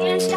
Yes.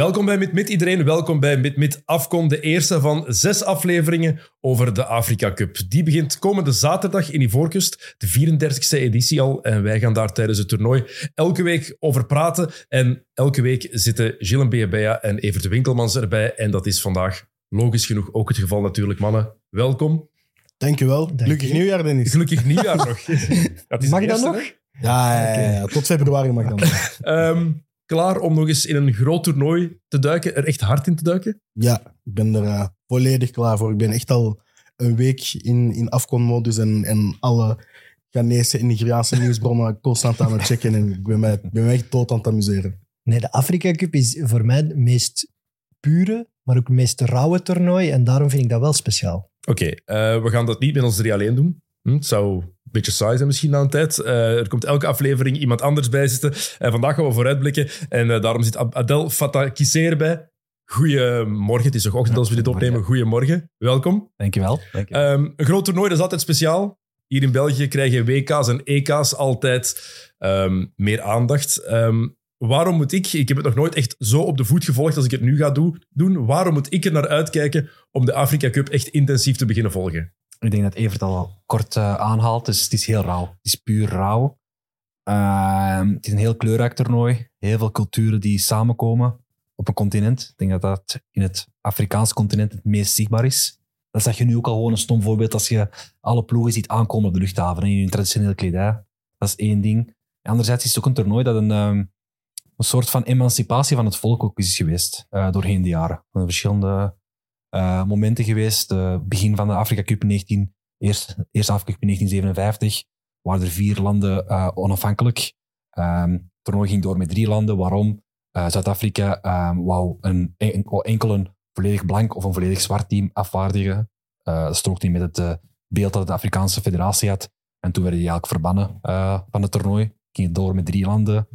Welkom bij Mit Mit iedereen, welkom bij Mit Mit Afcon, de eerste van zes afleveringen over de Afrika Cup. Die begint komende zaterdag in Ivoorkust, de 34e editie al. En wij gaan daar tijdens het toernooi elke week over praten. En elke week zitten Gilles Beabea en Evert Winkelmans erbij. En dat is vandaag logisch genoeg ook het geval natuurlijk, mannen. Welkom. Dankjewel. Gelukkig je. nieuwjaar, Dennis. Gelukkig nieuwjaar nog. Ja, het is Mag dat nog? Ja, ja, ja, ja. tot februari mag dan. Ehm, klaar om nog eens in een groot toernooi te duiken, er echt hard in te duiken? Ja, ik ben er eh, volledig klaar voor. Ik ben echt al een week in, in Afcon-modus en, en alle Ghanese en Nigeriaanse nieuwsbronnen constant aan het checken. En ik ben mij, ben mij echt dood aan het amuseren. Nee, de Afrika Cup is voor mij het meest pure, maar ook het meest rauwe toernooi. En daarom vind ik dat wel speciaal. Oké, eh, we gaan dat niet met ons drie alleen doen. Hm, het zou een beetje saai zijn misschien na een tijd. Eh, er komt elke aflevering iemand anders bij zitten. En vandaag gaan we vooruitblikken. En eh, daarom zit Adel Fatah Kisser bij. Goedemorgen, het is toch ochtend als we dit opnemen. Goedemorgen, welkom. Dankjewel. Dankjewel. Ehm, een groot toernooi, dat is altijd speciaal. Hier in België krijgen WK's en EK's altijd ehm, meer aandacht. Ehm, waarom moet ik, ik heb het nog nooit echt zo op de voet gevolgd als ik het nu ga do- doen, waarom moet ik er naar uitkijken om de Afrika Cup echt intensief te beginnen volgen? Ik denk dat Evert al kort eh, aanhaalt. Dus het is heel rauw. Het is puur rauw. Ehm, het is een heel kleurrijk toernooi. Heel veel culturen die samenkomen op een continent. Ik denk dat dat in het Afrikaanse continent het meest zichtbaar is. Dat zag je nu ook al gewoon een stom voorbeeld als je alle ploegen ziet aankomen op de luchthaven en in hun traditionele kledij. Dat is één ding. Anderzijds is het ook een toernooi dat een, ehm, een soort van emancipatie van het volk ook is geweest eh, doorheen de jaren. Zijn verschillende eh, momenten geweest. Het begin van de Afrika Cup in 19, eerst, eerste Afrika Cup in 1957 waren er vier landen eh, onafhankelijk. Ehm, het toernooi ging door met drie landen. Waarom? Eh, Zuid-Afrika ehm, wou een, enkel een volledig blank of een volledig zwart team afvaardigen. Dat strookte niet met het beeld dat de Afrikaanse federatie had. En toen werden die eigenlijk verbannen van het toernooi. Ging het door met drie landen.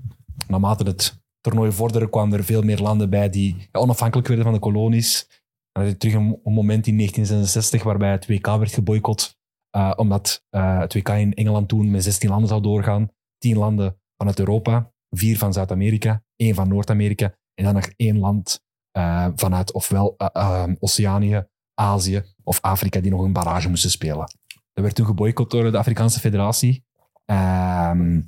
Naarmate het toernooi vorderde, kwamen er veel meer landen bij die onafhankelijk werden van de kolonies. Dan je terug een, een moment in 1966 waarbij het WK werd geboycott. eh, omdat eh, het WK in Engeland toen met 16 landen zou doorgaan. 10 landen vanuit Europa, vier van Zuid-Amerika, één van Noord-Amerika en dan nog één land eh, vanuit ofwel eh, eh, Oceanië, Azië of Afrika die nog een barrage moesten spelen. Dat werd toen geboycott door de Afrikaanse Federatie. Ehm,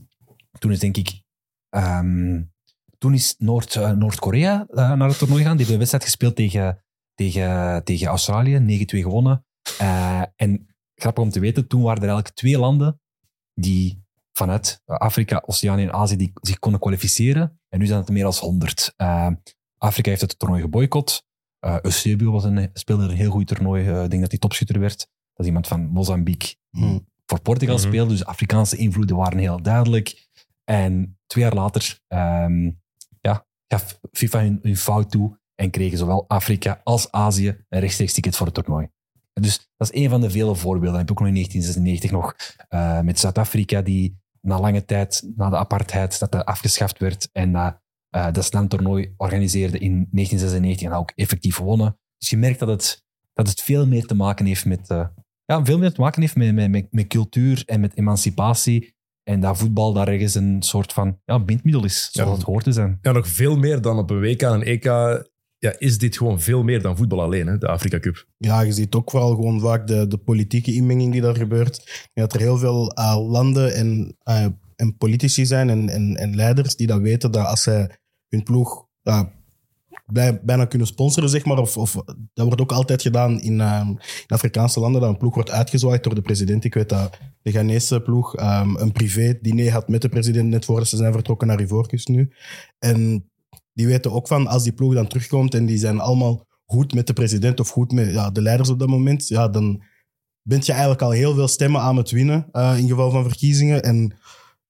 toen is denk ik... ehm, toen is Noord, Noord-Korea naar het toernooi gegaan. Die hebben een wedstrijd gespeeld tegen, tegen, tegen Australië, 9-2 gewonnen. Eh, en grappig om te weten, toen waren er eigenlijk twee landen die vanuit Afrika, Oceanië en Azië die zich konden kwalificeren. En nu zijn het er meer dan 100. Eh, Afrika heeft het toernooi geboycott. Eh Eusebio was een, speelde een heel goed toernooi. Ik denk dat hij topschutter werd. Dat is iemand van Mozambique Hm. voor Portugal Mhm. speelde. Dus Afrikaanse invloeden waren heel duidelijk. En twee jaar later ehm, ja, gaf FIFA hun, hun fout toe en kregen zowel Afrika als Azië een rechtstreeks ticket voor het toernooi. En Dus dat is een van de vele voorbeelden. Dan heb ook nog in 1996 nog eh, met Zuid-Afrika, die na lange tijd, na de apartheid, dat dat afgeschaft werd en dat eh dat slamtoernooi organiseerde in 1996 en ook effectief wonnen. Dus je merkt dat het, dat het veel meer te maken heeft met, eh, ja, veel meer te maken heeft met, met, met, met cultuur en met emancipatie. En dat voetbal daar ergens een soort van ja, bindmiddel is, zoals Ja. het hoort te zijn. Ja, nog veel meer dan op een WK en EK ja, is dit gewoon veel meer dan voetbal alleen, hè, de Afrika Cup. Ja, je ziet ook vooral gewoon vaak de, de politieke inmenging die daar gebeurt. Dat er heel veel eh, landen en, eh, en politici zijn en, en, en leiders die dat weten dat als zij hun ploeg bij- bijna kunnen sponsoren, zeg maar. Of, of, dat wordt ook altijd gedaan in, Afrikaanse landen, dat een ploeg wordt uitgezwaaid door de president. Ik weet dat de Ghanese ploeg een privé-diner had met de president net voordat ze zijn vertrokken naar Ivoorkust nu. En die weten ook van, als die ploeg dan terugkomt en die zijn allemaal goed met de president of goed met ja, de leiders op dat moment, ja, dan bent je eigenlijk al heel veel stemmen aan het winnen eh, in geval van verkiezingen. En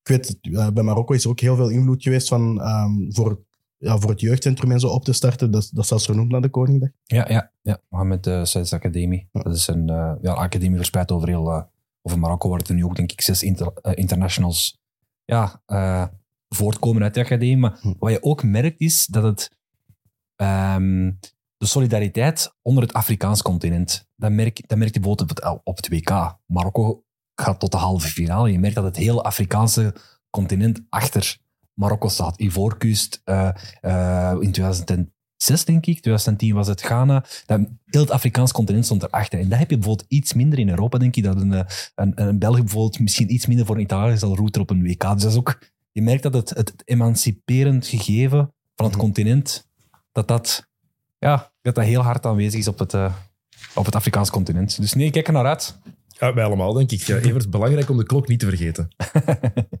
ik weet, eh, bij Marokko is er ook heel veel invloed geweest van, ehm, voor, ja, voor het jeugdcentrum en zo op te starten. Dat, dat is zelfs vernoemd naar de Koningdag. Ja, ja, ja. Mohammed uh, Saïd's Academie. Dat is een eh, ja, academie verspreid over heel... eh, over Marokko, waar er nu ook, denk ik, zes inter- eh, internationals ja, eh, voortkomen uit de academie. Maar Hm. wat je ook merkt is dat het ehm, de solidariteit onder het Afrikaans continent, dat merk, dat merk je bijvoorbeeld op het, WK. Marokko gaat tot de halve finale. Je merkt dat het hele Afrikaanse continent achter Marokko staat. Ivoorkust uh, uh, in 2006, denk ik. 2010 was het Ghana. Dat, heel het Afrikaans continent stond erachter. En dat heb je bijvoorbeeld iets minder in Europa, denk ik. Dat een, een, een België bijvoorbeeld misschien iets minder voor een Italië is al router op een WK. Dus dat is ook... Je merkt dat het, het emanciperend gegeven van het Mhm. continent, dat dat, ja, dat dat heel hard aanwezig is op het, uh, op het Afrikaans continent. Dus nee, ik kijk er naar uit. Ja, wij allemaal, denk ik. Ja, Evert, belangrijk om de klok niet te vergeten.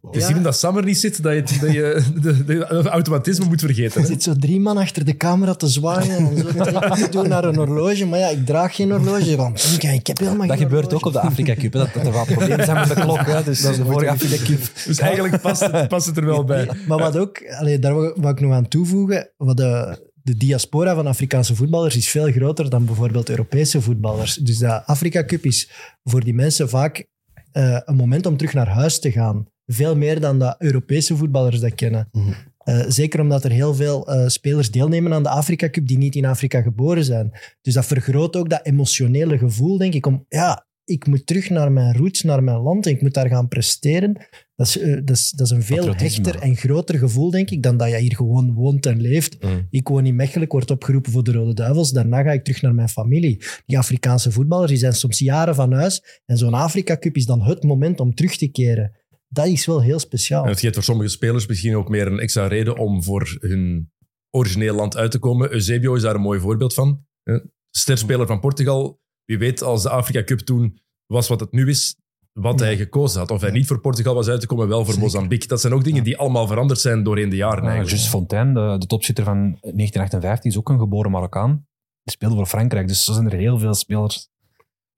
Het is Ja. hier dat Sammer niet zit, dat je, dat je de, de, de automatisme moet vergeten. Er Hè? zit zo drie man achter de camera te zwaaien en zo te doen naar een horloge. Maar ja, ik draag geen horloge. Want ik, ik heb helemaal Dat geen gebeurt ook op de Afrika Cup, hè, dat, dat er wat problemen zijn met de klok. Hè, dus dat is de vorige Afrika Cup. Dus eigenlijk past het, past het er wel bij. Maar wat ook, allee, daar wou wou ik nog aan toevoegen, wat de, de diaspora van Afrikaanse voetballers is veel groter dan bijvoorbeeld Europese voetballers. Dus de Afrika Cup is voor die mensen vaak eh, een moment om terug naar huis te gaan. Veel meer dan dat Europese voetballers dat kennen. Mhm. Eh, zeker omdat er heel veel eh, spelers deelnemen aan de Afrika Cup die niet in Afrika geboren zijn. Dus dat vergroot ook dat emotionele gevoel, denk ik, om ja, ik moet terug naar mijn roots, naar mijn land en ik moet daar gaan presteren. Dat is, eh, dat is, dat is een veel hechter en groter gevoel, denk ik, dan dat je hier gewoon woont en leeft. Mm. Ik woon in Mechelen, ik word opgeroepen voor de Rode Duivels. Daarna ga ik terug naar mijn familie. Die Afrikaanse voetballers die zijn soms jaren van huis. En zo'n Afrika Cup is dan het moment om terug te keren. Dat is wel heel speciaal. En het geeft voor sommige spelers misschien ook meer een extra reden om voor hun origineel land uit te komen. Eusebio is daar een mooi voorbeeld van. Sterspeler van Portugal. Wie weet, als de Afrika Cup toen was wat het nu is, wat hij gekozen had. Of hij niet voor Portugal was uit te komen, wel voor Zeker. Mozambique. Dat zijn ook dingen die allemaal veranderd zijn doorheen de jaren. Ja. Just Fontaine, de, de van 1958, is ook een geboren Marokkaan. Die speelde voor Frankrijk. Dus zo zijn er heel veel spelers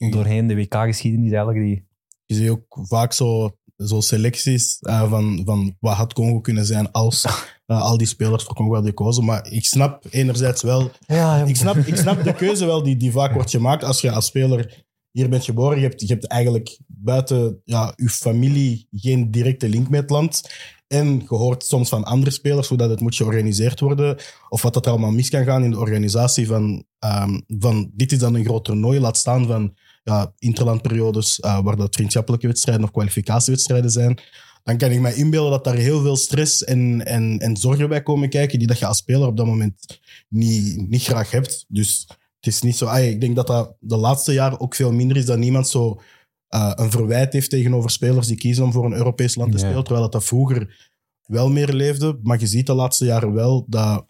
doorheen de WK-geschiedenis eigenlijk die... Je ziet ook vaak zo, zo selecties eh, van, van wat had Congo kunnen zijn als eh, al die spelers voor Congo hadden gekozen. Maar ik snap enerzijds wel Ja, ik snap, ik snap de keuze wel die, die vaak wordt gemaakt. Als je als speler hier bent geboren, je hebt, je hebt eigenlijk buiten ja, je familie geen directe link met het land. En je hoort soms van andere spelers hoe dat het moet georganiseerd worden. Of wat dat allemaal mis kan gaan in de organisatie van, ehm, van dit is dan een groot toernooi. Laat staan van ja, interlandperiodes eh, waar dat vriendschappelijke wedstrijden of kwalificatiewedstrijden zijn. Dan kan ik me inbeelden dat daar heel veel stress en, en, en zorgen bij komen kijken die dat je als speler op dat moment niet, niet graag hebt. Dus het is niet zo... ah, ik denk dat dat de laatste jaren ook veel minder is dat niemand zo eh, een verwijt heeft tegenover spelers die kiezen om voor een Europees land te Nee. spelen, terwijl dat, dat vroeger wel meer leefde. Maar je ziet de laatste jaren wel dat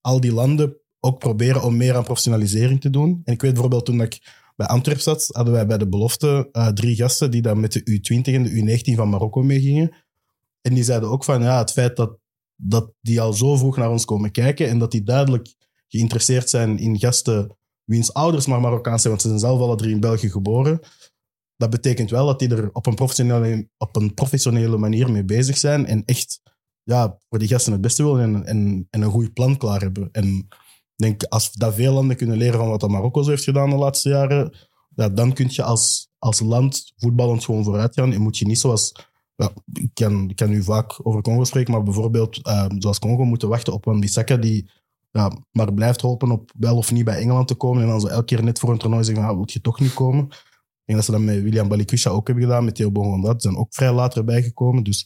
al die landen ook proberen om meer aan professionalisering te doen. En ik weet bijvoorbeeld toen ik bij Antwerp zat, hadden wij bij de belofte eh, drie gasten die dan met de U20 en de U19 van Marokko meegingen. En die zeiden ook van ja, het feit dat, dat die al zo vroeg naar ons komen kijken en dat die duidelijk geïnteresseerd zijn in gasten wiens ouders maar Marokkaans zijn, want ze zijn zelf alle drie in België geboren. Dat betekent wel dat die er op een professionele, op een professionele manier mee bezig zijn en echt ja, voor die gasten het beste willen en, en, en een goed plan klaar hebben. En denk, als dat veel landen kunnen leren van wat dat Marokko zo heeft gedaan de laatste jaren, ja, dan kun je als, als land voetballend gewoon vooruit gaan en moet je niet zoals... Ja, ik, kan, kan nu vaak over Congo spreken, maar bijvoorbeeld eh, zoals Congo moeten wachten op Wan-Bissaka die ja, maar blijft hopen op wel of niet bij Engeland te komen en dan zo elke keer net voor een toernooi zeggen, ah, wil je toch niet komen? Ik denk dat ze dat met William Balikusha ook hebben gedaan, met Theo Bongondat. Die zijn ook vrij later erbij gekomen. Dus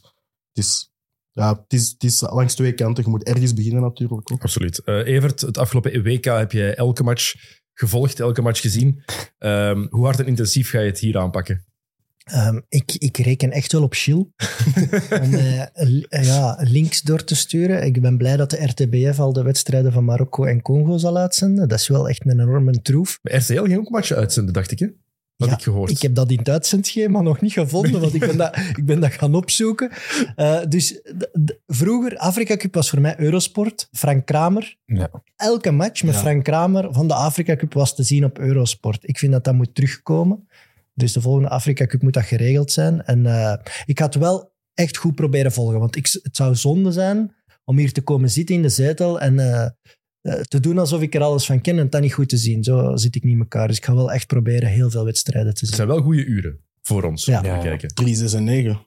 het is, ja, het is, het is langs twee kanten. Je moet ergens beginnen natuurlijk. Absoluut. Eh, Evert, het afgelopen WK heb jij elke match gevolgd, elke match gezien. Ehm, hoe hard en intensief ga je het hier aanpakken? Ehm, ik, ik reken echt wel op Chill om eh, ja, links door te sturen. Ik ben blij dat de RTBF al de wedstrijden van Marokko en Congo zal uitzenden. Dat is wel echt een enorme troef. Maar RTL ging ook matchen uitzenden, dacht ik. Hè? Had Ja, ik gehoord. Ik heb dat in het uitzendschema nog niet gevonden, want ik ben dat, ik ben dat gaan opzoeken. Eh, dus vroeger, Afrika Cup was voor mij Eurosport. Frank Kramer. Ja. Elke match met Ja. Frank Kramer van de Afrika Cup was te zien op Eurosport. Ik vind dat dat moet terugkomen. Dus de volgende Afrika Cup moet dat geregeld zijn. En eh, ik ga het wel echt goed proberen volgen, want ik, het zou zonde zijn om hier te komen zitten in de zetel en eh, eh, te doen alsof ik er alles van ken en het dan niet goed te zien. Zo zit ik niet in elkaar. Dus ik ga wel echt proberen heel veel wedstrijden te Het zien. zijn wel goede uren voor ons Ja. om te Ja. kijken. 3, 6 en 9.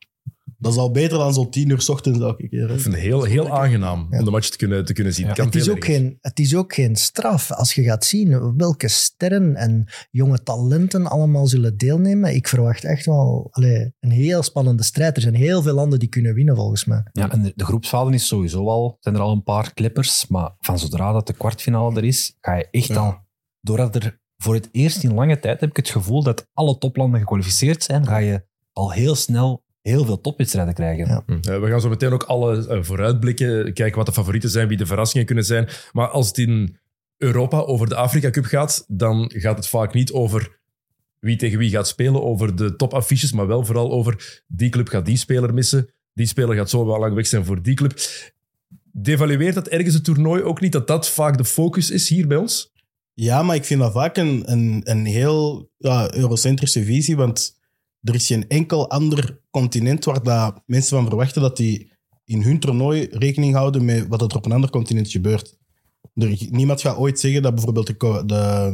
Dat is al beter dan zo'n tien uur 's ochtends elke keer. Ik vind het heel, heel aangenaam Ja. om de match te kunnen, te kunnen zien. Ja. Het is, ook geen, het is ook geen straf als je gaat zien welke sterren en jonge talenten allemaal zullen deelnemen. Ik verwacht echt wel allee, een heel spannende strijd. Er zijn heel veel landen die kunnen winnen, volgens mij. Ja, en de, de groepsfase is sowieso al, zijn er al een paar clippers, maar van zodra dat de kwartfinale er is, ga je echt Ja. al, doordat er voor het eerst in lange tijd heb ik het gevoel dat alle toplanden gekwalificeerd zijn, ga je al heel snel heel veel topwedstrijden krijgen. Ja. Hm. Eh, we gaan zo meteen ook alle eh, vooruitblikken, kijken wat de favorieten zijn, wie de verrassingen kunnen zijn. Maar als het in Europa over de Afrika Cup gaat, dan gaat het vaak niet over wie tegen wie gaat spelen, over de topaffiches, maar wel vooral over die club gaat die speler missen, die speler gaat zo wel lang weg zijn voor die club. Devalueert dat ergens het toernooi ook niet, dat dat vaak de focus is hier bij ons? Ja, maar ik vind dat vaak een, een, een heel ja, eurocentrische visie, want er is geen enkel ander continent waar dat mensen van verwachten dat die in hun toernooi rekening houden met wat er op een ander continent gebeurt. Er, niemand gaat ooit zeggen dat bijvoorbeeld de, de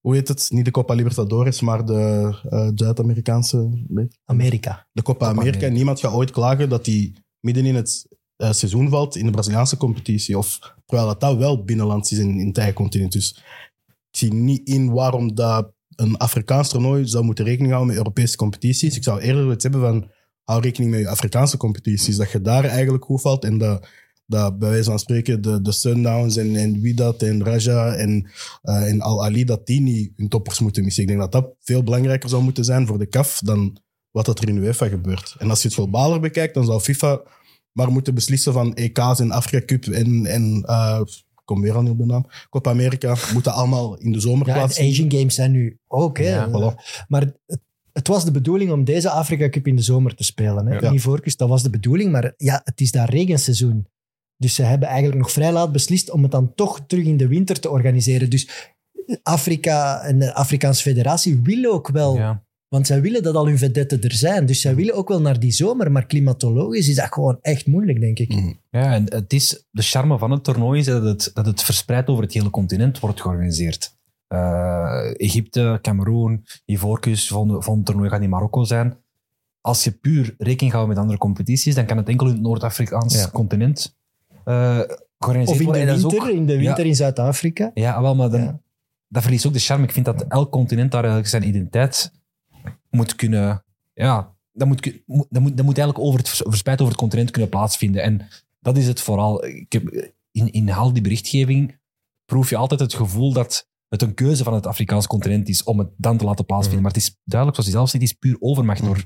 hoe heet het, niet de Copa Libertadores, maar de eh, Zuid-Amerikaanse, Amerika. de Copa Copa America. America. Niemand gaat ooit klagen dat die midden in het eh, seizoen valt in de Braziliaanse competitie. Of, terwijl dat, dat wel binnenlands is in, in het eigen continent. Dus ik zie niet in waarom dat een Afrikaans toernooi zou moeten rekening houden met Europese competities. Ik zou eerder iets hebben van hou rekening met je Afrikaanse competities. Dat je daar eigenlijk goed valt en dat, dat bij wijze van spreken de, de Sundowns en, en Widat en Raja en, eh, en Al-Ali, dat die niet hun toppers moeten missen. Ik denk dat dat veel belangrijker zou moeten zijn voor de CAF dan wat dat er in UEFA gebeurt. En als je het globaler bekijkt, dan zou FIFA maar moeten beslissen van EK's en Afrika Cup en, en eh, kom weer op de naam, Copa America, moeten allemaal in de zomer Ja, en plaatsvinden. Asian Games zijn nu ook. Hè. Ja, voilà. Maar het, het was de bedoeling om deze Afrika Cup in de zomer te spelen. Hè. Ja. Niet dat was de bedoeling. Maar ja, het is daar regenseizoen. Dus ze hebben eigenlijk nog vrij laat beslist om het dan toch terug in de winter te organiseren. Dus Afrika en de Afrikaanse Federatie willen ook wel Ja. Want zij willen dat al hun vedetten er zijn. Dus zij willen ook wel naar die zomer. Maar klimatologisch is dat gewoon echt moeilijk, denk ik. Mm. Ja, en het is, de charme van het toernooi is dat het, dat het verspreid over het hele continent wordt georganiseerd. Eh, Egypte, Cameroen, Ivoorkust, volgende, volgende toernooi gaat in Marokko zijn. Als je puur rekening houdt met andere competities, dan kan het enkel in het Noord-Afrikaans Ja. continent eh georganiseerd Of in worden. de winter, ook- in, de winter Ja. in Zuid-Afrika. Ja, wel, maar dan, Ja. dat verliest ook de charme. Ik vind dat elk continent daar eigenlijk zijn identiteit moet kunnen... Ja, dat moet, dat moet, dat moet eigenlijk over het, vers- verspreid over het continent kunnen plaatsvinden. En dat is het vooral. Ik heb, in, in al die berichtgeving proef je altijd het gevoel dat het een keuze van het Afrikaans continent is om het dan te laten plaatsvinden. Maar het is duidelijk, zoals je zelf zegt, het is puur overmacht door,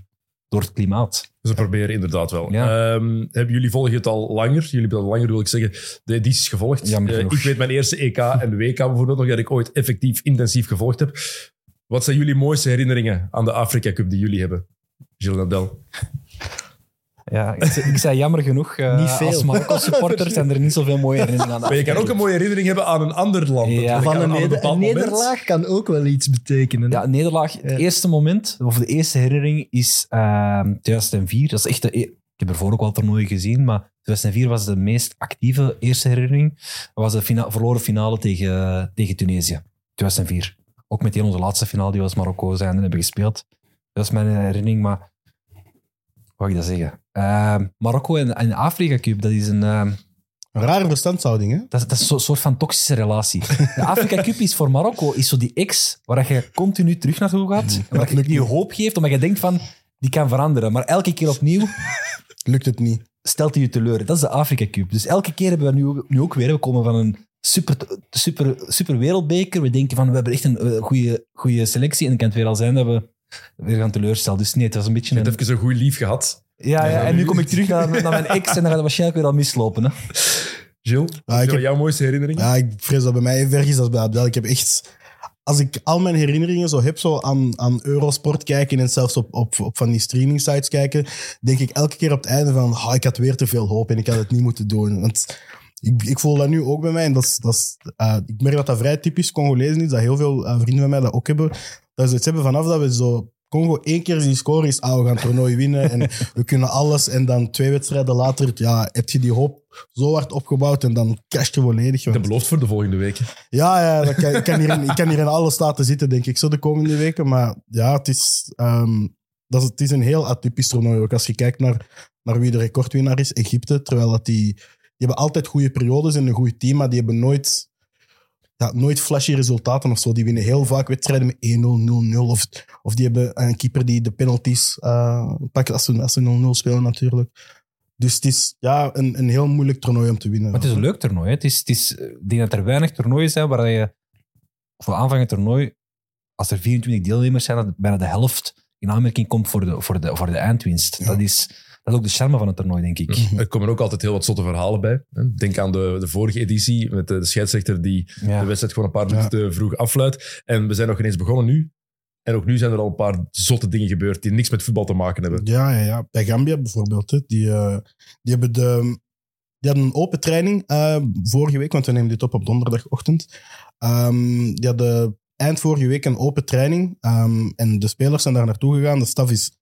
door het klimaat. Ze proberen inderdaad wel. Ja. Ehm, hebben jullie volgen het al langer? Jullie hebben al langer, wil ik zeggen, de edities gevolgd. Eh, ik weet mijn eerste EK en WK bijvoorbeeld nog, dat ik ooit effectief intensief gevolgd heb. Wat zijn jullie mooiste herinneringen aan de Afrika Cup die jullie hebben? Gilles Nadel. Ja, ik, zei- ik zei jammer genoeg, eh, Niet veel. als Marokko-supporter zijn er niet zoveel mooie herinneringen aan. de Maar je kan ook een mooie herinnering hebben aan een ander land. Ja. Van aan- een, neder- een moment. nederlaag kan ook wel iets betekenen. Ja, nederlaag. Het Ja. eerste moment, of de eerste herinnering, is ehm 2004. Dat is echt de, e- ik heb ervoor ook wel toernooien gezien, maar 2004 was de meest actieve eerste herinnering. Dat was de fina verloren finale tegen, tegen Tunesië. 2004. Ook meteen onze laatste finale die we als Marokko zijn en hebben gespeeld. Dat is mijn herinnering, maar... Wat ik dat zeggen? Ehm, Marokko en, en de Afrika Cup, dat is een... ehm, Een rare verstandhouding, hè? dat, is- dat is een soort van toxische relatie. De Afrika Cup is voor Marokko is zo die ex waar je continu terug naartoe gaat. En waar je die hoop geeft, omdat je denkt van, die kan veranderen. Maar elke keer opnieuw Lukt het niet. stelt hij je teleur. Dat is de Afrika Cup. Dus elke keer hebben we nu, nu ook weer, we komen van een super, super, super wereldbeker. We denken van, we hebben echt een eh, goede, goede selectie. En dan kan het weer al zijn dat we weer gaan teleurstellen. Dus nee, het was een beetje Je een... hebt even een goed lief gehad. Ja, ja, en nu kom ik terug naar, naar mijn ex en dan gaat het waarschijnlijk weer al mislopen. Hè. Gilles, ik heb- jouw mooiste herinneringen? Ja, ik vrees dat bij mij even erg is als bij Abdel. Ik heb echt... Als ik al mijn herinneringen zo heb, zo aan, aan Eurosport kijken en zelfs op, op, op van die streaming sites kijken, denk ik elke keer op het einde van, ah, ik had weer te veel hoop en ik had het niet moeten doen. Want ik, ik voel dat nu ook bij mij. En dat is, dat is, eh, ik merk dat dat vrij typisch Congolezen is, dat heel veel eh, vrienden van mij dat ook hebben. Dat ze het hebben vanaf dat we zo Congo één keer zien scoren is, ah, we gaan het toernooi winnen en we kunnen alles. En dan twee wedstrijden later, ja, heb je die hoop zo hard opgebouwd en dan casht je volledig. Want- belofte voor de volgende week. ja, ja dat kan, ik, kan hier in, ik kan hier in zitten, denk ik, zo de komende weken. Maar ja, het is... ehm, dat is, het is een heel atypisch toernooi. Ook als je kijkt naar, naar wie de recordwinnaar is, Egypte. Terwijl dat die hebben altijd goede periodes en een goed team, maar die hebben nooit, ja, nooit flashy resultaten of zo. Die winnen heel vaak wedstrijden met 1-0, 0-0. Of, of die hebben een keeper die de penalties eh, pakt als ze, als ze 0-0 spelen natuurlijk. Dus het is ja, een, een heel moeilijk toernooi om te winnen. Maar het is een leuk toernooi. Het is, het is, ik denk dat er weinig toernooien zijn waar je voor aanvang het toernooi, als er 24 deelnemers zijn, dat bijna de helft in aanmerking komt voor de, voor de, voor de eindwinst. Ja. Dat, is, dat is ook de charme van het toernooi, denk ik. Er komen ook altijd heel wat zotte verhalen bij. hè. Denk aan de, de vorige editie met de, de scheidsrechter die Ja. de wedstrijd gewoon een paar Ja. minuten te vroeg afluit. En we zijn nog ineens begonnen nu. En ook nu zijn er al een paar zotte dingen gebeurd die niks met voetbal te maken hebben. Ja, ja, ja. Bij Gambia bijvoorbeeld. Hè, die, eh, die, hebben de, die hadden een open training eh, vorige week, want we nemen dit op op donderdagochtend. Ehm, die hadden eind vorige week een open training. ehm, en de spelers zijn daar naartoe gegaan. De staf is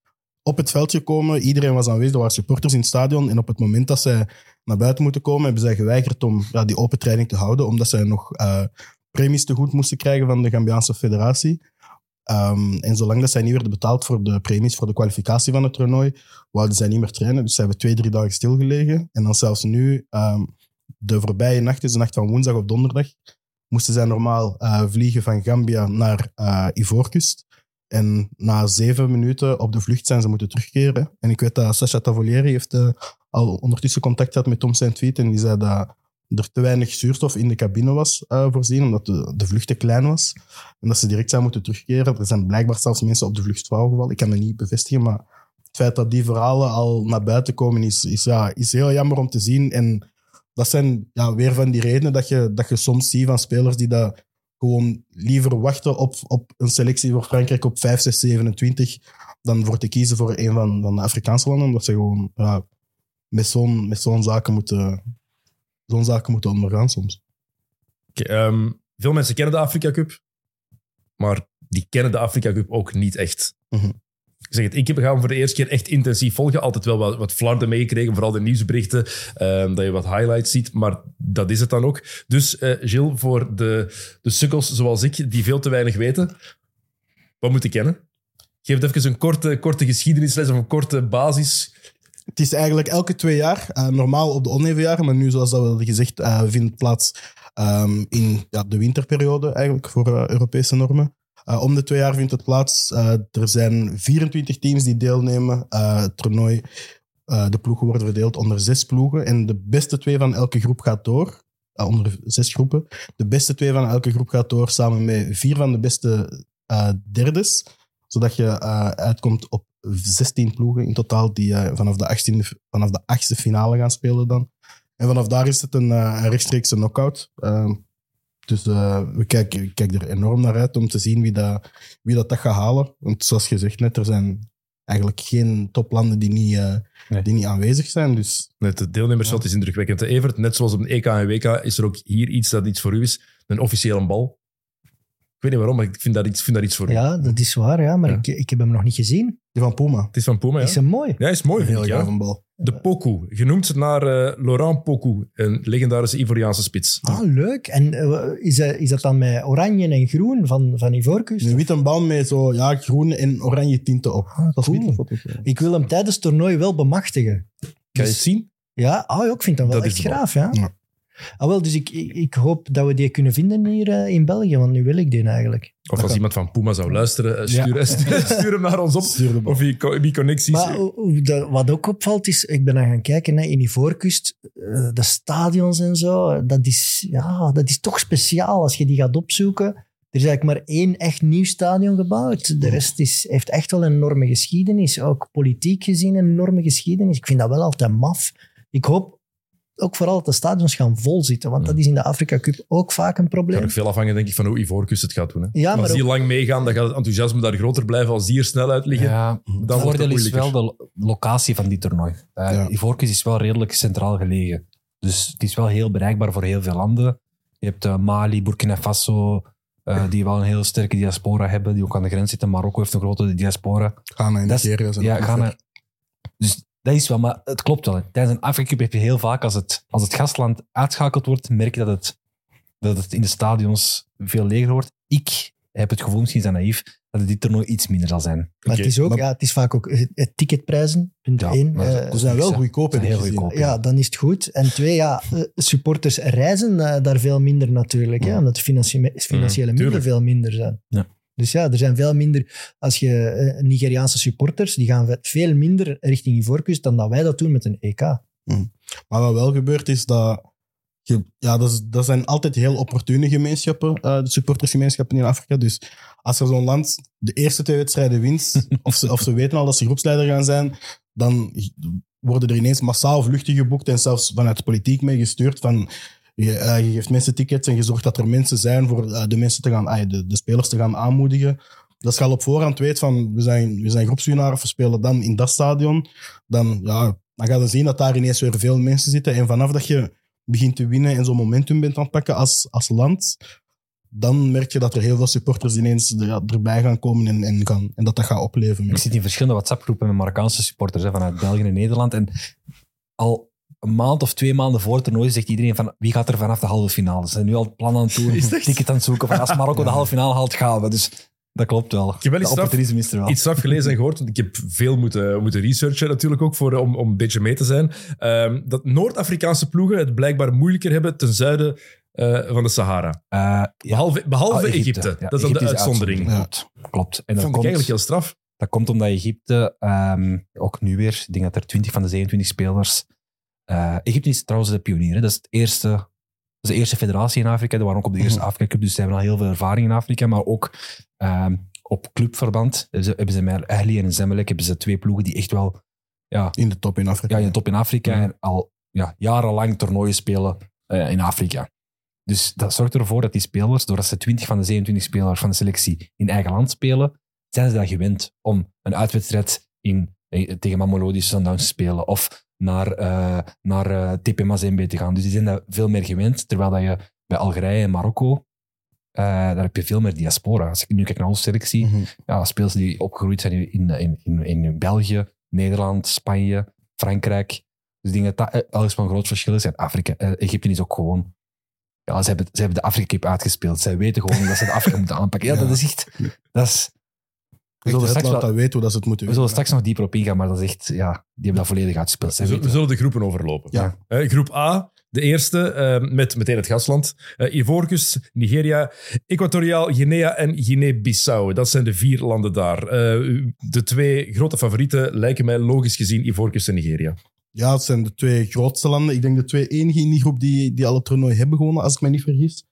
op het veld gekomen. Iedereen was aanwezig. Er waren supporters in het stadion. En op het moment dat zij naar buiten moeten komen, hebben zij geweigerd om ja, die open training te houden, omdat zij nog eh, premies te goed moesten krijgen van de Gambiaanse federatie. Ehm, en zolang dat zij niet werden betaald voor de premies voor de kwalificatie van het toernooi, wouden zij niet meer trainen. Dus ze hebben twee, drie dagen stilgelegen. En dan zelfs nu, ehm, de voorbije nacht, dus de nacht van woensdag op donderdag, moesten zij normaal eh, vliegen van Gambia naar eh Ivoorkust. En na zeven minuten op de vlucht zijn ze moeten terugkeren. En ik weet dat Sacha Tavolieri heeft eh, al ondertussen contact gehad met Tom Saint-Viet. En die zei dat er te weinig zuurstof in de cabine was voorzien, omdat de, de vlucht te klein was. En dat ze direct zijn moeten terugkeren. Er zijn blijkbaar zelfs mensen op de vlucht gevallen. Ik kan dat niet bevestigen, maar het feit dat die verhalen al naar buiten komen is, is, ja, is heel jammer om te zien. En dat zijn ja, weer van die redenen dat je, dat je soms ziet van spelers die dat gewoon liever wachten op, op een selectie voor Frankrijk op 5, 6, 27 dan voor te kiezen voor een van, van de Afrikaanse landen. Omdat ze gewoon ja, met zo'n met zo'n zaken, moeten, zo'n zaken moeten ondergaan soms. Ehm, veel mensen kennen de Afrika Cup, maar die kennen de Afrika Cup ook niet echt. Ik zeg het, ik heb gaan voor de eerste keer echt intensief volgen. Altijd wel wat, wat flarden meegekregen, vooral de nieuwsberichten, ehm, dat je wat highlights ziet, maar dat is het dan ook. Dus eh Gilles, voor de, de sukkels zoals ik, die veel te weinig weten, wat moet ik kennen? Geef het even een korte, korte geschiedenisles of een korte basis. Het is eigenlijk elke twee jaar, eh, normaal op de onevenjaren, maar nu, zoals dat we gezegd, eh, vindt plaats ehm, in ja, de winterperiode eigenlijk voor Europese normen. Eh, om de twee jaar vindt het plaats. Eh, er zijn 24 teams die deelnemen. Eh, het toernooi, de ploegen worden verdeeld onder zes ploegen. En de beste twee van elke groep gaat door. Onder zes groepen. De beste twee van elke groep gaat door samen met vier van de beste derdes. Zodat je uitkomt op 16 ploegen in totaal die vanaf, de 18e, vanaf de achtste finale gaan spelen dan. En vanaf daar is het een, rechtstreekse knockout. Uh, dus eh, we kijken, ik kijk er enorm naar uit om te zien wie dat, wie dat, dat gaat halen. Want zoals gezegd net, er zijn eigenlijk geen toplanden die niet, eh, Nee. die niet aanwezig zijn. Dus Net de deelnemersveld is indrukwekkend. Evert, net zoals op een EK en WK is er ook hier iets dat iets voor u is. Een officiële bal. Ik weet niet waarom, maar ik vind daar iets, vind daar iets voor u. Ja, dat is waar, ja, maar Ja. Ik, ik heb hem nog niet gezien. die van Puma, Het is van Puma, ja. Is hem mooi? Ja, is mooi, heel ik, ja. gaaf bal. De Poku, genoemd naar eh, Laurent Poku, een legendarische Ivoriaanse spits. Ah, leuk. En eh, is, dat, is dat dan met oranje en groen van, van Ivoorkust? Een witte bal met zo ja, groene en oranje tinten op. Ah, dat is cool. ja. Ik wil hem tijdens het toernooi wel bemachtigen. Kan je het zien? Ja, ah, ik vind dat wel Dat echt graaf. Ja. Ja. Ah, wel, dus ik, ik, hoop dat we die kunnen vinden hier eh, in België, want nu wil ik die eigenlijk. Of als iemand van Puma zou luisteren, eh, stuur, Ja. stuur, stuur hem naar ons op. Stuur. Of wie connecties. Maar dat- wat ook opvalt is, ik ben dan gaan kijken hè, in Ivoorkust, eh, de stadions en zo, dat is, ja, dat is toch speciaal als je die gaat opzoeken. Er is eigenlijk maar één echt nieuw stadion gebouwd. De rest is, heeft echt wel een enorme geschiedenis. Ook politiek gezien een enorme geschiedenis. Ik vind dat wel altijd maf. Ik hoop ook vooral dat de stadions gaan vol zitten, want dat is in de Afrika Cup ook vaak een Het probleem. gaat ook veel afhangen, denk ik, van hoe Ivoorkust het gaat doen. Hè. Ja, Maar maar als die ook- lang meegaan, dan gaat het enthousiasme daar groter blijven. Als die er snel uit liggen, Ja, dan het wordt het voordeel is wel de lo- locatie van die toernooi. Uh, Ja. Ivoorkust is wel redelijk centraal gelegen. Dus het is wel heel bereikbaar voor heel veel landen. Je hebt eh, Mali, Burkina Faso, eh, die wel een heel sterke diaspora hebben, die ook aan de grens zitten. Marokko heeft een grote diaspora. Ghana en Nigeria zijn ja, ook Ghana. Dus dat is wel, maar het klopt wel. hè. Tijdens een Afrika Cup heb je heel vaak, als het, als het gastland uitschakeld wordt, merk je dat het, dat het in de stadions veel leger wordt. Ik heb het gevoel, misschien is dat naïef, dat dit toernooi iets minder zal zijn. Maar het is ook, maar- ja, het is vaak ook het, het ticketprijzen, punt Ja, één. maar eh, dat- Ze zijn wel goedkoop. Zijn ik heel goedkoop. ja, dan is het goed. En twee, ja, eh, supporters reizen eh, daar veel minder natuurlijk, hè, omdat de financiële middelen tuurlijk. veel minder zijn. Ja. Dus ja, er zijn veel minder, als je eh, Nigeriaanse supporters, die gaan ve- veel minder richting Ivoorkust dan dat wij dat doen met een EK. Maar wat wel gebeurt is dat. Je, ja, dat, is- dat zijn altijd heel opportune gemeenschappen, eh, de supportersgemeenschappen in Afrika. Dus als er zo'n land de eerste twee wedstrijden wint, of ze, of ze weten al dat ze groepsleider gaan zijn, dan worden er ineens massaal vluchten geboekt en zelfs vanuit de politiek meegestuurd van je, eh, je geeft mensen tickets en je zorgt dat er mensen zijn voor eh, de mensen te gaan, ah, de, de spelers te gaan aanmoedigen. Dat je al op voorhand weet van we zijn, we zijn groepswinnaar of we spelen dan in dat stadion, dan, ja, dan ga je zien dat daar ineens weer veel mensen zitten. En vanaf dat je begint te winnen en zo'n momentum bent aan het pakken als, als land, dan merk je dat er heel veel supporters ineens er- erbij gaan komen en, en, gaan, en dat dat gaat opleven. Ik zit in verschillende WhatsApp-groepen met Marokkaanse supporters hè, vanuit België en Nederland. En al een maand of twee maanden voor het toernooi zegt iedereen van wie gaat er vanaf de halve finale. Ze zijn nu al plannen aan het doen, ticket aan het zoeken. Van als Marokko de halve finale haalt, gaan we. Dus dat klopt wel. heb wel De iets straf- is er wel. Iets straf gelezen en gehoord, want ik heb veel moeten, moeten researchen natuurlijk ook voor, om, om een beetje mee te zijn. Ehm, dat Noord-Afrikaanse ploegen het blijkbaar moeilijker hebben ten zuiden eh, van de Sahara. Eh, ja. Behalve, behalve Ah, Egypte. Ja, Dat is dan de uitzondering. Klopt. Klopt. En Dat vond ik komt, eigenlijk heel straf. dat komt omdat Egypte, ehm, ook nu weer, ik denk dat er 20 van de 27 spelers. Eh, Egypte is trouwens de pionier. hè. Dat is, het eerste, dat is de eerste federatie in Afrika. Die waren ook op de eerste Mhm. Afrika Cup, dus ze hebben al heel veel ervaring in Afrika. Maar ook ehm, op clubverband hebben ze, hebben ze met Ahli en Zemelek hebben ze twee ploegen die echt wel ja, In de top in Afrika. ja, in de top in Afrika en al ja, jarenlang toernooien spelen eh, in Afrika. Dus dat zorgt ervoor dat die spelers, doordat ze 20 van de 27 spelers van de selectie in eigen land spelen, zijn ze dat gewend om een uitwedstrijd in, eh, tegen Mamelodi Sundowns te spelen of naar, eh, naar eh, TP Mazembe te gaan. Dus die zijn dat veel meer gewend, terwijl dat je bij Algerije en Marokko, eh, daar heb je veel meer diaspora. Als ik nu kijk naar onze selectie, Mhm. ja, spelers die opgegroeid zijn in, in, in, in België, Nederland, Spanje, Frankrijk. Dus denk dat alles van groot verschil is. En Afrika, Egypte is ook gewoon... Ja, ze hebben, ze hebben de Afrika Cup uitgespeeld. Zij weten gewoon dat ze de Afrika moeten aanpakken. Ja, Ja. dat is echt... Dat is, Echt, zullen het straks wel- dat hoe dat ze het moeten we zullen straks nog dieper op ingaan, maar dat is echt... Ja, die hebben dat volledig uitgespeeld. We, weten we zullen de groepen overlopen. Ja. Eh, groep A, de eerste, eh, met meteen het gastland. Eh Ivoorkust, Nigeria, Equatoriaal Guinea en Guinea-Bissau. Dat zijn de vier landen daar. Eh, de twee grote favorieten lijken mij logisch gezien Ivoorkust en Nigeria. Ja, het zijn de twee grootste landen. Ik denk de twee enige in die groep die, die al het toernooi hebben gewonnen, als ik me niet vergis.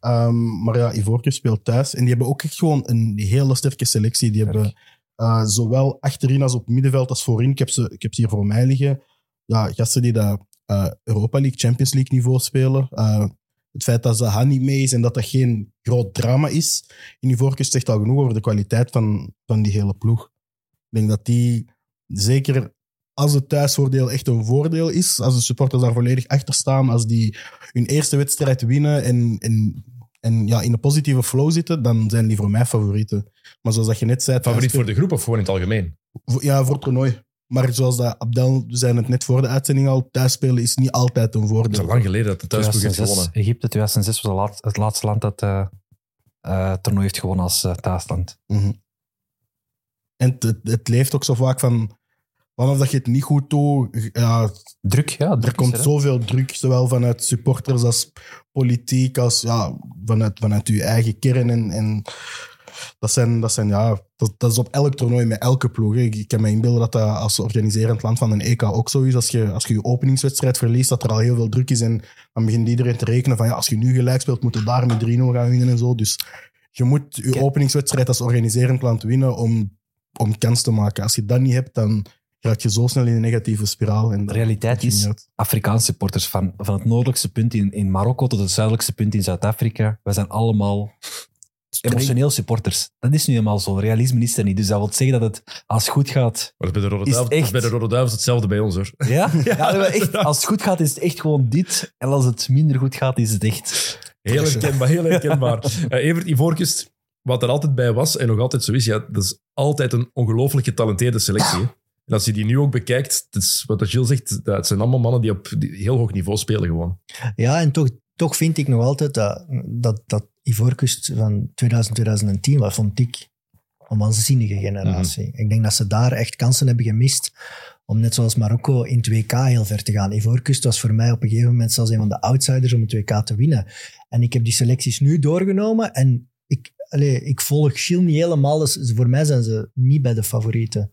Ehm, maar ja, Ivoorkust speelt thuis. En die hebben ook echt gewoon een hele sterke selectie. Die hebben eh, zowel achterin als op middenveld als voorin. Ik heb ze, ik heb ze hier voor mij liggen. Ja, gasten die dat eh, Europa League, Champions League niveau spelen. Eh, het feit dat Zaha niet mee is en dat dat geen groot drama is in Ivoorkust zegt al genoeg over de kwaliteit van, van die hele ploeg. Ik denk dat die zeker als het thuisvoordeel echt een voordeel is, als de supporters daar volledig achter staan, als die hun eerste wedstrijd winnen en, en, en ja, in een positieve flow zitten, dan zijn die voor mij favorieten. Maar zoals dat je net zei... Favoriet voor thuis- de groep of gewoon in het algemeen? Ja, voor het toernooi. Maar zoals dat Abdel, we zijn het net voor de uitzending al, thuisspelen is niet altijd een Het is voordeel. al lang geleden dat de thuisploeg heeft 2006, gewonnen. Egypte 2006 was laat- het laatste land dat eh eh, het toernooi heeft gewonnen als eh, thuisland. Mhm. En het leeft ook zo vaak van... Vanaf dat je het niet goed doet, ja, Druk, ja. er is komt hè. zoveel druk, zowel vanuit supporters als politiek, als ja, vanuit, vanuit je eigen kern. En, en dat, zijn, dat, zijn, ja, dat, dat is op elk toernooi met elke ploeg. hè. Ik, ik kan me inbeelden dat dat als organiserend land van een EK ook zo is. Als je, als je je openingswedstrijd verliest, dat er al heel veel druk is. En dan begint iedereen te rekenen van ja, als je nu gelijk speelt, moet je daar met 3-0 gaan winnen en zo. Dus je moet je openingswedstrijd als organiserend land winnen om, om kans te maken. Als je dat niet hebt, dan raak je zo snel in een negatieve spiraal. En De realiteit is. Afrikaanse supporters van, van het noordelijkste punt in, in Marokko tot het zuidelijkste punt in Zuid-Afrika, wij zijn allemaal emotioneel supporters. Dat is nu eenmaal zo. Realisme is er niet. Dus dat wil zeggen dat het, als het goed gaat... Maar bij de Rode Duivels- echt- bij de Rode Duivels hetzelfde bij ons hoor. Ja? ja, maar echt, als het goed gaat, is het echt gewoon dit. En als het minder goed gaat, is het echt... Heel herkenbaar, heel herkenbaar. Eh, Evert Ivoorkust, wat er altijd bij was en nog altijd zo is, ja, dat is altijd een ongelooflijk getalenteerde selectie. hè. En als je die nu ook bekijkt, is wat Gilles zegt, dat het zijn allemaal mannen die op heel hoog niveau spelen gewoon. Ja, en toch, toch vind ik nog altijd dat, dat, dat Ivoorkust van 2000, 2010, wat vond ik een waanzinnige generatie. Ik denk dat ze daar echt kansen hebben gemist om net zoals Marokko in 2K heel ver te gaan. Ivoorkust was voor mij op een gegeven moment zelfs een van de outsiders om een 2K te winnen. En ik heb die selecties nu doorgenomen en ik, allee, ik volg Gilles niet helemaal. Dus voor mij zijn ze niet bij de favorieten,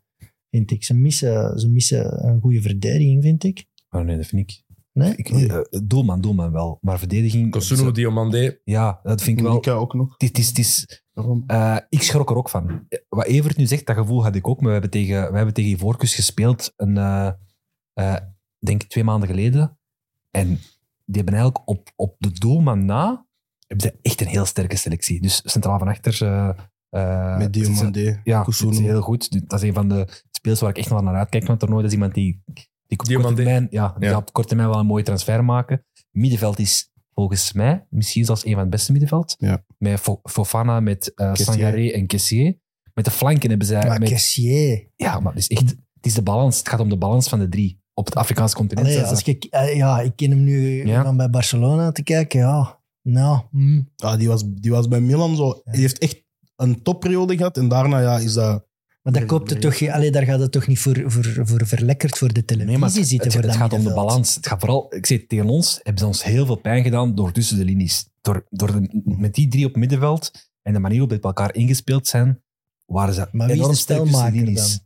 vind ik. Ze missen, ze missen een goede verdediging, vind ik. Oh nee, dat vind ik. Nee? ik eh, doelman, doelman wel. Maar verdediging... Kosuno, Diomande. Ja, dat vind ik wel... Nika ook nog. Het is, het is, Waarom? Eh, ik schrok er ook van. Wat Evert nu zegt, dat gevoel had ik ook. Maar we hebben tegen, we hebben tegen Ivoorkust gespeeld, een, eh, eh, denk ik twee maanden geleden. En die hebben eigenlijk op, op de doelman na hebben ze echt een heel sterke selectie. Dus centraal van achter... eh, eh, Met Diomande, Ja, dat is heel goed. Dat is een van de spelers waar ik echt wel naar uitkijk van het toernooi. Dat is iemand die, die op korte termijn, ja, die Ja. op korte termijn wel een mooie transfer maken. Middenveld is volgens mij misschien zelfs een van het beste middenveld. Ja. Met Fo- Fofana, met uh. Sangaré en Kessier. Met de flanken hebben zij... Maar met, Kessier... ja, maar het is echt... Het is de balans. Het gaat om de balans van de drie. Op het Afrikaanse continent. Allee, als ik, eh, ja, ik ken hem nu Ja. van bij Barcelona te kijken. Ja, nou... mm. Ah, die, was, die was bij Milan zo. Die heeft echt een topperiode gehad. En daarna ja, is dat. Maar daar, Nee, koopt het toch, allee, daar gaat het toch niet voor, voor, voor verlekkerd voor de televisie Nee, het, zitten? het, voor het dat gaat om de balans. Het gaat vooral, ik het, tegen ons hebben ze ons heel veel pijn gedaan door tussen de linies. Door, door de- met die drie op middenveld en de manier waarop op elkaar ingespeeld zijn, waren ze Maar wie is enorm de linies.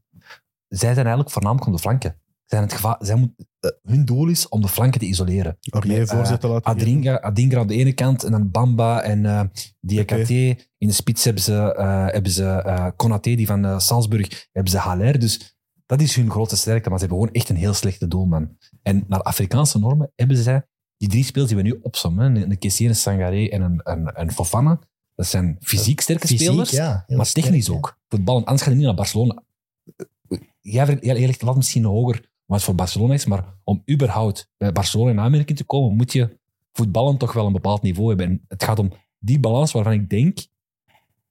Zij zijn eigenlijk voornamelijk om de flanken. Zijn het geva- zij moet, eh, hun doel is om de flanken te isoleren. Aurier Met, voorzet te laten geven. Adingra, Adingra aan de ene kant en dan Bamba en eh Diakate. In de spits hebben ze, eh hebben ze Konaté, die van Salzburg, hebben ze Haller. Dus dat is hun grootste sterkte, maar ze hebben gewoon echt een heel slechte doelman. En naar Afrikaanse normen hebben zij die drie spelers die we nu opzommen, een, Kessier, een Sangaré en een, een, een Fofana, dat zijn fysiek sterke Fysiek, spelers, ja, maar sterk, technisch ja. ook. Voetbal, anders ga je niet naar Barcelona. Jij, jij legt de lat misschien hoger, wat voor Barcelona is, maar om überhaupt bij Barcelona in aanmerking te komen, moet je voetballen toch wel een bepaald niveau hebben. En het gaat om die balans waarvan ik denk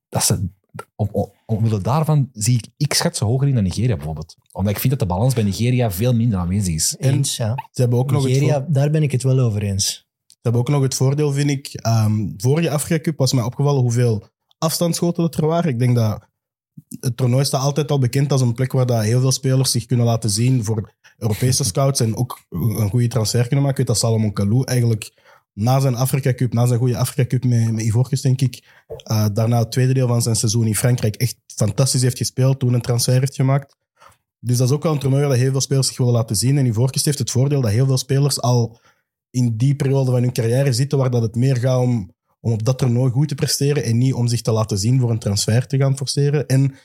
dat ze, om, om, omwille daarvan zie ik, ik schat ze hoger in dan Nigeria bijvoorbeeld. Omdat ik vind dat de balans bij Nigeria veel minder aanwezig is. Eens, ja. Ze hebben ook nog het Nigeria, voor- daar ben ik het wel over eens. Ze hebben ook nog het voordeel, vind ik. ehm vorige Afrika Cup was mij opgevallen hoeveel afstandsschoten dat er waren. Ik denk dat het toernooi staat altijd al bekend als een plek waar dat heel veel spelers zich kunnen laten zien voor Europese scouts en ook een goede transfer kunnen maken. Ik weet dat Salomon Kalou eigenlijk na zijn Afrika Cup, na zijn goede Afrika Cup met, met Ivoorkust, denk ik, eh, daarna het tweede deel van zijn seizoen in Frankrijk echt fantastisch heeft gespeeld, toen een transfer heeft gemaakt. Dus dat is ook wel een toernooi waar heel veel spelers zich willen laten zien. En Ivoorkust heeft het voordeel dat heel veel spelers al in die periode van hun carrière zitten waar dat het meer gaat om, om op dat toernooi goed te presteren en niet om zich te laten zien voor een transfer te gaan forceren. En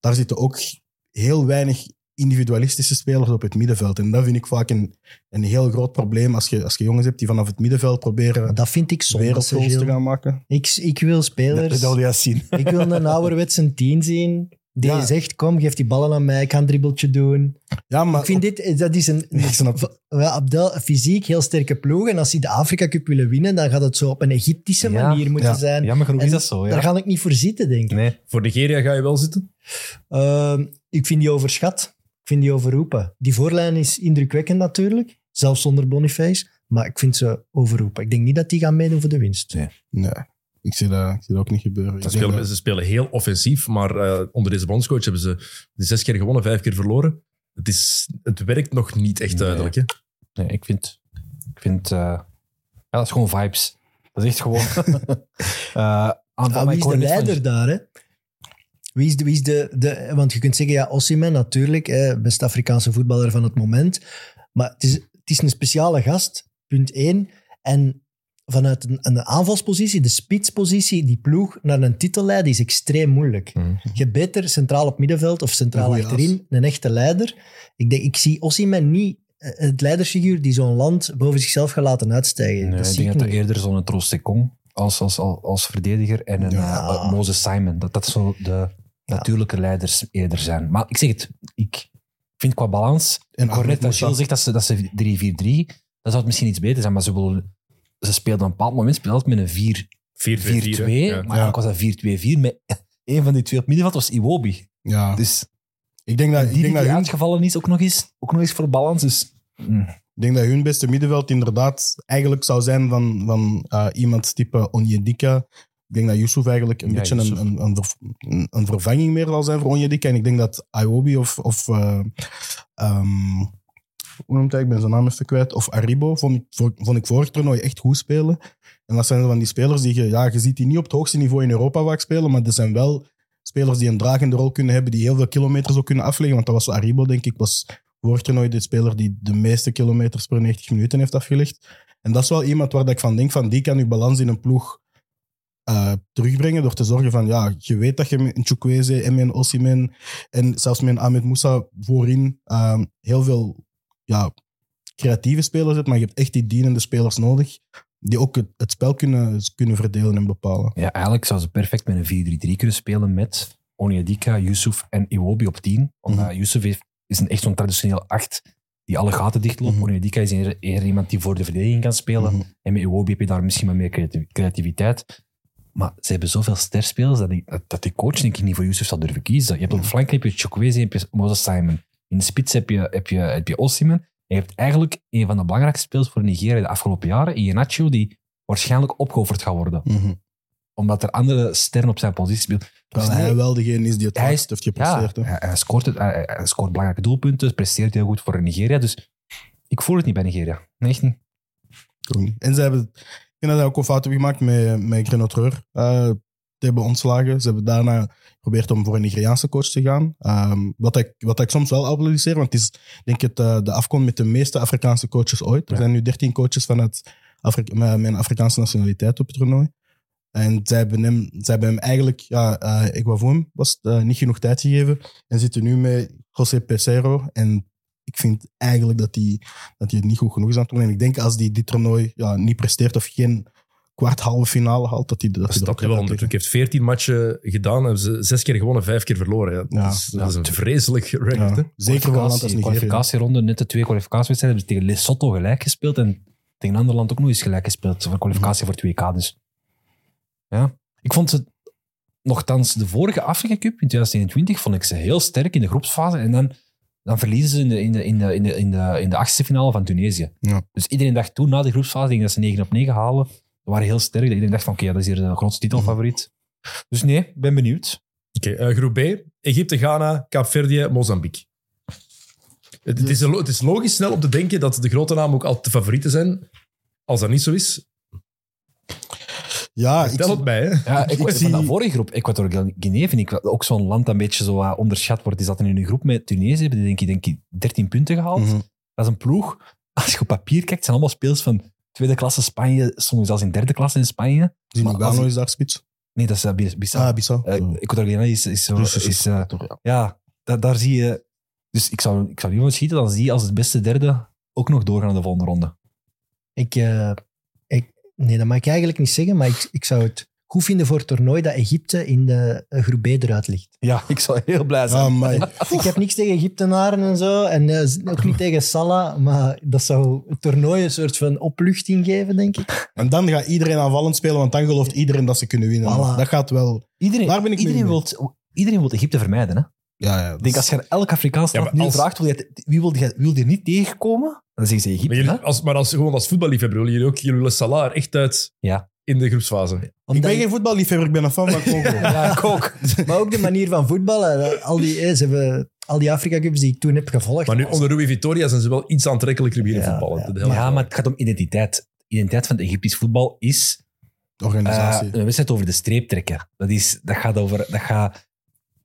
daar zitten ook heel weinig individualistische spelers op het middenveld. En dat vind ik vaak een, een heel groot probleem als je, als je jongens hebt die vanaf het middenveld Maar proberen dat vind ik zonde, wereldgoals te gaan maken. Ik, ik wil spelers... wil je zien. Ik wil een ouderwetse tien zien die Ja. zegt, kom, geef die ballen aan mij, ik ga een dribbeltje doen. Ja, maar ik vind dit, dat is een, Ik snap het. wel, Abdel, fysiek heel sterke ploeg. En als die de Afrika Cup willen winnen, dan gaat het zo op een Egyptische Ja, manier moeten ja. zijn. Jammer genoeg En is dat zo, Daar ja. ga ik niet voor zitten, denk ik. Nee. Voor Nigeria ga je wel zitten? Ehm, ik vind die overschat. Ik vind die overroepen. Die voorlijn is indrukwekkend natuurlijk, zelfs zonder Boniface. Maar ik vind ze overroepen. Ik denk niet dat die gaan meedoen voor de winst. Nee. nee, ik zie dat, ik zie dat ook niet gebeuren. Ze spelen, dat- ze spelen heel offensief, maar eh, onder deze bondscoach hebben ze zes keer gewonnen, vijf keer verloren. Het, is, het werkt nog niet echt Nee. duidelijk. Hè? Nee, ik vind... Ik vind eh, ja, dat is gewoon vibes. Dat is echt gewoon... eh aan Ah, wie is de leider daar? Hè? Wie is de, wie is de, de, want je kunt zeggen, ja, Osimhen natuurlijk, hè, beste Afrikaanse voetballer van het moment. Maar het is, het is een speciale gast, punt één. En vanuit een, een aanvalspositie, de spitspositie, die ploeg naar een titel leiden, is extreem moeilijk. Mhm. Je hebt beter centraal op middenveld of centraal goeie achterin een echte leider. Ik, denk, ik zie Osimhen niet eh, het leidersfiguur die zo'n land boven zichzelf gaat laten uitstijgen. Nee, dat ik denk ik dat er eerder zo'n Troost-Sekong als, als, als, als verdediger en een Ja. eh, eh, Moses Simon, dat dat zo de natuurlijke leiders eerder zijn. Maar ik zeg het, ik vind qua balans, En ik hoor net dat Ahmed Gilles zegt dat ze, dat ze 3-4-3, dan zou het misschien iets beter zijn, maar ze, willen, ze speelden op een bepaald moment speelden met een 4 4-2, 4-4-2. hè? Ja. maar eigenlijk was dat 4-2-4 met een van die twee op middenveld was Iwobi. Ja, Dus ik denk dat, die ik die, denk dat hun, uitgevallen is ook nog eens, ook nog eens voor balans. Dus, mm. Ik denk dat hun beste middenveld inderdaad eigenlijk zou zijn van, van eh, iemand type Onyedika, Ik denk dat Yusuf eigenlijk een Ja, beetje een, een, een, ver- een- een vervanging meer zal zijn voor Onyedika. En ik denk dat Iwobi of... of eh, ehm, hoe noemt hij? Ik ben zijn naam even kwijt. Of Aribo vond ik, vond ik vorig toernooi echt goed spelen. En dat zijn van die spelers die je... Ja, je ziet die niet op het hoogste niveau in Europa vaak spelen, maar er zijn wel spelers die een dragende rol kunnen hebben, die heel veel kilometers ook kunnen afleggen. Want dat was Aribo, denk ik, was vorig toernooi de speler die de meeste kilometers per 90 minuten heeft afgelegd. En dat is wel iemand waar dat ik van denk, van die kan je balans in een ploeg eh, terugbrengen door te zorgen van, ja, je weet dat je met een Chukwueze en met een Osimhen en zelfs met Ahmed Moussa voorin ehm, heel veel ja, creatieve spelers hebt, maar je hebt echt die dienende spelers nodig die ook het, het spel kunnen, kunnen verdelen en bepalen. Ja, eigenlijk zou ze perfect met een 4-3-3 kunnen spelen met Onyedika, Yusuf en Iwobi op 10. Omdat Mhm. Yusuf heeft, is een echt zo'n traditioneel 8 die alle gaten dichtloopt. Mhm. Onyedika is eerder, iemand die voor de verdediging kan spelen. Mhm. En met Iwobi heb je daar misschien wat meer creati- creativiteit. Maar ze hebben zoveel sterspelers dat, ik, dat, die coach denk ik niet voor Yusuf zal durven kiezen. Je hebt op de flank heb je Chukwueze en heb je Moses Simon. In de spits heb je, heb je, heb je Osimhen. En je hebt eigenlijk een van de belangrijkste spelers voor Nigeria de afgelopen jaren, Iheanacho, die waarschijnlijk opgeofferd gaat worden. Mhm. Omdat er andere sterren op zijn positie spelen. Terwijl Dus nee, hij wel degene is die het Hij heeft ja, gepresteerd. hè. hij, scoort het, hij, hij scoort belangrijke doelpunten, presteert heel goed voor Nigeria. Dus ik voel het niet bij Nigeria. Nee, echt niet. En ze hebben, ik vind dat ze ook een fout hebben gemaakt met, met Grenotreur. eh te hebben ontslagen. Ze hebben daarna geprobeerd om voor een Nigeriaanse coach te gaan. Ehm, wat, ik, wat ik soms wel applaudisseer, want het is denk ik het, eh, de afkom met de meeste Afrikaanse coaches ooit. Er zijn nu 13 coaches vanuit Afri een Afrikaanse nationaliteit op het toernooi. En zij hebben hem, zij hebben hem eigenlijk, ja, eh ik wou voor hem, was het, eh, niet genoeg tijd gegeven. En zitten nu met José Pesero. En ik vind eigenlijk dat hij dat hij het niet goed genoeg is aan het doen. En ik denk als hij dit toernooi ja, niet presteert of geen kwart halve finale haalt, dat hij dat, Dat hij wel onder druk. heeft 14 matchen gedaan, hebben ze zes keer gewonnen, vijf keer verloren. Ja, dat, Ja, is, dat ja, is een vreselijk record. Ja, zeker een land als Kwalificatie- Nigeria. kwalificatieronde, net de twee kwalificatiewedstrijden, hebben ze tegen Lesotho gelijk gespeeld en tegen een ander land ook nog eens gelijk gespeeld voor kwalificatie voor 2K. Dus ja, ik vond ze, nogthans, de vorige Afrika Cup in 2021 vond ik ze heel sterk in de groepsfase en dan, dan verliezen ze in de, in, de, in, de, in, de, in, de, in de achtste finale van Tunesië. Ja. Dus iedereen dacht toen, na de groepsfase, denk dat ze 9 op 9 halen. Ze waren heel sterk. Iedereen dacht van, oké, ja, dat is hier de grootste titelfavoriet. Dus nee, ik ben benieuwd. Oké, eh, groep B. Egypte, Ghana, Kaapverdië, Mozambique. Het, het, is, lo- het is logisch snel om te denken dat de grote namen ook altijd de favorieten zijn. Als dat niet zo is, Ja, ik, het mij. Hè. Ja, ik, Ik van zie- de vorige groep, Equatoriaal Guinea, vind ik ook zo'n land dat een beetje zo wat onderschat wordt. Die zaten in een groep met Tunesië, hebben die denk ik, denk ik 13 punten gehaald. Mhm. Dat is een ploeg, als je op papier kijkt, zijn allemaal spelers van tweede klasse Spanje, soms zelfs in derde klasse in Spanje. Zie ik- is daar spits. Nee, dat is uh, Bissau. Ah, Bissau. Eh, Equatoriaal Guinea is, is, zo, Dus is is, eh, ja. ja, da- daar zie je... Dus ik zou, ik zou liever schieten dan die als het beste derde ook nog doorgaan naar de volgende ronde. Ik, eh, ik, nee, dat mag ik eigenlijk niet zeggen, maar ik, ik zou het goed vinden voor het toernooi dat Egypte in de eh, groep B eruit ligt. Ja, ik zou heel blij zijn. Ik heb niks tegen Egyptenaren en zo, en eh, ook niet tegen Salah, maar dat zou het toernooi een soort van opluchting geven, denk ik. En dan gaat iedereen aanvallend spelen, want dan gelooft iedereen dat ze kunnen winnen. Voilà. Dat gaat wel... Iedereen, Daar ben ik iedereen, iedereen wil Egypte vermijden. Hè? Ja, ja, Ik denk, als je aan elk Afrikaans Ja, land nu als- vraagt, wil je, wie wil je, wil je niet tegenkomen? Dan zeggen ze Egypte. Maar, jullie, als, maar als, gewoon als voetballiefhebber willen jullie ook jullie willen Salah echt uit Ja. in de groepsfase. Ik ben geen voetballiefhebber, ik ben een fan van Congo. Ja, ik ook. Maar ook de manier van voetballen. Al die, eh, ze hebben, al die Afrika Cups die ik toen heb gevolgd. Maar nu onder Rui Vitoria zijn ze wel iets aantrekkelijker beginnen Ja, voetballen. ja. De Ja, maar het gaat om identiteit. De identiteit van het Egyptisch voetbal is eh, Organisatie. een wedstrijd over de streep trekken. Dat, is, dat gaat over... Dat gaat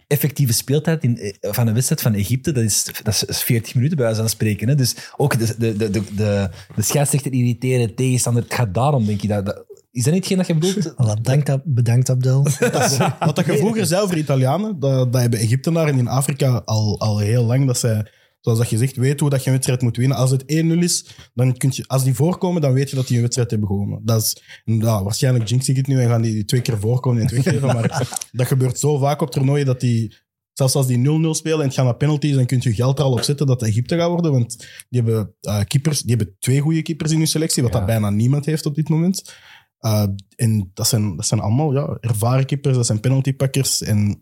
effectieve speeltijd in, eh, van een wedstrijd van Egypte, dat is, dat is 40 minuten bij wijze van spreken. Hè? Dus ook de, de, de, de, de, de scheidsrechter irriteren, tegenstander. Het gaat daarom, denk je. Dat, dat, is dat niet hetgeen dat je bedoelt? Voilà, bedankt, Ab- bedankt Abdel. Wat dat je vroeger zei over Italianen, dat, dat hebben Egyptenaren in Afrika al, al heel lang. Dat zij, zoals dat je zegt, weten hoe dat je een wedstrijd moet winnen. Als het 1-0 is, dan kun je, als die voorkomen, dan weet je dat die een wedstrijd hebben gewonnen. Dat is, ja, waarschijnlijk jinx ik het nu en gaan die twee keer voorkomen en het weggeven. maar dat gebeurt zo vaak op toernooien dat die, zelfs als die 0-0 spelen en het gaat naar penalties, dan kun je geld er al op zetten dat Egypte gaat worden. Want die hebben, eh, keepers, die hebben twee goede keepers in hun selectie, wat Ja. dat bijna niemand heeft op dit moment. Uh, en dat zijn, dat zijn allemaal ja, ervaren keepers, dat zijn penaltypakkers. En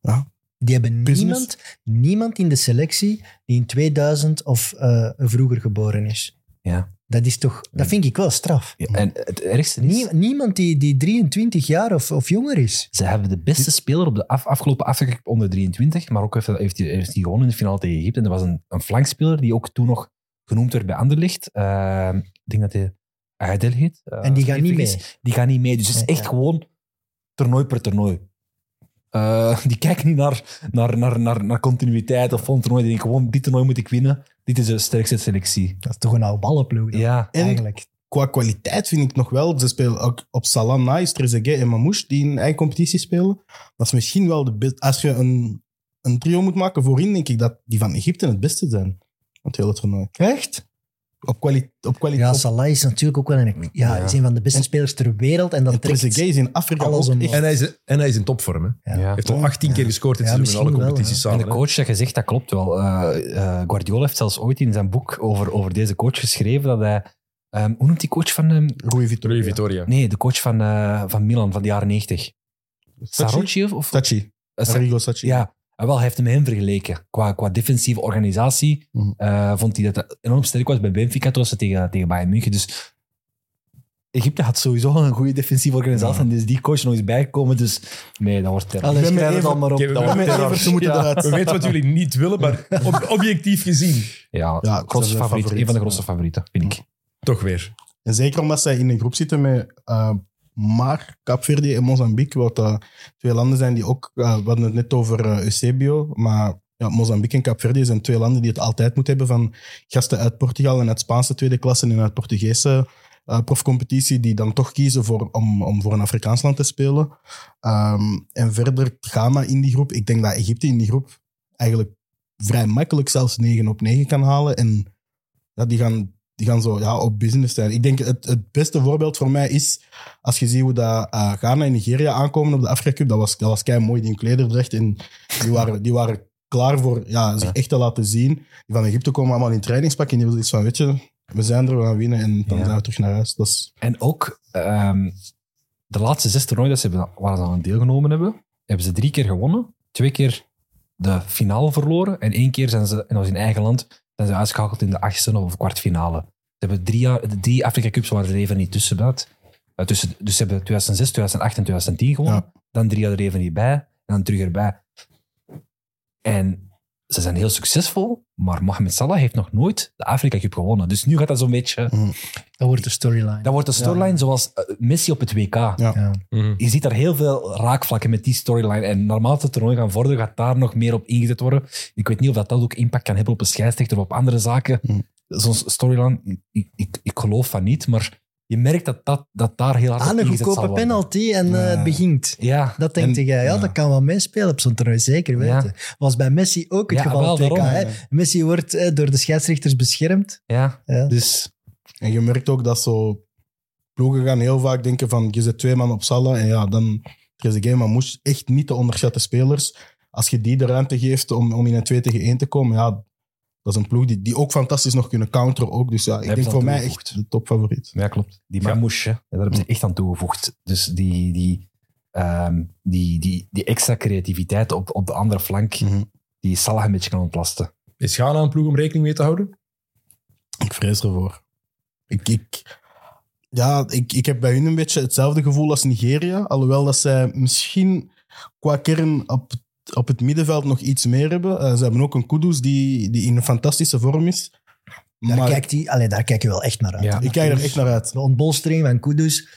ja, Die hebben Business. niemand, niemand in de selectie die in 2000 of eh, vroeger geboren is. Ja. Dat is toch... Dat vind ik wel straf. Ja, en het ergste is, Nie- niemand die, die 23 jaar of, of jonger is. ze hebben de beste speler op de af, afgelopen Afrika onder 23. Marokko heeft, heeft, hij- heeft hij gewonnen in de finale tegen Egypte. En dat was een, een flankspeler die ook toen nog genoemd werd bij Anderlicht. Eh, ik denk dat hij Aydel heet. eh, En die gaan niet mee. Die gaan niet mee. Dus het is echt gewoon toernooi per toernooi. Eh, die kijken niet naar, naar, naar, naar, naar continuïteit of van toernooi. Die denken gewoon, dit toernooi moet ik winnen. Dit is de sterkste selectie. Dat is toch een oude ballenploeg. dan, Ja, En Eigenlijk. qua kwaliteit vind ik nog wel, ze spelen ook op Salah, Nice, Trezeguet en Mamouche die in eigen competitie spelen. Dat is misschien wel de beste. Als je een, een trio moet maken voorin, denk ik dat die van Egypte het beste zijn. Het hele toernooi. Echt? Op, kwali op Ja, kwaliteit. Salah is natuurlijk ook wel een, ja, Ja. is een van de beste En- spelers ter wereld. En dat en trekt... Is in Afrika alles ook En hij is, en hij is in topvorm. Hè. Hij Ja. Ja. heeft al 18 keer gescoord in alle wel, competities En samen. de hè. coach dat je zegt, dat klopt wel. Eh, eh, Guardiola heeft zelfs ooit in zijn boek over, over deze coach geschreven dat hij... ehm, hoe noemt die coach van... ehm, Rui Vitoria. nee, de coach van, eh, van Milan van de jaren 90. Sacchi? Sarocchi of... Sa- Arrigo Sacchi. ja, en wel, hij heeft hem met hem vergeleken. Qua, qua defensieve organisatie Mhm. eh, vond hij dat enorm sterk was bij Benfica was ze tegen, tegen Bayern München. Dus Egypte had sowieso een goede defensieve organisatie Ja. en dus die coach nog eens bijgekomen. Dus nee, dat wordt terror. Allee, even- maar op. We Dat moeten Ja, weten wat jullie niet willen, maar ob- objectief gezien Ja, Ja, grootste favoriet. Een van de grootste favorieten, vind ik. toch weer. En zeker omdat zij in een groep zitten met eh maar Kaapverdi en Mozambique, wat twee landen zijn die ook... eh, we hadden het net over eh, Eusebio, maar ja, Mozambique en Kaapverdi zijn twee landen die het altijd moeten hebben van gasten uit Portugal en uit Spaanse tweede klasse en uit Portugese eh, profcompetitie, die dan toch kiezen voor, om, om voor een Afrikaans land te spelen. Ehm, en verder Ghana in die groep. Ik denk dat Egypte in die groep eigenlijk vrij makkelijk zelfs 9 op 9 kan halen. En ja, die gaan die gaan zo ja, op business zijn. Ik denk het, het beste voorbeeld voor mij is als je ziet hoe dat, eh, Ghana en Nigeria aankomen op de Afrika Cup. Dat was, dat was kei mooi, die in klederdracht. En die waren, die waren klaar voor ja, zich echt te laten zien. Die van Egypte komen allemaal in trainingspak en die willen iets van, weet je, we zijn er, we gaan winnen en dan Ja. zijn we terug naar huis. Dat is, En ook ehm, de laatste zes toernooien dat ze waar ze aan deelgenomen hebben, hebben ze drie keer gewonnen. Twee keer de finale verloren. En één keer zijn ze, en dat was in eigen land, zijn ze uitgeschakeld in de achtste of kwartfinale. Ze hebben drie, jaar, drie Afrika Cups waren er even niet tussenuit. Uh, tussen, dus ze hebben 2006, 2008 en 2010 gewonnen. Dan drie jaar er even niet bij. En dan terug erbij. En ze zijn heel succesvol. Maar Mohamed Salah heeft nog nooit de Afrika Cup gewonnen. Dus nu gaat dat zo'n beetje... Dat wordt de storyline. Dat wordt de storyline zoals eh, Messi op het WK. Ja. Ja. Mhm. Je ziet daar heel veel raakvlakken met die storyline. En naarmate het toernooi gaan vorderen, gaat daar nog meer op ingezet worden. Ik weet niet of dat, dat ook impact kan hebben op een scheidsrechter of op andere zaken. Mm. Zo'n storyline, ik, ik, ik geloof van niet. Maar je merkt dat, dat, dat daar heel hard Aan op een goedkope penalty en eh, Ja. het begint. Ja, Dat denkt En- jij, ja, ja. dat kan wel meespelen op zo'n toernooi, zeker Ja. weten. Was bij Messi ook het Ja, geval WK. daarom, hè. ja. Messi wordt eh, door de scheidsrechters beschermd. ja. Ja. Dus En je merkt ook dat zo ploegen gaan heel vaak denken van je zet twee man op Salah en ja, dan Trezeguet, maar moest echt niet te onderschatten spelers. Als je die de ruimte geeft om, om in een 2 tegen 1 te komen, ja, dat is een ploeg die, die ook fantastisch nog kunnen counteren ook. Dus ja, ik denk voor mij echt de topfavoriet. Ja, klopt. Die Ja. Mamouche, hè, daar hebben ze echt aan toegevoegd. Dus die, die, ehm, die, die, die extra creativiteit op, op de andere flank, Mhm. die Salah een beetje kan ontlasten. Is Ghana een ploeg om rekening mee te houden? Ik vrees ervoor. Ik, ik, ja, ik, ik heb bij hun een beetje hetzelfde gevoel als Nigeria. Alhoewel dat zij misschien qua kern op, op het middenveld nog iets meer hebben. Eh, ze hebben ook een Kudus die, die in een fantastische vorm is. Daar, Maar kijkt hij, allee, daar kijk je wel echt naar uit. Ja. ik kijk er echt naar uit. De ontbolstering van Kudus,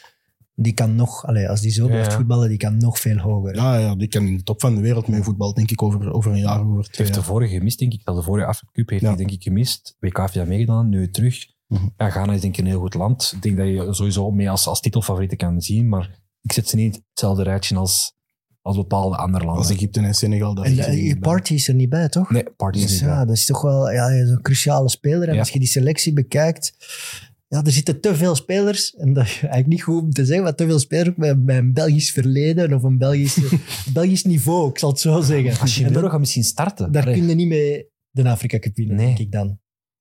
die kan nog, allee, als die zo blijft ja. voetballen, die kan nog veel hoger. Ja, ja, die kan in de top van de wereld mee voetbal, denk ik, over, over een jaar, over Het twee heeft de vorige gemist, denk ik. Dat de vorige Afrika Cup heeft Ja. hij denk ik gemist. WK heeft hij dat meegedaan, nu terug. Mhm. Ja, Ghana is denk ik een heel goed land. Ik denk dat je sowieso mee als, als titelfavorieten kan zien, maar ik zet ze niet in hetzelfde rijtje als, als bepaalde andere landen. Als Egypte en Senegal. En zitten eh, je party is er niet bij, toch? Nee, Party is Dus niet ja, bij. dat is toch wel ja, een cruciale speler. En Ja. als je die selectie bekijkt, ja, er zitten te veel spelers. En dat is eigenlijk niet goed om te zeggen, maar te veel spelers met, met een Belgisch verleden of een Belgisch, Belgisch niveau, ik zal het zo zeggen. En Hachimuro dat- gaat misschien starten. daar Allee. kun je niet mee de Afrika Cup winnen, Nee. denk ik dan.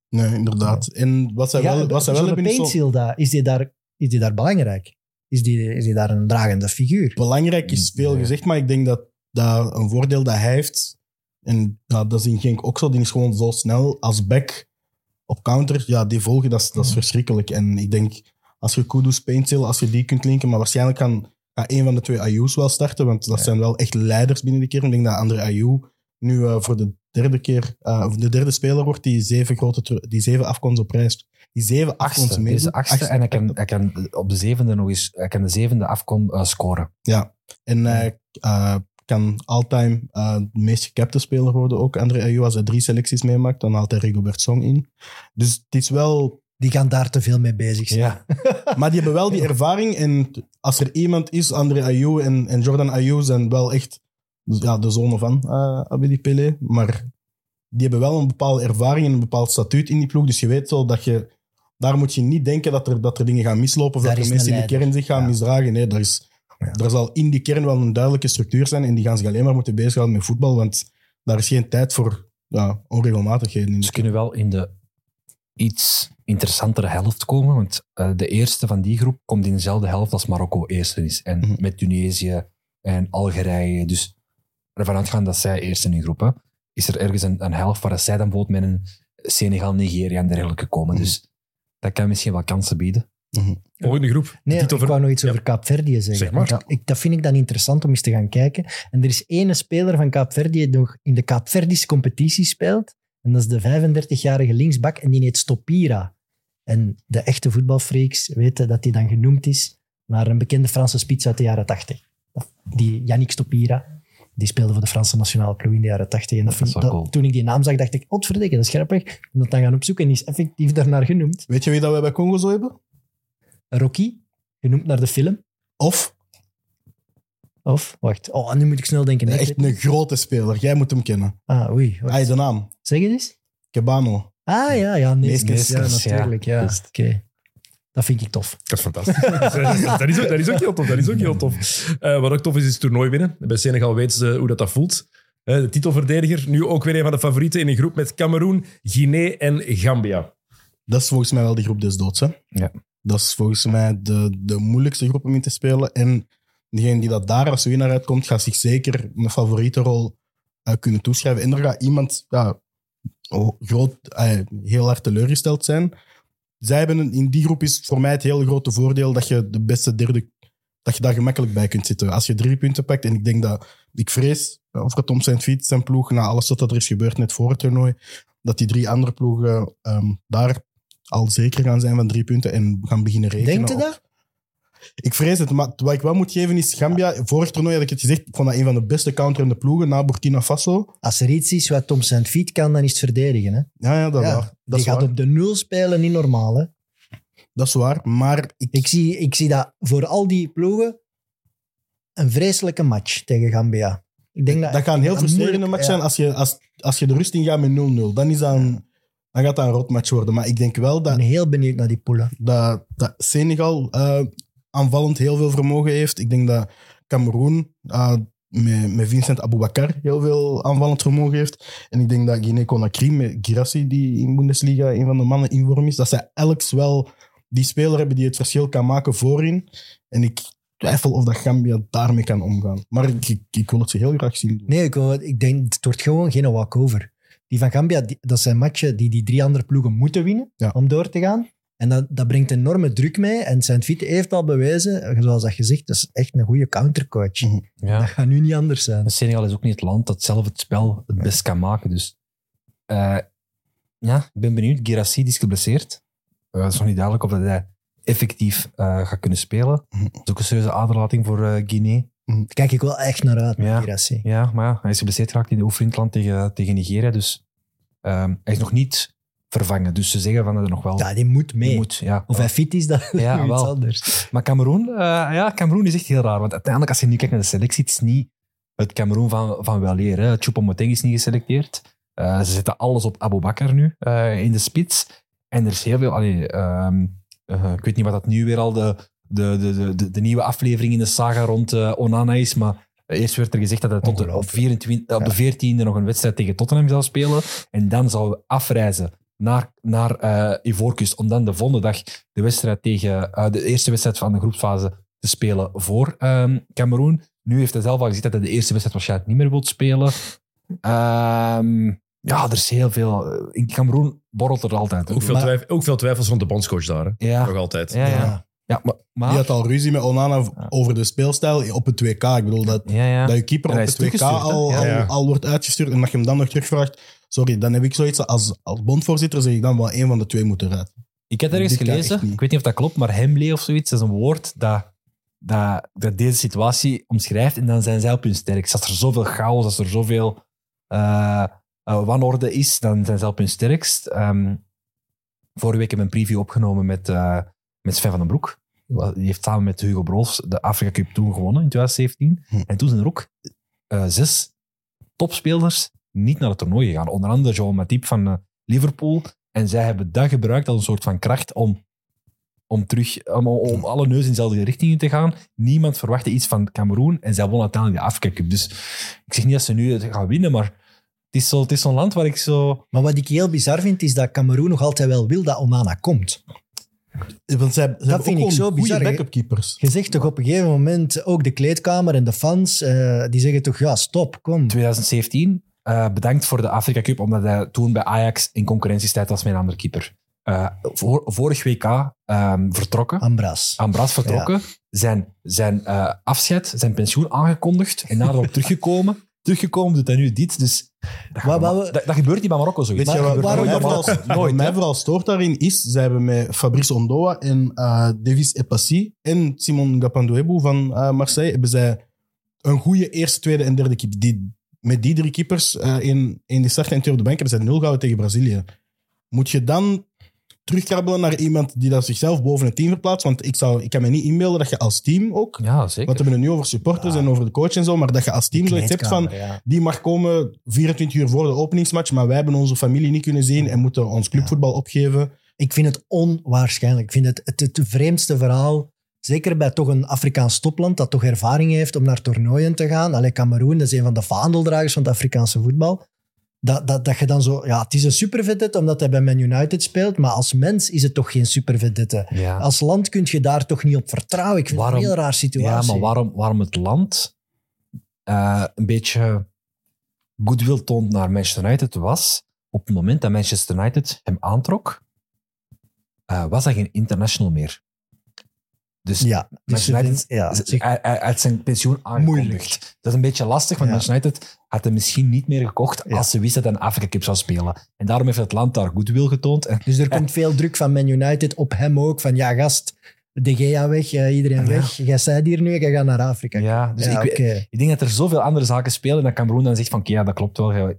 Nee, inderdaad. En wat zij Ja, wel, wat zij wel John hebben is zo- Paintsil daar, is die daar, is die daar belangrijk? Is die, is die daar een dragende figuur? belangrijk is veel gezegd, maar ik denk dat, dat een voordeel dat hij heeft, en ja, dat is in Genk ook zo, die is gewoon zo snel als back op counter, ja, die volgen, dat is, dat is verschrikkelijk. En ik denk, als je Kudus, Paintil, als je die kunt linken, maar waarschijnlijk kan, een van de twee Ayu's wel starten, want dat zijn wel echt leiders binnen de kern. Ik denk dat André Ayew nu eh, voor de derde keer, eh, of de derde speler wordt die zeven, grote, die zeven afkomst op reis. Die zeven afkomst Achtste, mee. deze achtste. En hij kan, hij kan op de zevende nog eens, hij kan de zevende afkon eh, scoren. Ja, en hij eh, kan all-time eh, de meest gecapte speler worden ook. André Ayew, als hij drie selecties meemaakt, dan haalt hij Rigobert Song in. Dus het is wel... Die gaan daar te veel mee bezig zijn. Ja. Maar die hebben wel die ervaring. En als er iemand is, André Ayew en, en Jordan Ayew zijn wel echt ja, de zonen van uh, Abedi Pelé. Maar die hebben wel een bepaalde ervaring en een bepaald statuut in die ploeg. Dus je weet wel dat je... Daar moet je niet denken dat er, dat er dingen gaan mislopen of Daar dat er mensen in de kern zich gaan Ja. misdragen. Nee, daar, is, Ja. daar zal in die kern wel een duidelijke structuur zijn en die gaan zich alleen maar moeten bezighouden met voetbal, want daar is geen tijd voor ja, onregelmatigheden. In Ze kunnen wel in de iets interessantere helft komen, want eh, de eerste van die groep komt in dezelfde helft als Marokko eerste is. En Mhm. met Tunesië en Algerije. Dus ervan uitgaan dat zij eerst in hun groep, hè, is er ergens een, een helft waar zij dan bijvoorbeeld met een Senegal, Nigeria en dergelijke komen. Mhm. Dus dat kan misschien wel kansen bieden. Volgende groep. Nee, ik voor- wou nog iets Ja. over Kaapverdië zeggen. Zeg maar. Ik, dat vind ik dan interessant om eens te gaan kijken. En er is ene speler van Kaapverdië die nog in de Kaapverdische competitie speelt. En dat is de 35-jarige linksbak en die heet Stopira. En de echte voetbalfreaks weten dat hij dan genoemd is naar een bekende Franse spits uit de jaren 80. Die Yannick Stopira. Die speelde voor de Franse nationale ploeg in de jaren 80. En dat Dat is vind- dat- cool. toen ik die naam zag, dacht ik, oh, verdikke, dat is grappig. En dat dan gaan opzoeken en die is effectief daarnaar genoemd. Weet je wie dat wij bij Congo zo hebben? Rocky, genoemd naar de film. Of Of, wacht. Oh, nu moet ik snel denken. Nee, echt een grote speler. Jij moet hem kennen. Ah, oei. Hij de naam. Zeg het eens. Kebano. Ah, ja, ja. Neeskens. Ja, Neeskens, ja. natuurlijk. Ja, oké. Dat vind ik tof. Dat is fantastisch. dat, is ook, dat is ook heel tof. Dat is ook heel tof. Eh, wat ook tof is, is het toernooi winnen. Bij Senegal weten ze hoe dat, dat voelt. Eh, de titelverdediger, nu ook weer een van de favorieten in een groep met Cameroen, Guinea en Gambia. Dat is volgens mij wel de groep des doods. Hè? Ja. Dat is volgens mij de, de moeilijkste groep om in te spelen. En degene die dat daar als winnaar uitkomt, gaat zich zeker een favoriete rol eh, kunnen toeschrijven. En er gaat iemand ja, oh, groot, heel hard teleurgesteld zijn. Zij hebben een- in die groep is voor mij het hele grote voordeel dat je de beste derde, dat je daar gemakkelijk bij kunt zitten. Als je drie punten pakt, en ik denk dat, ik vrees, eh, over Tom St. Fiets zijn ploeg, na alles wat er is gebeurd net voor het toernooi, dat die drie andere ploegen ehm, daar al zeker gaan zijn van drie punten en gaan beginnen rekenen. Denkt u op- dat? Ik vrees het, maar wat ik wel moet geven is Gambia. Vorig toernooi had ik het gezegd, ik vond dat een van de beste counterende ploegen na Burkina Faso. Als er iets is wat Tom St. Fiet kan, dan is het verdedigen. Hè? Ja, ja dat, is Ja, waar. dat die is gaat waar. op de nul spelen, niet normaal. Hè? Dat is waar. Maar ik, Ik, zie, ik zie dat voor al die ploegen een vreselijke match tegen Gambia. Ik denk dat, dat gaat een heel frustrerende match ja. zijn als je, als, als je de rust in gaat met 0-0. Dan, is dat een, dan gaat dat een rotmatch worden. Maar ik denk wel Ik dat, ben heel benieuwd naar die poelen. dat, dat Senegal eh, aanvallend heel veel vermogen heeft. Ik denk dat Cameroen eh, met, met Vincent Aboubakar heel veel aanvallend vermogen heeft. En ik denk dat Guinea-Conakry met Girassi, die in Bundesliga een van de mannen in vorm is, dat zij elks wel die speler hebben die het verschil kan maken voorin. En ik twijfel of dat Gambia daarmee kan omgaan. Maar ik, ik, ik wil het ze heel graag zien doen. Nee, ik, wil- ik denk, het wordt gewoon geen walkover. Die van Gambia, die- dat zijn matchen die die drie andere ploegen moeten winnen Ja. om door te gaan. En dat, dat brengt enorme druk mee. En Saint Vite heeft al bewezen, zoals dat gezegd, dat is echt een goede countercoach. Mhm. Ja. Dat gaat nu niet anders zijn. En Senegal is ook niet het land dat zelf het spel het best kan maken. Dus eh, ja, ik ben benieuwd. Girassi is geblesseerd. Eh, het is nog niet duidelijk of dat hij effectief eh, gaat kunnen spelen. Mhm. Dat is ook een serieuze aderlating voor Guinea. Daar kijk ik wel echt naar uit, Ja. ja. Girassi. Ja, maar ja, hij is geblesseerd geraakt in de oefenland tegen, tegen Nigeria. Dus ehm, hij is nog niet vervangen. Dus ze zeggen van dat er nog wel... Ja, die moet mee. die moet, ja. Of hij fit is, dat is Ja, wel. anders. Maar Cameroen, eh, ja, Cameroen is echt heel raar. Want uiteindelijk, als je nu kijkt naar de selectie, het is niet het Cameroen van, van weleer. hè. Choupo-Moting is niet geselecteerd. Eh, ze zetten alles op Abubakar nu eh, in de spits. En er is heel veel... Allee, ehm, eh, ik weet niet wat dat nu weer al de, de, de, de, de nieuwe aflevering in de saga rond eh, Onana is, maar eerst werd er gezegd dat hij tot de, op, Ongelooflijk. 24, op de 14e nog een wedstrijd tegen Tottenham zou spelen. En dan zou afreizen naar, naar Ivoorkust om dan de volgende dag de wedstrijd tegen eh, de eerste wedstrijd van de groepsfase te spelen voor ehm Cameroen. Nu heeft hij zelf al gezegd dat hij de eerste wedstrijd waarschijnlijk niet meer wil spelen. Ehm, Ja, er is heel veel. eh, In Cameroen borrelt er altijd. Ook veel, Maar- twijf- ook veel twijfels rond de bondscoach daar. Hè? Ja. Nog altijd. Ja, ja. ja. Maar, Die maar had al ruzie met Onana over de speelstijl op het 2K. Ik bedoel, dat, ja, ja. dat je keeper op het is 2K teruggestuurd, hè? al, Ja. al, Ja. al wordt uitgestuurd en dat je hem dan nog terugvraagt. Sorry, dan heb ik zoiets als, als bondvoorzitter zeg ik dan wel één van de twee moet eruit. Ik heb ergens gelezen, ik weet niet of dat klopt, maar hemley of zoiets, dat is een woord dat, dat, dat deze situatie omschrijft. En dan zijn zij op hun sterkst. Als er zoveel chaos, als er zoveel eh, eh, wanorde is, dan zijn zij op hun sterkst. Ehm, vorige week hebben we een preview opgenomen met, eh, met Sven van den Broek. Die heeft samen met Hugo Broos de Afrika Cup toen gewonnen in 2017. Hm. En toen zijn er ook eh, zes topspelers niet naar het toernooi gegaan. Onder andere Joel Matip van eh, Liverpool. En zij hebben dat gebruikt als een soort van kracht om, om terug, om, om alle neus in dezelfde richting te gaan. Niemand verwachtte iets van Cameroen en zij wonnen uiteindelijk de Afrika Cup. Dus ik zeg niet dat ze nu het gaan winnen, maar het is zo- het is zo'n land waar ik zo... Maar wat ik heel bizar vind, is dat Cameroen nog altijd wel wil dat Onana komt. Want zij, ze hebben vind ook ik zo bizar, backup keepers. Je zegt toch op een gegeven moment, ook de kleedkamer en de fans, eh, die zeggen toch, ja, stop, kom. 2017, eh, bedankt voor de Afrika Cup, omdat hij toen bij Ajax in concurrentiestrijd was met een andere keeper. Eh, voor, vorig WK ehm, vertrokken. Ambras. Ambras vertrokken, zijn, zijn eh, afscheid, zijn pensioen aangekondigd en daarop teruggekomen. Teruggekomen doet hij nu dit, dus dat, Wat- wat we- dat, dat gebeurt niet bij Marokko zoiets. Weet je nooit mij vooral, Nooit, mij stoort daarin is, ze hebben met Fabrice Ondoa en eh Davis Epassi en Simon Gapandoebu van eh, Marseille hebben zij een goede eerste, tweede en derde keeper. Die, met die drie keepers eh in, in de start en twee op de bank hebben zij nul gehouden tegen Brazilië. Moet je dan terugkrabbelen naar iemand die dat zichzelf boven het team verplaatst? Want ik, zou, ik kan me niet inbeelden dat je als team ook... Ja, zeker. Want we hebben het nu over supporters Ja. en over de coach en zo, maar dat je als team zoiets hebt van... Ja. Die mag komen 24 uur voor de openingsmatch, maar wij hebben onze familie niet kunnen zien en moeten ons clubvoetbal opgeven. Ik vind het onwaarschijnlijk. Ik vind het het, het vreemdste verhaal, zeker bij toch een Afrikaans topland dat toch ervaring heeft om naar toernooien te gaan. Allee, Cameroen, dat is een van de vaandeldragers van het Afrikaanse voetbal. Dat, dat, dat je dan zo... Ja, het is een supervedette omdat hij bij Man United speelt, maar als mens is het toch geen supervedette. Ja. Als land kun je daar toch niet op vertrouwen. Ik vind Waarom- het een heel raar situatie. Ja, maar waarom, waarom het land eh, een beetje goodwill toont naar Manchester United was, op het moment dat Manchester United hem aantrok, eh, was hij geen international meer. Dus Ja, dus United, ja, had zijn pensioen aangekondigd. Moeilijk. Dat is een beetje lastig, want Ja. Manchester United had hem misschien niet meer gekocht Ja. als ze wisten dat hij een Afrika Cup zou spelen. En daarom heeft het land daar goodwill getoond. En Dus er komt veel druk van Man United op hem ook. Van ja, gast, De Gea weg, eh, iedereen weg. Jij zei hier nu, jij gaat naar Afrika. ja, dus ik. Ik denk dat er zoveel andere zaken spelen en dat Cameroen dan zegt van, oké, ja, dat klopt wel.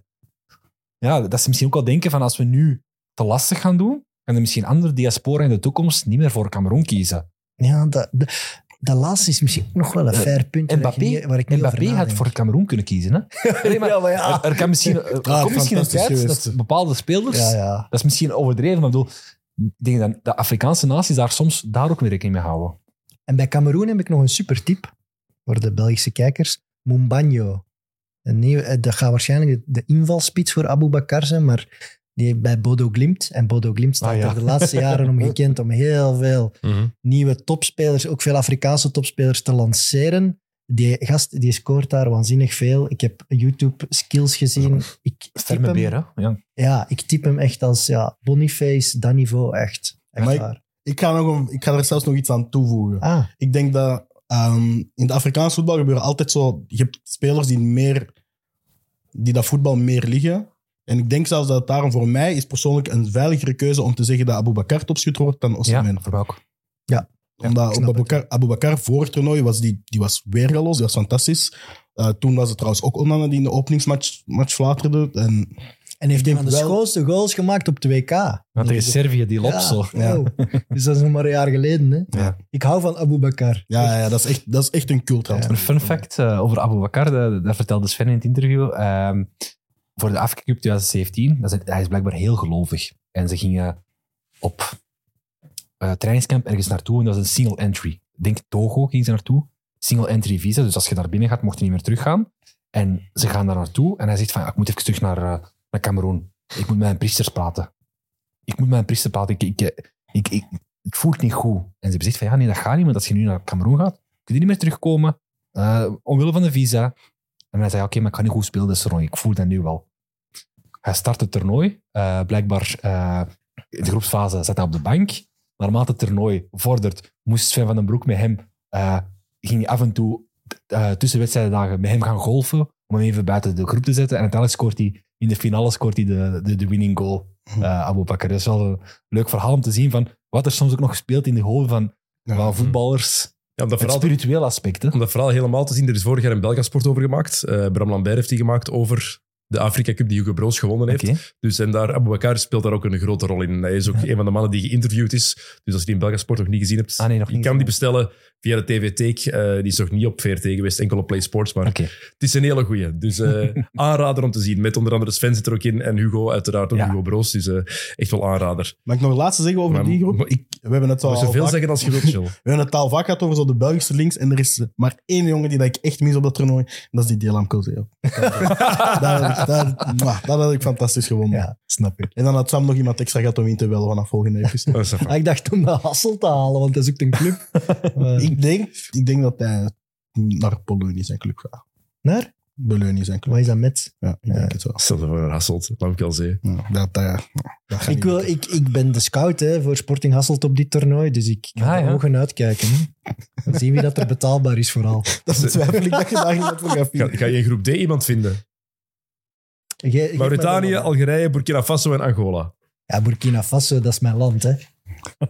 Ja. Dat ze misschien ook wel denken van, als we nu te lastig gaan doen, gaan er misschien andere diaspora in de toekomst niet meer voor Cameroen kiezen. Ja, dat, dat, dat laatste is misschien nog wel een Eh, fair punt. waar Mbappé, ik niet- waar ik niet over Mbappé had voor Cameroen kunnen kiezen. Hè? Nee, maar Ja, maar ja. Er, er kan misschien, er komt misschien een tijd dat bepaalde spelers, Ja, ja. dat is misschien overdreven, maar ik bedoel, denk dat de Afrikaanse naties daar soms daar ook rekening mee houden. En bij Cameroen heb ik nog een super tip voor de Belgische kijkers. Mumbanyo. Een nieuw, eh, dat gaat waarschijnlijk de, de invalspits voor Abu Bakar zijn, maar die bij Bodo Glimt. En Bodo Glimt staat Ah, ja. er de laatste jaren om gekend om heel veel Mhm. nieuwe topspelers, ook veel Afrikaanse topspelers, te lanceren. Die gast die scoort daar waanzinnig veel. Ik heb YouTube-skills gezien. Ik typ hem, beer, hè? Ja. Ja, ik typ hem echt als ja, Boniface, dat niveau, echt. echt Maar ik- waar. Ik ga, nog een, ik ga er zelfs nog iets aan toevoegen. Ah, Ik denk dat ehm, in het Afrikaans voetbal gebeuren altijd zo... Je hebt spelers die, meer, die dat voetbal meer liggen. En ik denk zelfs dat het daarom voor mij is persoonlijk een veiligere keuze om te zeggen dat Abu Bakar topschutter wordt dan ja, Osimhen. voor mij ook. Omdat ik snap Abu Bakar, Abu Bakar voor het toernooi was, die, die was weergaloos, die was fantastisch. Eh, toen was het trouwens ook Onana die in de openingsmatch match flaterde. En en heeft een van de wel- schoonste goals gemaakt op de WK. Want tegen Servië, die lop zo. Ja. wow. Dus dat is nog maar een jaar geleden. Hè? Ja. Ik hou van Abu Bakar. ja, ja dat, is echt, dat is echt een cultheld. Een fun fact eh, over Abu Bakar, dat, dat vertelde Sven in het interview. Ehm, voor de Afrika Cup 2017, dat is, hij is blijkbaar heel gelovig. En ze gingen op eh trainingscamp ergens naartoe en dat was een single entry. Denk Togo ging ze naartoe. Single entry visa, dus als je daar binnen gaat, mocht je niet meer teruggaan. En ze gaan daar naartoe en hij zegt van, ik moet even terug naar, eh, naar Cameroen. Ik moet met mijn priesters praten. Ik moet met mijn priester praten. Ik, ik, ik, ik, het niet goed. En ze gezegd van, ja, nee, dat gaat niet, want als je nu naar Cameroen gaat, kun je niet meer terugkomen. Eh, omwille van de visa. En hij zei, oké, maar ik ga niet goed spelen, dus Ron, ik voel dat nu wel. hij start het toernooi. Eh, blijkbaar, eh, in de groepsfase zat hij op de bank. Naarmate het toernooi vordert, moest Sven van den Broek met hem, eh, ging hij af en toe tussen wedstrijddagen met hem gaan golfen, om hem even buiten de groep te zetten. En uiteindelijk scoort hij, in de finale scoort hij de, de, de winning goal, uh, Abu Bakr. Dat is wel een leuk verhaal om te zien van wat er soms ook nog gespeeld in de hoofden van, Ja. van voetballers. Ja, om dat Het verhaal, spirituele aspect, hè. om dat verhaal helemaal te zien, er is vorig jaar een Belgasport over gemaakt. Eh, Bram Lambert heeft die gemaakt over de Afrika Cup die Hugo Broos gewonnen heeft. Dus en daar, Abu Bakar speelt daar ook een grote rol in. Hij is ook een van de mannen die geïnterviewd is. Dus als je die in Belgasport nog niet gezien hebt, Ah, nee, nog je niet kan die bestellen via de TV-teek. Eh, die is nog niet op VRT geweest, enkel op Play Sports. Maar het is een hele goeie. Dus eh, aanrader om te zien. Met onder andere Sven zit er ook in en Hugo, uiteraard ook Ja. Hugo Broos. Dus eh, echt wel aanrader. Mag ik nog het laatste zeggen over Maar- die groep? maar ik We hebben het al, zoveel vaak, zeggen als je wilt, Jill. we hebben het al vaak gehad over zo de Belgische links. En er is maar één jongen die dat ik echt mis op dat toernooi. En dat is die Delam Kozeo. dat, mwah, dat had ik fantastisch gewonnen. Ja, snap ik. En dan had Sam nog iemand extra gehad om in te bellen vanaf volgende episode. Dat is even- Ah, ik dacht om de Hassel te halen, want dat is ook een club. Eh, ik, denk, ik denk dat hij naar Polonie zijn club gaat. naar? Bologna zijn club. Wat is dat met? Ja, ik denk het wel. Stel je voor een Hasselt, laat ik al zeggen. Ja, dat, dat, dat gaat Ik, wil, lukken. ik, ik ben de scout hè, voor Sporting Hasselt op dit toernooi, dus ik ga Ah, ja. ogen uitkijken. Hè. Dan zien wie dat er betaalbaar is vooral. Dat betwijfel ik dat je daar iemand voor gaat Ga, vinden. ga je in groep D iemand vinden? Ge- mij Mauritanië. Algerije, Burkina Faso en Angola. Ja, Burkina Faso, dat is mijn land. Hè.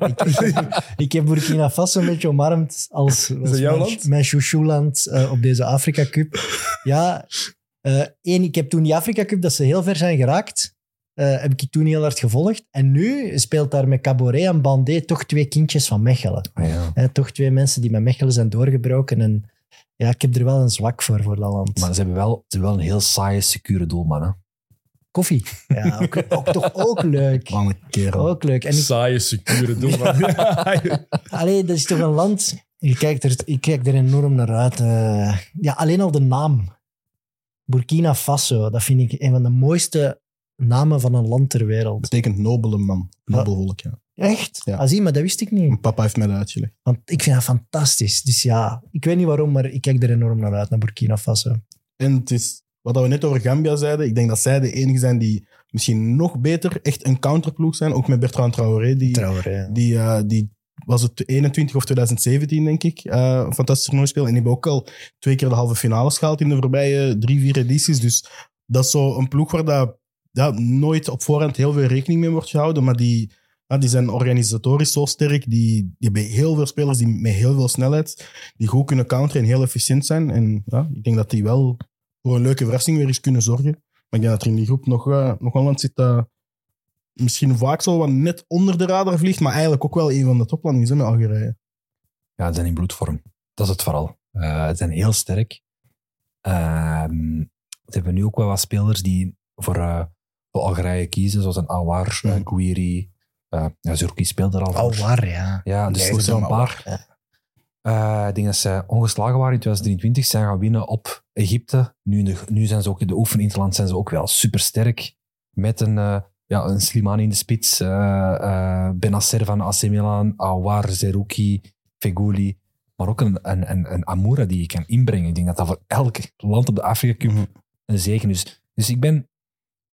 ik, ik, ik heb Burkina Faso een beetje omarmd als, als dat jouw mijn, land? mijn chouchouland eh, op deze Afrika Cup. Ja, eh, één, ik heb toen die Afrika Cup, dat ze heel ver zijn geraakt, eh, heb ik toen heel hard gevolgd. En nu speelt daar met Caboret en Bandé toch twee kindjes van Mechelen. Ah, ja. Toch twee mensen die met Mechelen zijn doorgebroken. En ja, ik heb er wel een zwak voor, voor dat land. Maar ze hebben, wel, ze hebben wel een heel saaie, secure doelman. Hè? Koffie. Ja, ook, ook, toch ook leuk. Man, een kerel. Ook leuk. En ik, Saaie, secure doelman. Allee, dat is toch een land... Je kijkt er, ik kijk er enorm naar uit. eh. ja, alleen al de naam. Burkina Faso, dat vind ik een van de mooiste namen van een land ter wereld. betekent nobele man. Nobel volk, ja. Echt? Ja. Ah, zie, maar dat wist ik niet. Mijn papa heeft mij dat uitgelegd. Want ik vind dat fantastisch. Dus ja, ik weet niet waarom, maar ik kijk er enorm naar uit, naar Burkina Faso. En het is, wat we net over Gambia zeiden, ik denk dat zij de enige zijn die misschien nog beter echt een counterploeg zijn. Ook met Bertrand Traoré, die, Traoré. die, eh, die was het 21 of 2017, denk ik, eh, een fantastisch toernooi spelen. En die hebben ook al twee keer de halve finales gehaald in de voorbije drie, vier edities. Dus dat is zo een ploeg waar dat, ja, nooit op voorhand heel veel rekening mee wordt gehouden, maar die, ja, die zijn organisatorisch zo sterk. Die, die hebben heel veel spelers die met heel veel snelheid, die goed kunnen counteren en heel efficiënt zijn. En ja, ik denk dat die wel voor een leuke verrassing weer eens kunnen zorgen. Maar ik denk dat er in die groep nog, eh, nog wel iemand zit dat misschien vaak zo wat net onder de radar vliegt, maar eigenlijk ook wel een van de toplanden is hè, met Algerije. Ja, ze zijn in bloedvorm. Dat is het vooral. Eh, ze zijn heel sterk. Ehm, ze hebben nu ook wel wat spelers die voor, eh, voor Algerije kiezen, zoals een Awar, Ja. eh, Gouiri. eh ja, Zurki speelde er al voor. Waar, ja. Ja, dus Nee, er zijn een paar. Eh, ik denk dat ze ongeslagen waren in 2023. Zijn gaan winnen op Egypte. Nu, de, nu zijn ze ook in de oefeninterland zijn ze ook wel supersterk. Met een, eh, ja, een Slimani in de spits. eh eh Benasser van AC Milan. Awar, Zerouki, Feguli. Maar ook een, een, een, een Amoura die je kan inbrengen. Ik denk dat dat voor elk land op de Afrika Cup Mhm. een zegen is. Dus ik ben...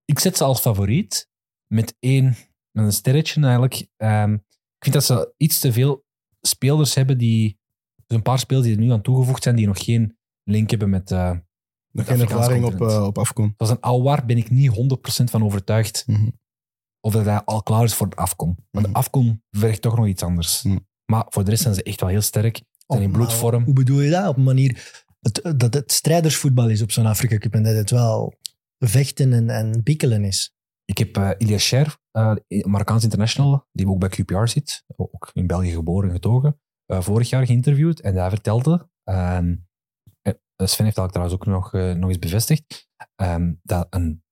Ik zet ze als favoriet. Met één... Met een sterretje eigenlijk. Ehm, ik vind dat ze iets te veel spelers hebben die... Dus een paar spelers die er nu aan toegevoegd zijn, die nog geen link hebben met... eh Nog geen ervaring op, eh, op afkom. zoals een Alwar ben ik niet 100% van overtuigd Mhm. of dat hij al klaar is voor de Afcon. Maar de Mhm. Afcon vergt toch nog iets anders. Mhm. Maar voor de rest zijn ze echt wel heel sterk. Zijn in Oh, bloedvorm. Hoe bedoel je dat? Op een manier het, dat het strijdersvoetbal is op zo'n Afrika Cup en dat het wel vechten en, en bikkelen is. Ik heb Ilias Cher, eh Marokkaans international, die ook bij QPR zit, ook in België geboren en getogen, eh, vorig jaar geïnterviewd. En hij vertelde, ehm, eh, Sven heeft dat trouwens ook nog, eh, nog eens bevestigd, ehm, dat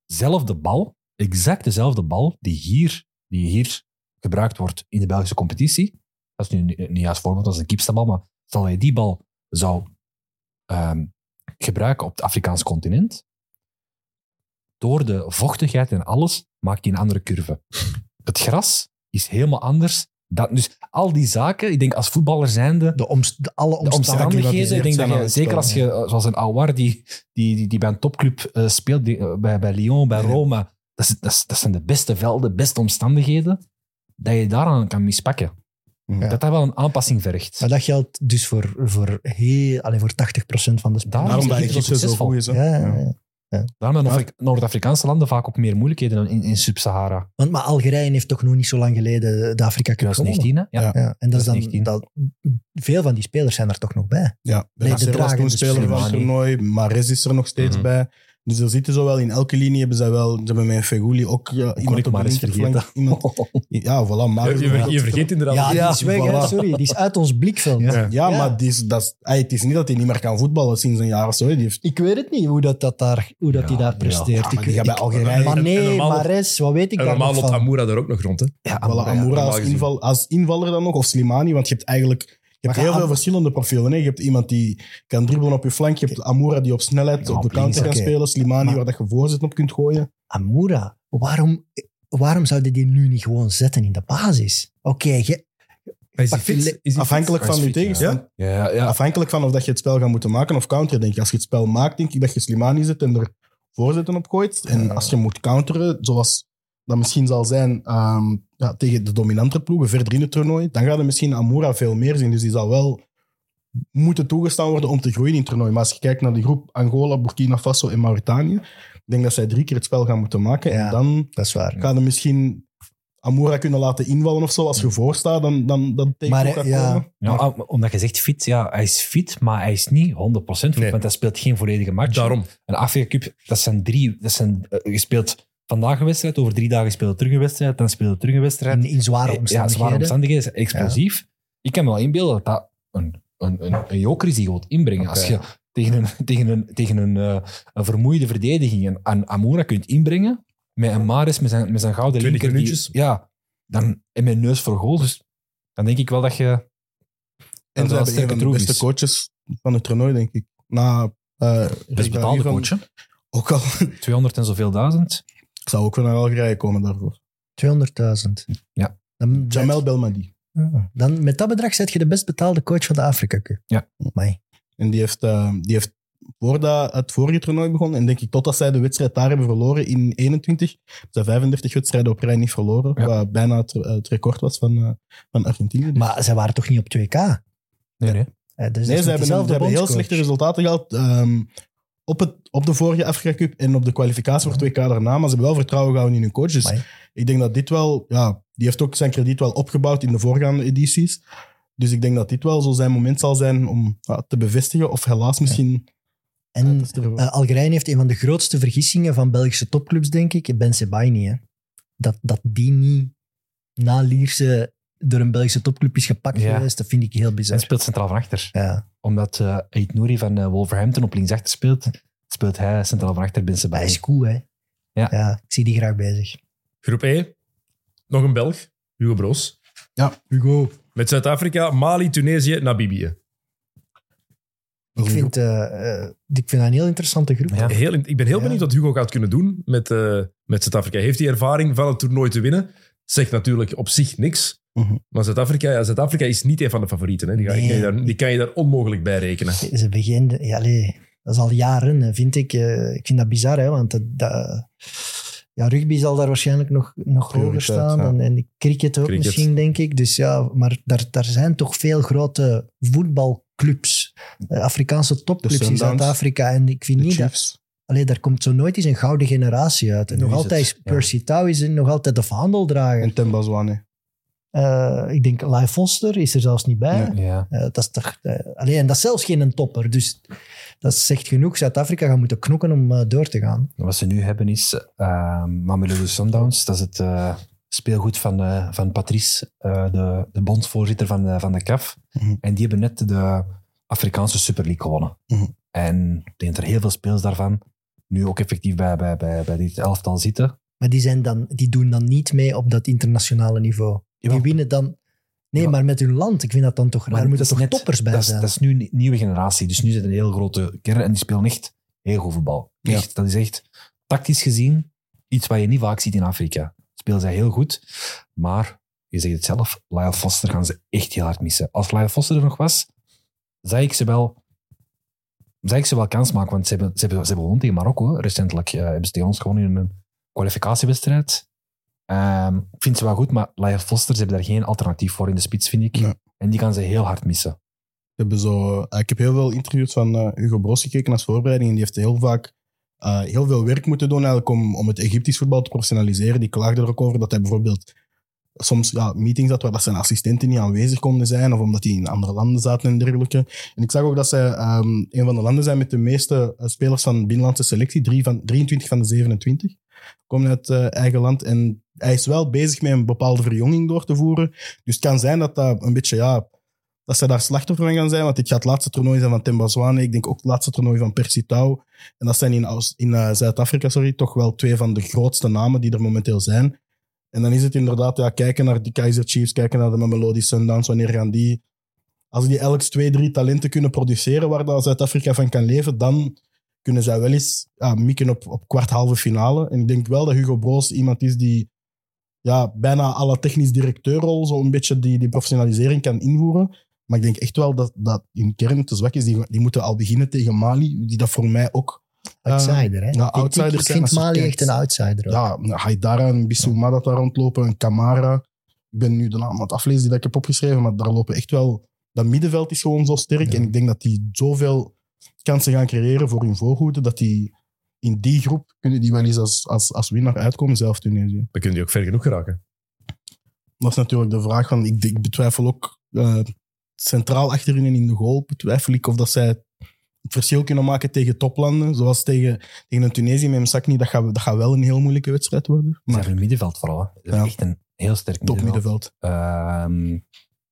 eenzelfde bal, exact dezelfde bal, die hier, die hier gebruikt wordt in de Belgische competitie, dat is nu niet niet juist voorbeeld, dat is een kiepstabal, maar stel je die bal zou ehm, gebruiken op het Afrikaanse continent, door de vochtigheid en alles maakt hij een andere curve. Het gras is helemaal anders. Dat, dus al die zaken, ik denk als voetballer zijnde, De, omst- de alle de omstandigheden. ik denk dat je, zeker als je, zoals een Aouar die, die, die, die bij een topclub eh, speelt, die, eh, bij, bij Lyon, bij Ja. Roma, dat, is, dat, is- dat zijn de beste velden, beste omstandigheden, dat je daaraan kan mispakken. Ja. Dat dat wel een aanpassing vergt. Maar dat geldt dus voor, voor, heel, allee, voor 80% van de spelers. Daarom Daarom dat Egypte zo goed is. hè. Ja, ja, Ja. Daarom hebben Noord-Afrikaanse landen vaak ook meer moeilijkheden dan in, in Sub-Sahara. Want maar Algerije heeft toch nog niet zo lang geleden de Afrika Cup gewonnen. 2019, hè? Ja. Ja. En dat is dan, 2019. dat, veel van die spelers zijn er toch nog bij. Ja, Nee, de Benacer was toen speler van het toernooi. Mares is er nog steeds Mhm. bij. Dus er zitten zo wel in elke linie hebben zij wel. Ze hebben met Feguli ook ja, kon iemand ik op de maar eens vergeten. Iemand, ja, voilà. Mares Je, je, je vergeet inderdaad. Ja, die is weg, hè. voilà. sorry. Die is uit ons blikveld. Ja. Ja. Ja, Ja. maar die is, dat is, ey, het is niet dat hij niet meer kan voetballen sinds een jaar of zo. Die heeft, Ik weet het niet hoe dat, dat daar, hoe dat Ja, hij daar ja. presteert. Ja, maar ik, die gaat bij Algerije- Maar nee, Mares, wat weet ik En daar normaal loopt? Amoura daar ook nog rond. Hè? Ja, voilà, Amoura, als, inval, als invaller dan nog, of Slimani. Want je hebt eigenlijk je hebt Maar heel veel verschillende profielen. Hè. Je hebt iemand die kan dribbelen op je flank. Je hebt Amoura die op snelheid Ja, op de counter kan spelen. Slimani Maar- waar dat je voorzet op kunt gooien. Amoura, waarom, waarom zouden die nu niet gewoon zetten in de basis? Oké, je- Maar Is hij Pak fit? die- Is hij Afhankelijk van je ja. tegenstander. Ja, ja. Afhankelijk van of dat je het spel gaat moeten maken of counteren, denk ik. Als je het spel maakt, denk ik dat je Slimani zet en er voorzetten op gooit. En als je moet counteren, zoals dat misschien zal zijn ehm, ja, tegen de dominantere ploegen verder in het toernooi, dan gaat er misschien Amoura veel meer zien. Dus die zal wel moeten toegestaan worden om te groeien in het toernooi. Maar als je kijkt naar die groep Angola, Burkina Faso en Mauritanië, ik denk dat zij drie keer het spel gaan moeten maken. Ja. En dan dat is waar. gaat er misschien Amoura kunnen laten invallen of zo. Als je voorstaat, dan, dan, dan tegen Maar, ja. komen. Ja, ah, maar omdat je zegt fit, ja, hij is fit, maar hij is niet 100% fit, Nee. want hij speelt geen volledige match. Daarom. Een Afrika Cup, dat zijn drie, dat zijn, eh, je speelt vandaag een wedstrijd, over drie dagen speel je terug een wedstrijd, dan speel je terug een wedstrijd. In, in zware omstandigheden. Ja, zware omstandigheden, explosief. Ik kan me wel inbeelden dat dat een, een, een, een joker is die je wilt inbrengen. Als je tegen een, tegen een, tegen een, eh, een vermoeide verdediging een, een Amoura kunt inbrengen, met een Maris met zijn, met zijn gouden 20 linker. die- ja, dan, en met neus voor goal. Dus dan denk ik wel dat je... En dat ze hebben een de beste is. coaches van het toernooi, denk ik. Na, eh, Best betaalde van- coach? Ook al. 200 en zoveel duizend. Ik zou ook wel naar Algerije komen daarvoor. 200.000. Ja. Dan, Jamel Belmadi. Ja. dan met dat bedrag zet je de best betaalde coach van de Afrika Cup. Ja. Amai. En die heeft, eh, die heeft voordat het vorige toernooi begon, en denk ik totdat zij de wedstrijd daar hebben verloren in 21, zij 35 wedstrijden op rij niet verloren, Ja. wat bijna het, het record was van, eh, van Argentinië. Dus- Maar zij waren toch niet op 2K? Nee, nee. Eh, dus nee, ze hebben, ze hebben heel slechte resultaten gehad ehm, op, het, op de vorige Afrika Cup en op de kwalificatie voor 2K daarna, maar ze hebben wel vertrouwen gehouden in hun coach. Dus Amai. ik denk dat dit wel, ja, die heeft ook zijn krediet wel opgebouwd in de voorgaande edities. Dus ik denk dat dit wel zo zijn moment zal zijn om ja, te bevestigen, of helaas misschien. En eh, Algerije heeft een van de grootste vergissingen van Belgische topclubs, denk ik. Ben Sebaini. Hè. Dat, dat die niet na Lierse door een Belgische topclub is gepakt Ja. geweest, dat vind ik heel En bizar. speelt centraal van achter. Ja. Omdat uh, Ait Nouri van eh, Wolverhampton op linksachter speelt, speelt hij centraal van achter binnen Hij bij. is cool, hè? Ja. ik zie die graag bezig. Groep E. Nog een Belg. Hugo Broos. Ja, Hugo. Met Zuid-Afrika, Mali, Tunesië, Namibië. Ik vind, eh, eh, ik vind dat een heel interessante groep. Ja. Heel, ik ben heel Ja. benieuwd wat Hugo gaat kunnen doen met, eh, met Zuid-Afrika. Heeft hij ervaring van het toernooi te winnen? Zegt natuurlijk op zich niks. Mhm. Maar Zuid-Afrika, ja, Zuid-Afrika is niet een van de favorieten. Hè. Die, ga- Nee. kan je daar, die kan je daar onmogelijk bij rekenen. Ze beginnen, ja, allee, dat is al jaren, vind ik. eh, ik vind dat bizar, hè, want dat, dat- ja, rugby zal daar waarschijnlijk nog, nog hoger staan. ja. En, en cricket ook Cricket. misschien, denk ik. Dus ja, maar daar, daar zijn toch veel grote voetbalclubs, eh, Afrikaanse topclubs in Zuid-Afrika. En ik vind De niet dat... Chiefs. Allee, daar komt zo nooit eens een gouden generatie uit. En nog altijd. Percy Tau is er nog altijd de vaandeldrager. En Temba Eh, ik denk, Lai Foster is er zelfs niet bij. Ja. Eh, dat is toch, eh, allee, en dat is zelfs geen een topper. Dus dat zegt genoeg. Zuid-Afrika gaat moeten knokken om door te gaan. Wat ze nu hebben is uh, Mamelodi Sundowns. Dat is het speelgoed van, eh, van Patrice, eh, de, de bondsvoorzitter van de, van de CAF. Mhm. En die hebben net de Afrikaanse Super League gewonnen. Mhm. En ik denk dat er heel veel spelers daarvan nu ook effectief bij, bij, bij, bij dit elftal zitten. Maar die, zijn dan, die doen dan niet mee op dat internationale niveau. Jawel. Die winnen dan... Nee, maar met hun land. Ik vind dat dan toch... Maar Daar moeten toch net- toppers bij dat is, zijn. dat is nu een nieuwe generatie. Dus nu zit een heel grote kern en die spelen echt heel goed voetbal. Ja. Echt, Dat is echt tactisch gezien iets wat je niet vaak ziet in Afrika. Spelen zij heel goed, maar je zegt het zelf, Lyle Foster gaan ze echt heel hard missen. Als Lyle Foster er nog was, zou ik ze wel, ik ze wel kans maken, want ze hebben, ze hebben, ze hebben gewonnen tegen Marokko. Recentelijk eh, hebben ze tegen ons gewonnen in een kwalificatiewedstrijd. Ehm, ik vind ze wel goed, maar Laia Foster, ze hebben daar geen alternatief voor in de spits, vind ik. Nee. En die kan ze heel hard missen. Hebben zo, eh, ik heb heel veel interviews van eh, Hugo Bros gekeken als voorbereiding. En die heeft heel vaak eh, heel veel werk moeten doen eigenlijk om, om het Egyptisch voetbal te professionaliseren. Die klaagde er ook over dat hij bijvoorbeeld soms ja, meetings had waar dat zijn assistenten niet aanwezig konden zijn. Of omdat die in andere landen zaten en dergelijke. En ik zag ook dat zij ehm, een van de landen zijn met de meeste spelers van de binnenlandse selectie. Drie van, 23 van de 27 komen uit eh, eigen land. En hij is wel bezig met een bepaalde verjonging door te voeren. Dus het kan zijn dat dat een beetje, ja, dat ze daar slachtoffer van gaan zijn. Want dit gaat het laatste toernooi zijn van Temba Zwane. Ik denk ook het laatste toernooi van Percy Tau. En dat zijn in, in eh, Zuid-Afrika sorry, toch wel twee van de grootste namen die er momenteel zijn. En dan is het inderdaad ja, kijken naar de Kaiser Chiefs, kijken naar de Mamelodi Sundowns. Wanneer gaan die... Als die elk twee, drie talenten kunnen produceren waar Zuid-Afrika van kan leven, dan kunnen zij wel eens ja, mikken op, op kwart halve finale. En ik denk wel dat Hugo Broos iemand is die ja, bijna alle technisch directeurrol zo een beetje die, die professionalisering kan invoeren. Maar ik denk echt wel dat, dat in kern te zwak is. Die, die moeten al beginnen tegen Mali, die dat voor mij ook... eh, Outsider, hè? ja, Ik- ik, vind Mali echt een outsider. ook. Ja, Haidara en Bissouma dat daar rondlopen, en Kamara. Ik ben nu de naam aan het aflezen die dat ik heb opgeschreven, maar daar lopen echt wel... Dat middenveld is gewoon zo sterk. Ja. En ik denk dat die zoveel kansen gaan creëren voor hun voorhoede, dat die in die groep kunnen die wel eens als, als, als winnaar uitkomen, zelf Tunesië. Dan kunnen die ook ver genoeg geraken. Dat is natuurlijk de vraag van... Ik, ik betwijfel ook eh, centraal achterin en in de goal, betwijfel ik of dat zij het verschil kunnen maken tegen toplanden. Zoals tegen, tegen een Tunesië met Msakni. Dat gaat, dat gaat wel een heel moeilijke wedstrijd worden. Maar hun middenveld vooral. Hè. Dat is Ja. Echt een heel sterk top middenveld. middenveld. Ehm,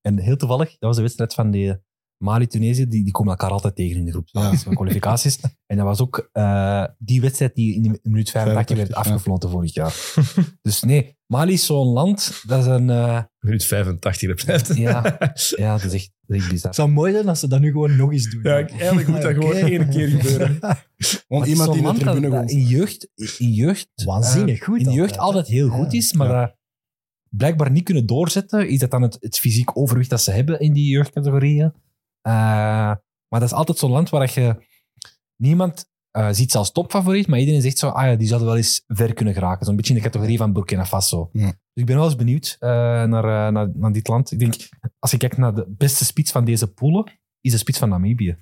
en heel toevallig, dat was de wedstrijd van die Mali-Tunesië. Die, die komen elkaar altijd tegen in de groep. Ja. Ja. Van kwalificaties. en dat was ook eh, die wedstrijd die in de minuut 85 werd 85, ja. afgefloten vorig jaar. dus nee, Mali is zo'n land. Dat is een... eh, Minuut 85 dat blijft. Ja. ja, dat is echt, dat is echt bizar. Het zou mooi zijn als ze dat nu gewoon nog eens doen. Ja, eigenlijk moet dat gewoon één keer gebeuren. Want iemand die in de dat- tribune dat in jeugd, in jeugd, Waanzinnig eh, goed In de jeugd altijd, altijd heel goed Ja. is, maar dat blijkbaar niet kunnen doorzetten. Is dat dan het, het fysiek overwicht dat ze hebben in die jeugdcategorieën? Eh, maar dat is altijd zo'n land waar je niemand eh, ziet als topfavoriet, maar iedereen zegt zo, ah ja, die zouden wel eens ver kunnen geraken. Zo'n beetje in de categorie van Burkina Faso. Ja. Dus ik ben wel eens benieuwd eh, naar, naar, naar dit land. Ik denk, als je kijkt naar de beste spits van deze poelen, is de spits van Namibië.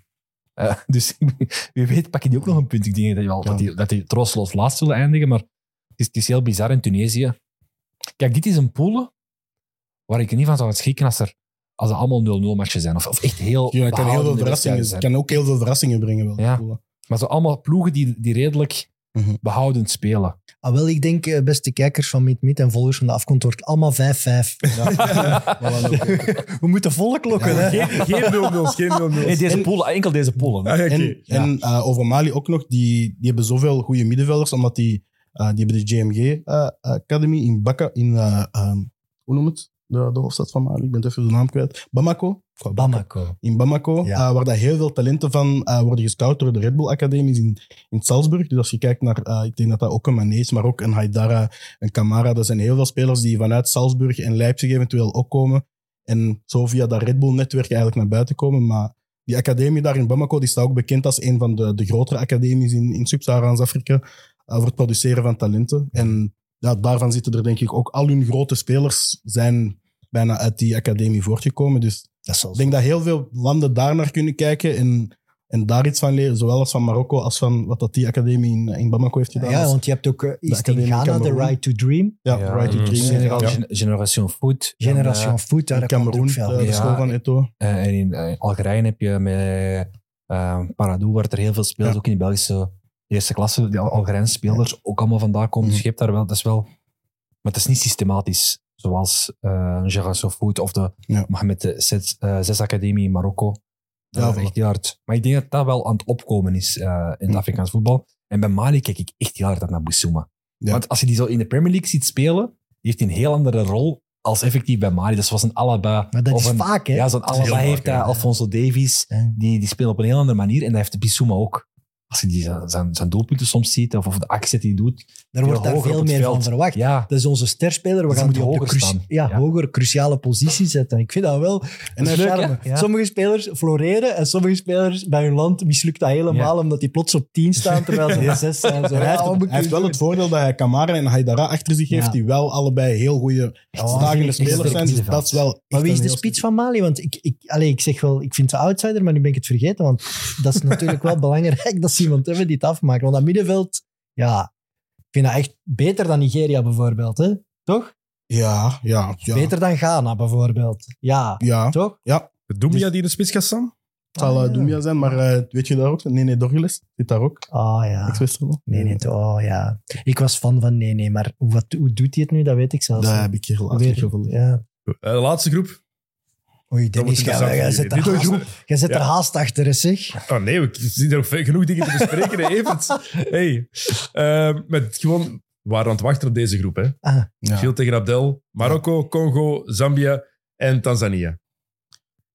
Dus wie weet pak je die ook nog een punt. Ik denk dat, je wel, Ja. dat, die, dat die troosteloos laatst zullen eindigen, maar het is, het is heel bizar in Tunesië. Kijk, dit is een poelen waar ik er niet van zou schrikken als er, als er allemaal 0-0 matchen zijn. Of, of echt heel Ja, het kan heel veel verrassingen, het kan ook heel veel verrassingen brengen. Wel, Ja. Maar zo allemaal ploegen die, die redelijk Mhm. behoudend spelen. Ah, wel, ik denk, eh, beste kijkers van Meet Meet en volgers van de afkomst, wordt allemaal 5-5. We moeten volle klokken, hè? Geen, geen 0-0's, geen 0-0's. Nee, deze poelen, enkel deze poelen. Ah, ja. En, en eh, over Mali ook nog, die, die hebben zoveel goede middenvelders, omdat die, eh, die hebben de GMG eh, Academy in Baka, in, ehm, hoe noem het? De, de hoofdstad van Mali, ik ben even de naam kwijt. Bamako. Bamako. In Bamako, Ja. eh, waar dat heel veel talenten van eh, worden gescout door de Red Bull Academies in, in Salzburg. Dus als je kijkt naar, eh, ik denk dat dat ook een Mané is, maar ook een Haidara, een Kamara. Er zijn heel veel spelers die vanuit Salzburg en Leipzig eventueel ook komen. En zo via dat Red Bull-netwerk eigenlijk naar buiten komen. Maar die academie daar in Bamako die staat ook bekend als een van de, de grotere academies in, in Sub-Saharaans Afrika. eh, voor het produceren van talenten. En ja, daarvan zitten er denk ik ook al hun grote spelers zijn bijna uit die academie voortgekomen. Dus Dat ik denk dat heel veel landen daar naar kunnen kijken en, en daar iets van leren. Zowel als van Marokko als van wat dat die academie in, in Bamako heeft gedaan. Ja, Dus- want je hebt ook, eh, is het in Ghana, de. Right to Dream. ja, Ja, Right to mm, Dream. Senegal, Ja. Gen- Generation Foot. Generation En, Foot, daar In komt ook de, veel. de Ja. school van Eto'o. eh, en in eh, Algerije heb je met uh, Paradou, waar er heel veel spelers, Ja. ook in de Belgische eerste klasse, die Al- Algerijnse spelers, ook allemaal vandaar komen. Dus Mhm. je hebt daar wel, dat is wel... Maar het is niet systematisch, zoals eh Generation Foot of de Ja. Mohamed Zes, eh, Zes Academie in Marokko. Dat Ja, is voilà. echt heel hard. Maar ik denk dat dat wel aan het opkomen is eh, in het Mhm. Afrikaans voetbal. En bij Mali kijk ik echt heel hard naar Boussouma. Ja. Want als je die zo in de Premier League ziet spelen, die heeft een heel andere rol als effectief bij Mali. Dat is zoals een Alaba. Maar dat of is een, vaak, hè? Ja, zo'n Alaba heeft vaak. Alfonso Davies. Die, die spelen op een heel andere manier. En dat heeft Bissouma ook. Als je die, zijn, zijn, doelpunten soms ziet, of, of de actie die hij doet, Daar wordt daar hoger veel meer veld. van verwacht. Ja, Dat is onze sterspeler. We Dus gaan die op de hoger cru- staan. ja, Ja. hogere cruciale positie zetten. Ik vind dat wel En dat leuk? Ja. Sommige spelers floreren en sommige spelers bij hun land mislukt dat helemaal omdat die plots op 10 staan terwijl ze op 6 zijn. Zo, hij heeft, hij wel het voordeel dat hij Kamara en Haidara achter zich heeft, Ja. die wel allebei heel goede slagende echt spelers zijn. Dus dat is wel Maar wie is de spits van Mali? Want ik, ik, allez, ik zeg wel, ik vind ze outsider, maar nu ben ik het vergeten. Want dat is natuurlijk wel belangrijk dat ze iemand hebben die het afmaakt. Want dat middenveld, ja, ik vind dat echt beter dan Nigeria bijvoorbeeld. Hè? Toch? Ja, ja, ja. Beter dan Ghana bijvoorbeeld. Ja, Ja, toch? Doemia die in de spits gaat staan? het zal Ah, eh, ja. Doemia zijn, maar eh, weet je daar ook? Nee, nee, Dorgeles zit daar ook. Oh ja. Ex-Westerlo. Nee, nee, oh ja. Ik was fan van nee, nee, maar wat, hoe doet hij het nu? Dat weet ik zelfs Dat heb ik hier gevonden. ja. Eh, de laatste groep. Oei, Dennis, jij, zit, er haast, groep. jij zit er haast achter, hè, zeg. Oh nee, we zien er genoeg dingen te bespreken. hè, Evert. Hey. Eh, met gewoon, we waren aan het wachten op deze groep. Hè. Ah, Ja. Tegen Abdel, Marokko, Congo, Zambia en Tanzania.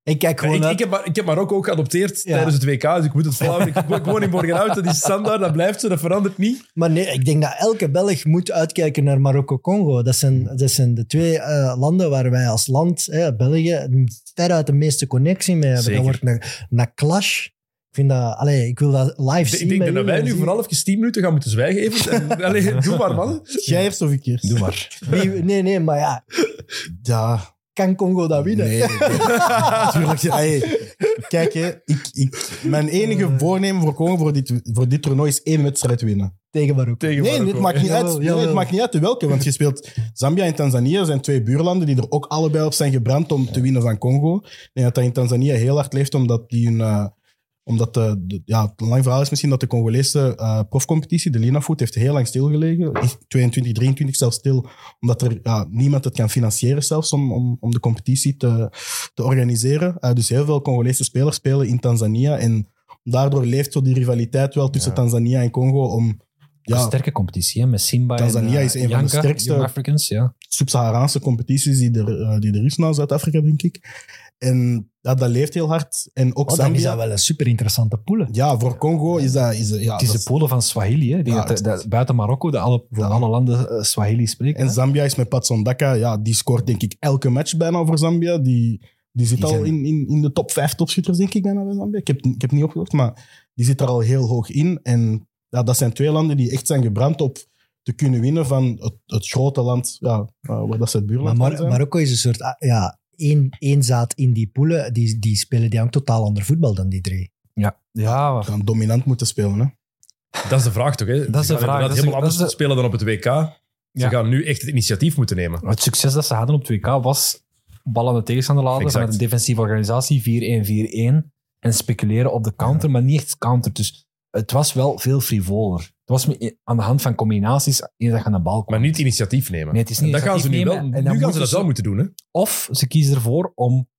Ik kijk gewoon ik, ik, heb, Mar- ik heb Marokko ook geadopteerd Ja. tijdens het WK, dus ik moet het volhouden. Ik woon- ik woon in Borgenhout, dat is standaard, dat blijft zo, dat verandert niet. Maar nee, ik denk dat elke Belg moet uitkijken naar Marokko-Congo. Dat zijn, dat zijn de twee eh, landen waar wij als land, hè, België, veruit de meeste connectie mee hebben. Zeker. Dat wordt een, clash. Ik vind dat, allee, ik wil dat live Ik zien. ik denk dat wij nu vooral even 10 minuten gaan moeten zwijgen, Evert. En, allee, doe maar, man. Jij eerst of ik eerst? doe maar. nee, nee, maar ja, Ja. Kan Congo dat winnen? Nee, natuurlijk. Ja, hey. Kijk, hè, ik, ik, mijn enige voornemen voor Congo voor dit, voor dit toernooi is één wedstrijd winnen. Tegen Marokko. Tegen Nee, Marokko. het maakt niet uit. Nee, het maakt niet uit de welke, want je speelt Zambia en Tanzania zijn twee buurlanden die er ook allebei op zijn gebrand om te winnen van Congo. Ik denk dat dat in Tanzania heel hard leeft, omdat die een, eh, omdat de, de- ja, het lang verhaal is misschien dat de Congolese eh, profcompetitie, de Linafoot, heeft heel lang stilgelegen. Echt 22, 23 zelfs stil, omdat er ja, niemand het kan financieren zelfs om, om, om de competitie te, te organiseren. Eh, dus heel veel Congolese spelers spelen in Tanzania en daardoor leeft zo die rivaliteit wel tussen Ja. Tanzania en Congo om Een ja, sterke competitie, hè, met Simba Tanzania en, eh, is een van de sterkste- Africans, ja. sub-Saharaanse competities die er, eh, die er is na Zuid-Afrika, denk ik. En ja, dat leeft heel hard. En ook Oh, dan is Zambia. dat wel een super interessante pool. Ja, voor Congo is dat... Is, ja, Het is dat de polen van Swahili, hè. Die Ja, dat- het- dat- buiten Marokko, dat alle, voor alle landen eh, Swahili spreken. en hè. Zambia is met Patson Daka. Ja, die scoort denk ik elke match bijna voor Zambia. Die, die zit Die al zijn- in, in, in de top vijf topschutters, denk ik, bijna bij Zambia. Ik heb, ik heb niet opgezocht, maar die zit er al heel hoog in. En ja, dat zijn twee landen die echt zijn gebrand op te kunnen winnen van het, het grote land ja, eh, waar dat ze het Maar buurland Mar- zijn. Marokko is een soort, ah, ja, één, één zaad in die poelen. Die, die spelen die ook totaal ander voetbal dan die drie. Ja, ja maar- Ze gaan dominant moeten spelen, hè. Dat is de vraag toch? Hè? Dat is de Ze gaan vraag. Dat is helemaal de- dat is anders de- spelen dan op het WK. Ze Ja. gaan nu echt het initiatief moeten nemen. het succes dat ze hadden op 2K was bal aan de tegenstander laten Exact. vanuit een defensieve organisatie, 4-1-4-1, en speculeren op de counter, maar niet echt counter. Dus het was wel veel frivoler. Het was me- aan de hand van combinaties eens dat je aan de bal komt. Maar niet initiatief nemen. Nee, het is niet dat gaan ze nu initiatief wel. nemen. En Nu gaan ze moeten dat ze- wel moeten doen. Hè? Of ze kiezen ervoor om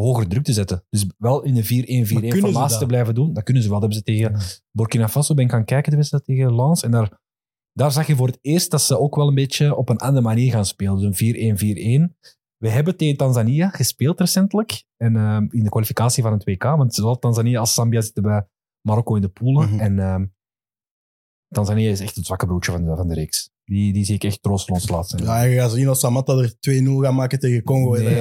hoger druk te zetten. Dus wel in de 4-1-4-1 Maar kunnen ze formatie dat? te blijven doen. Dat kunnen ze wel. Dat hebben ze tegen Burkina Faso ben ik gaan kijken, de wedstrijd tegen Lens. En daar, daar zag je voor het eerst dat ze ook wel een beetje op een andere manier gaan spelen. Dus een 4-1-4-1. We hebben tegen Tanzania gespeeld recentelijk. En eh, in de kwalificatie van het WK. Want zowel Tanzania als Zambia zitten bij Marokko in de poelen. Mhm. En eh, Tanzania is echt het zwakke broodje van de, van de reeks. Die, die zie ik echt troosteloos laatst. Ja, je gaat zien als Samatta er 2-0 gaat maken tegen Congo. Nee, nee.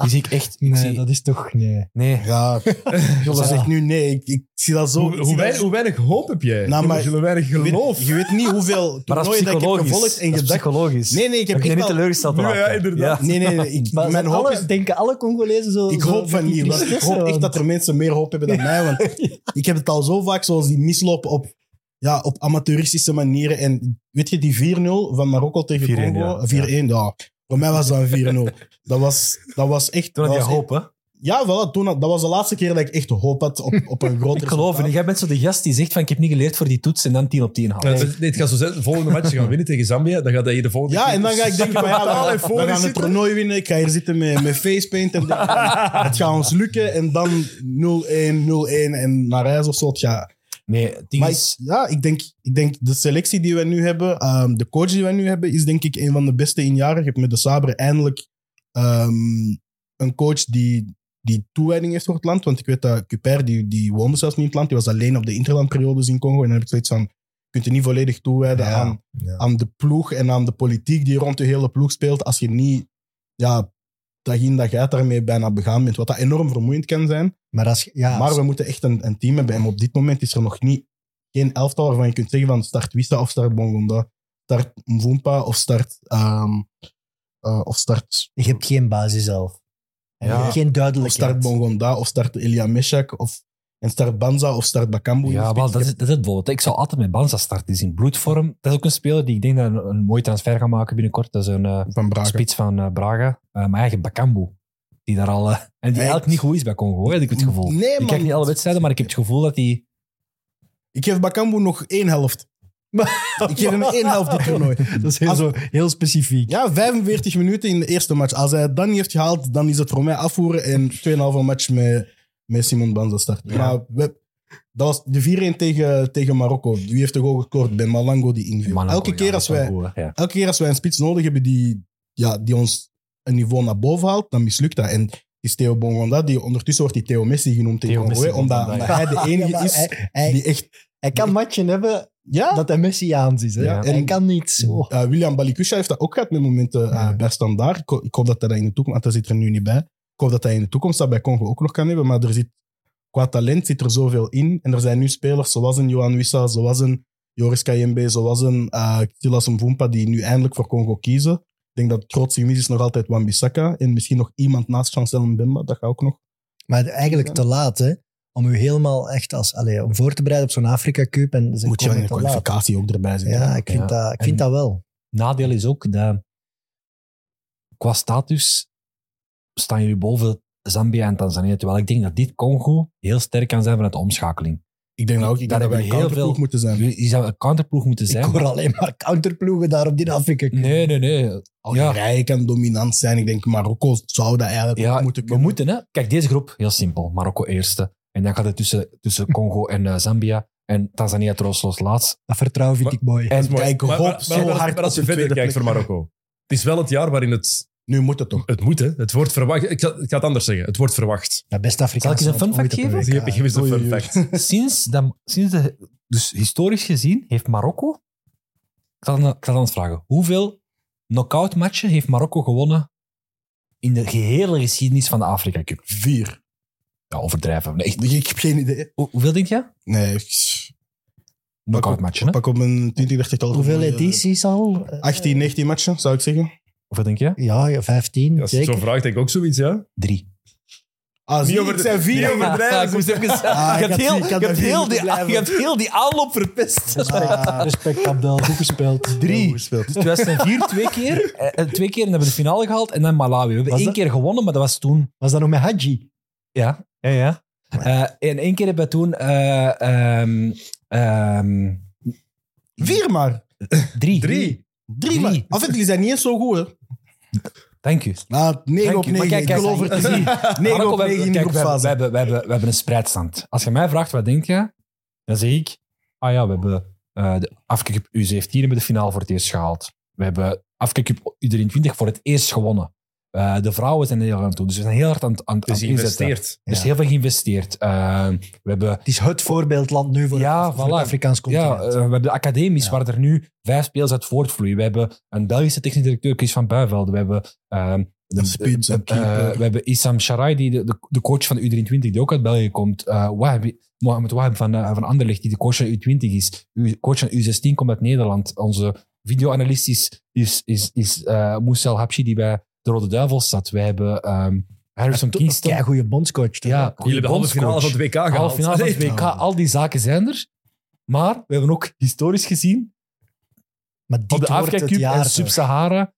Die zie ik echt... Ik Nee, zie, dat is toch... Nee. nee. Ja, Jolle zegt nu nee. Ik, ik zie dat zo. Hoe, hoe, weinig, zo- hoe weinig hoop heb jij? Nou, maar- Hoe weinig je, geloof? weet, je weet niet hoeveel Maar dat toernooien is dat ik heb psychologisch. gevolgd en is gedacht... psychologisch. Nee, nee, ik heb Heb je niet teleurgesteld Nu, ja, inderdaad. Nee, nee, nee. Ik, Maar mijn hoop alle, is... denken alle Congolezen zo... Ik zo hoop van niet. Ik hoop echt dat er mensen meer hoop hebben dan mij. Want ik heb het al zo vaak zoals die mislopen op, ja, op amateuristische manieren. En weet je, die 4-0 van Marokko tegen 4-1, Congo? ja. 4-1, ja. Voor mij was dat een 4-0. Dat was, dat was echt... Toen had je hoop, hè? Ja, voilà, toen, dat was de laatste keer dat ik echt hoop had op, op een groter Ik geloof het. Jij bent zo de gast die zegt van ik heb niet geleerd voor die toets en dan 10 op 10 haalt. Ja, het- nee, het gaat zo zijn. De volgende match gaan winnen tegen Zambia. Dan gaat hij hier de volgende Ja, keer en dan ga ik denken van ja, we, we euforisch gaan het toernooi winnen. Ik ga hier zitten met, met facepaint en het gaat ons lukken. En dan 0-1, 0-1 en naar huis of zo. Ja, Nee, het ding maar is... ik, ja, ik denk, ik denk de selectie die we nu hebben, ehm, de coach die we nu hebben, is denk ik een van de beste in jaren. Je hebt met de Sabre eindelijk ehm, een coach die die toewijding heeft voor het land. Want ik weet dat Cuper, die, die woonde zelfs niet in het land. Die was alleen op de interlandperiodes in Congo. En dan heb ik zoiets van, je kunt je niet volledig toewijden Ja, aan, ja. aan de ploeg en aan de politiek die rond de hele ploeg speelt. Als je niet ja, dag in dag uit daarmee bijna begaan bent. Wat dat enorm vermoeiend kan zijn. Maar, als, ja, maar we moeten echt een, een team hebben. En op dit moment is er nog niet geen elftal waarvan je kunt zeggen van start Wissa of start Bongonda. Start Mvumpa of start... ehm, eh, of start je hebt geen basis zelf. En Ja. geen of duidelijkheid. start Bongonda, of start Elia Meshak, of en start Banza, of start Bakambu. Ja, wel, dat, is, dat is het bijvoorbeeld. Ik zou altijd met Banza starten. Die is in bloedvorm. Dat is ook een speler die ik denk dat een, een mooie transfer gaat maken binnenkort. Dat is een eh, Van Braga. spits van eh, Braga. Eh maar eigen Bakambu. Die daar al... en die eigenlijk niet goed is bij Congo, heb ik het gevoel. Nee, ik kijk niet alle wedstrijden, maar ik heb het gevoel dat hij... Ik geef Bakambu nog één helft. ik geef hem één helft dit toernooi. Dat is heel, Als- zo, heel specifiek. Ja, 45 minuten in de eerste match. Als hij het dan niet heeft gehaald, dan is het voor mij afvoeren en 2,5 match met, met Simon Banza starten. Ja. Maar we, dat was de 4-1 tegen, tegen Marokko. Wie heeft de goal gescoord? Bij Malango die inviel. Malango, elke, keer als wij, goed, hè. ja. elke keer als wij een spits nodig hebben die, ja, die ons een niveau naar boven haalt, dan mislukt dat. En is Theo Bongonda, die ondertussen wordt die Theo Messi genoemd Theo Congo. Messi Omdat, hij de enige is hij, die echt... hij kan matchen hebben Ja, dat hij Messiaans is. Hè? Ja, hij en- kan niet zo. Uh, William Balikusha heeft dat ook gehad met momenten uh, bij Standaard. Ik, ik hoop dat hij dat in de toekomst... Want hij zit er nu niet bij. Ik hoop dat hij in de toekomst dat bij Congo ook nog kan hebben. Maar er zit, qua talent zit er zoveel in. En er zijn nu spelers zoals een Johan Wissa, zoals een Joris Kayembe, zoals een uh, Silas Mvumpa, die nu eindelijk voor Congo kiezen. Ik denk dat het grootste gemis is nog altijd Wan-Bissaka. En misschien nog iemand naast Chancel Mbemba. Dat gaat ook nog. Maar eigenlijk te laat, hè? Om u helemaal echt als... Allee, om voor te bereiden op zo'n Afrika Cup. En ze Moet je dan komen in de te laat. kwalificatie ook erbij zijn. Ja, ik vind, Ja. Dat, ik vind dat wel. Nadeel is ook dat qua status staan jullie boven Zambia en Tanzania. Terwijl ik denk dat dit Congo heel sterk kan zijn vanuit de omschakeling. Ik denk dat ook. Ik denk dat wij een we heel counterploeg veel- moeten zijn. Je zou een counterploeg moeten zijn. Ik hoor alleen maar counterploegen daar op die Afrika. Nee, nee, nee. Ja, Algerije kan dominant zijn. Ik denk Marokko zou dat eigenlijk ook moeten we kunnen. moeten. Hè. Kijk, deze groep, heel simpel. Marokko eerste. En dan gaat het tussen, tussen Congo en eh, Zambia. En Tanzania troosteloos laatst. Dat vertrouwen vind Maar- ik mooi. En Kijk, hoop maar, maar, zo maar- hard maar als je verder kijkt voor. Marokko. Het is wel het jaar waarin het... Nu moet het toch. Het moet, hè. Het wordt verwacht. Ik ga, ik ga het anders zeggen. Het wordt verwacht. Ja, best Afrikaans. Zal ik eens een fun fact geven? Je hebt gewist een fun fact. sinds, dat, sinds de, dus historisch gezien heeft Marokko. Ik zal, dan- ik zal dan eens vragen. Hoeveel knockout matchen heeft Marokko gewonnen in de gehele geschiedenis van de Afrika Cup? Vier. Ja, overdrijven. Nee. Ik heb geen idee. Hoe- hoeveel denk je? Nee, ik- Knockout matchen, hè? pak op een 20, 30 tal. Hoeveel edities al? 18, 19 matchen, zou ik zeggen. Hoeveel denk je? Ja, ja 15, Als je het zeker. zo vraagt, denk ik ook zoiets, ja. Drie. Ah, zie, over het de- zijn vier. niet over de- Ja, ik moest even zeggen. Ah, je hebt heel, je hebt vier heel die, je hebt heel die aanloop verpest. Ah, Respect, Abdel. Goed gespeeld. Drie. goed gespeeld. Dus 2004 twee keer. eh, eh, twee keer en hebben we de finale gehaald. En dan Malawi. We hebben Was één dat- keer gewonnen, maar dat was toen... Was dat nog met Hadji? Ja, ja, ja. Eh, en één keer hebben we toen... eh, ehm, ehm, Vier maar. drie. Drie. Drie maar. Drie. En die zijn niet eens zo goed, hè. Dank u. Ah, 9 Dank op u. Maar 9. kijk, Ik geloof het te zien. 9 Marokko, op we 9 hebben, in de kijk, we, hebben, we, groepsfase. hebben, we, hebben, een spreidstand. Als je mij vraagt, wat denk je? Dan zeg ik, ah ja, we hebben eh, de Afrika Cup U17 hebben de finale voor het eerst gehaald. We hebben Afrika Cup U23 voor het eerst gewonnen. Eh, de vrouwen zijn er heel hard aan toe. Dus we zijn heel hard aan, het- aan, het- aan Dus het inzetten. Er is Ja. heel veel geïnvesteerd. Eh, we hebben Het is het voorbeeldland nu voor, Ja, het, voor het voilà. Afrikaans continent. Ja, eh, we hebben de academisch, Ja. waar er nu vijf spelers uit voortvloeien. We hebben een Belgische technisch directeur, Chris van Buivelde. We hebben, ehm, de, we hebben Issam Sharai, die de, de, de coach van de U23, die ook uit België komt. Eh Wahab, Mohamed Wahab van, uh, van Anderlecht, die de coach van de U20 is. U, coach van U16 komt uit Nederland. Onze videoanalist is, is, is, is eh Moussel Habshi, die bij de Rode Duivels zat. We hebben ehm Harrison Kingston. Kei goede bondscoach. toch? Ja, Jullie hebben de halve finale van het WK gehaald. Halve finale van het. WK, al die zaken zijn er. Maar we hebben ook historisch gezien, Maar op dit de Afrika Cup jaar. en? Sub-Sahara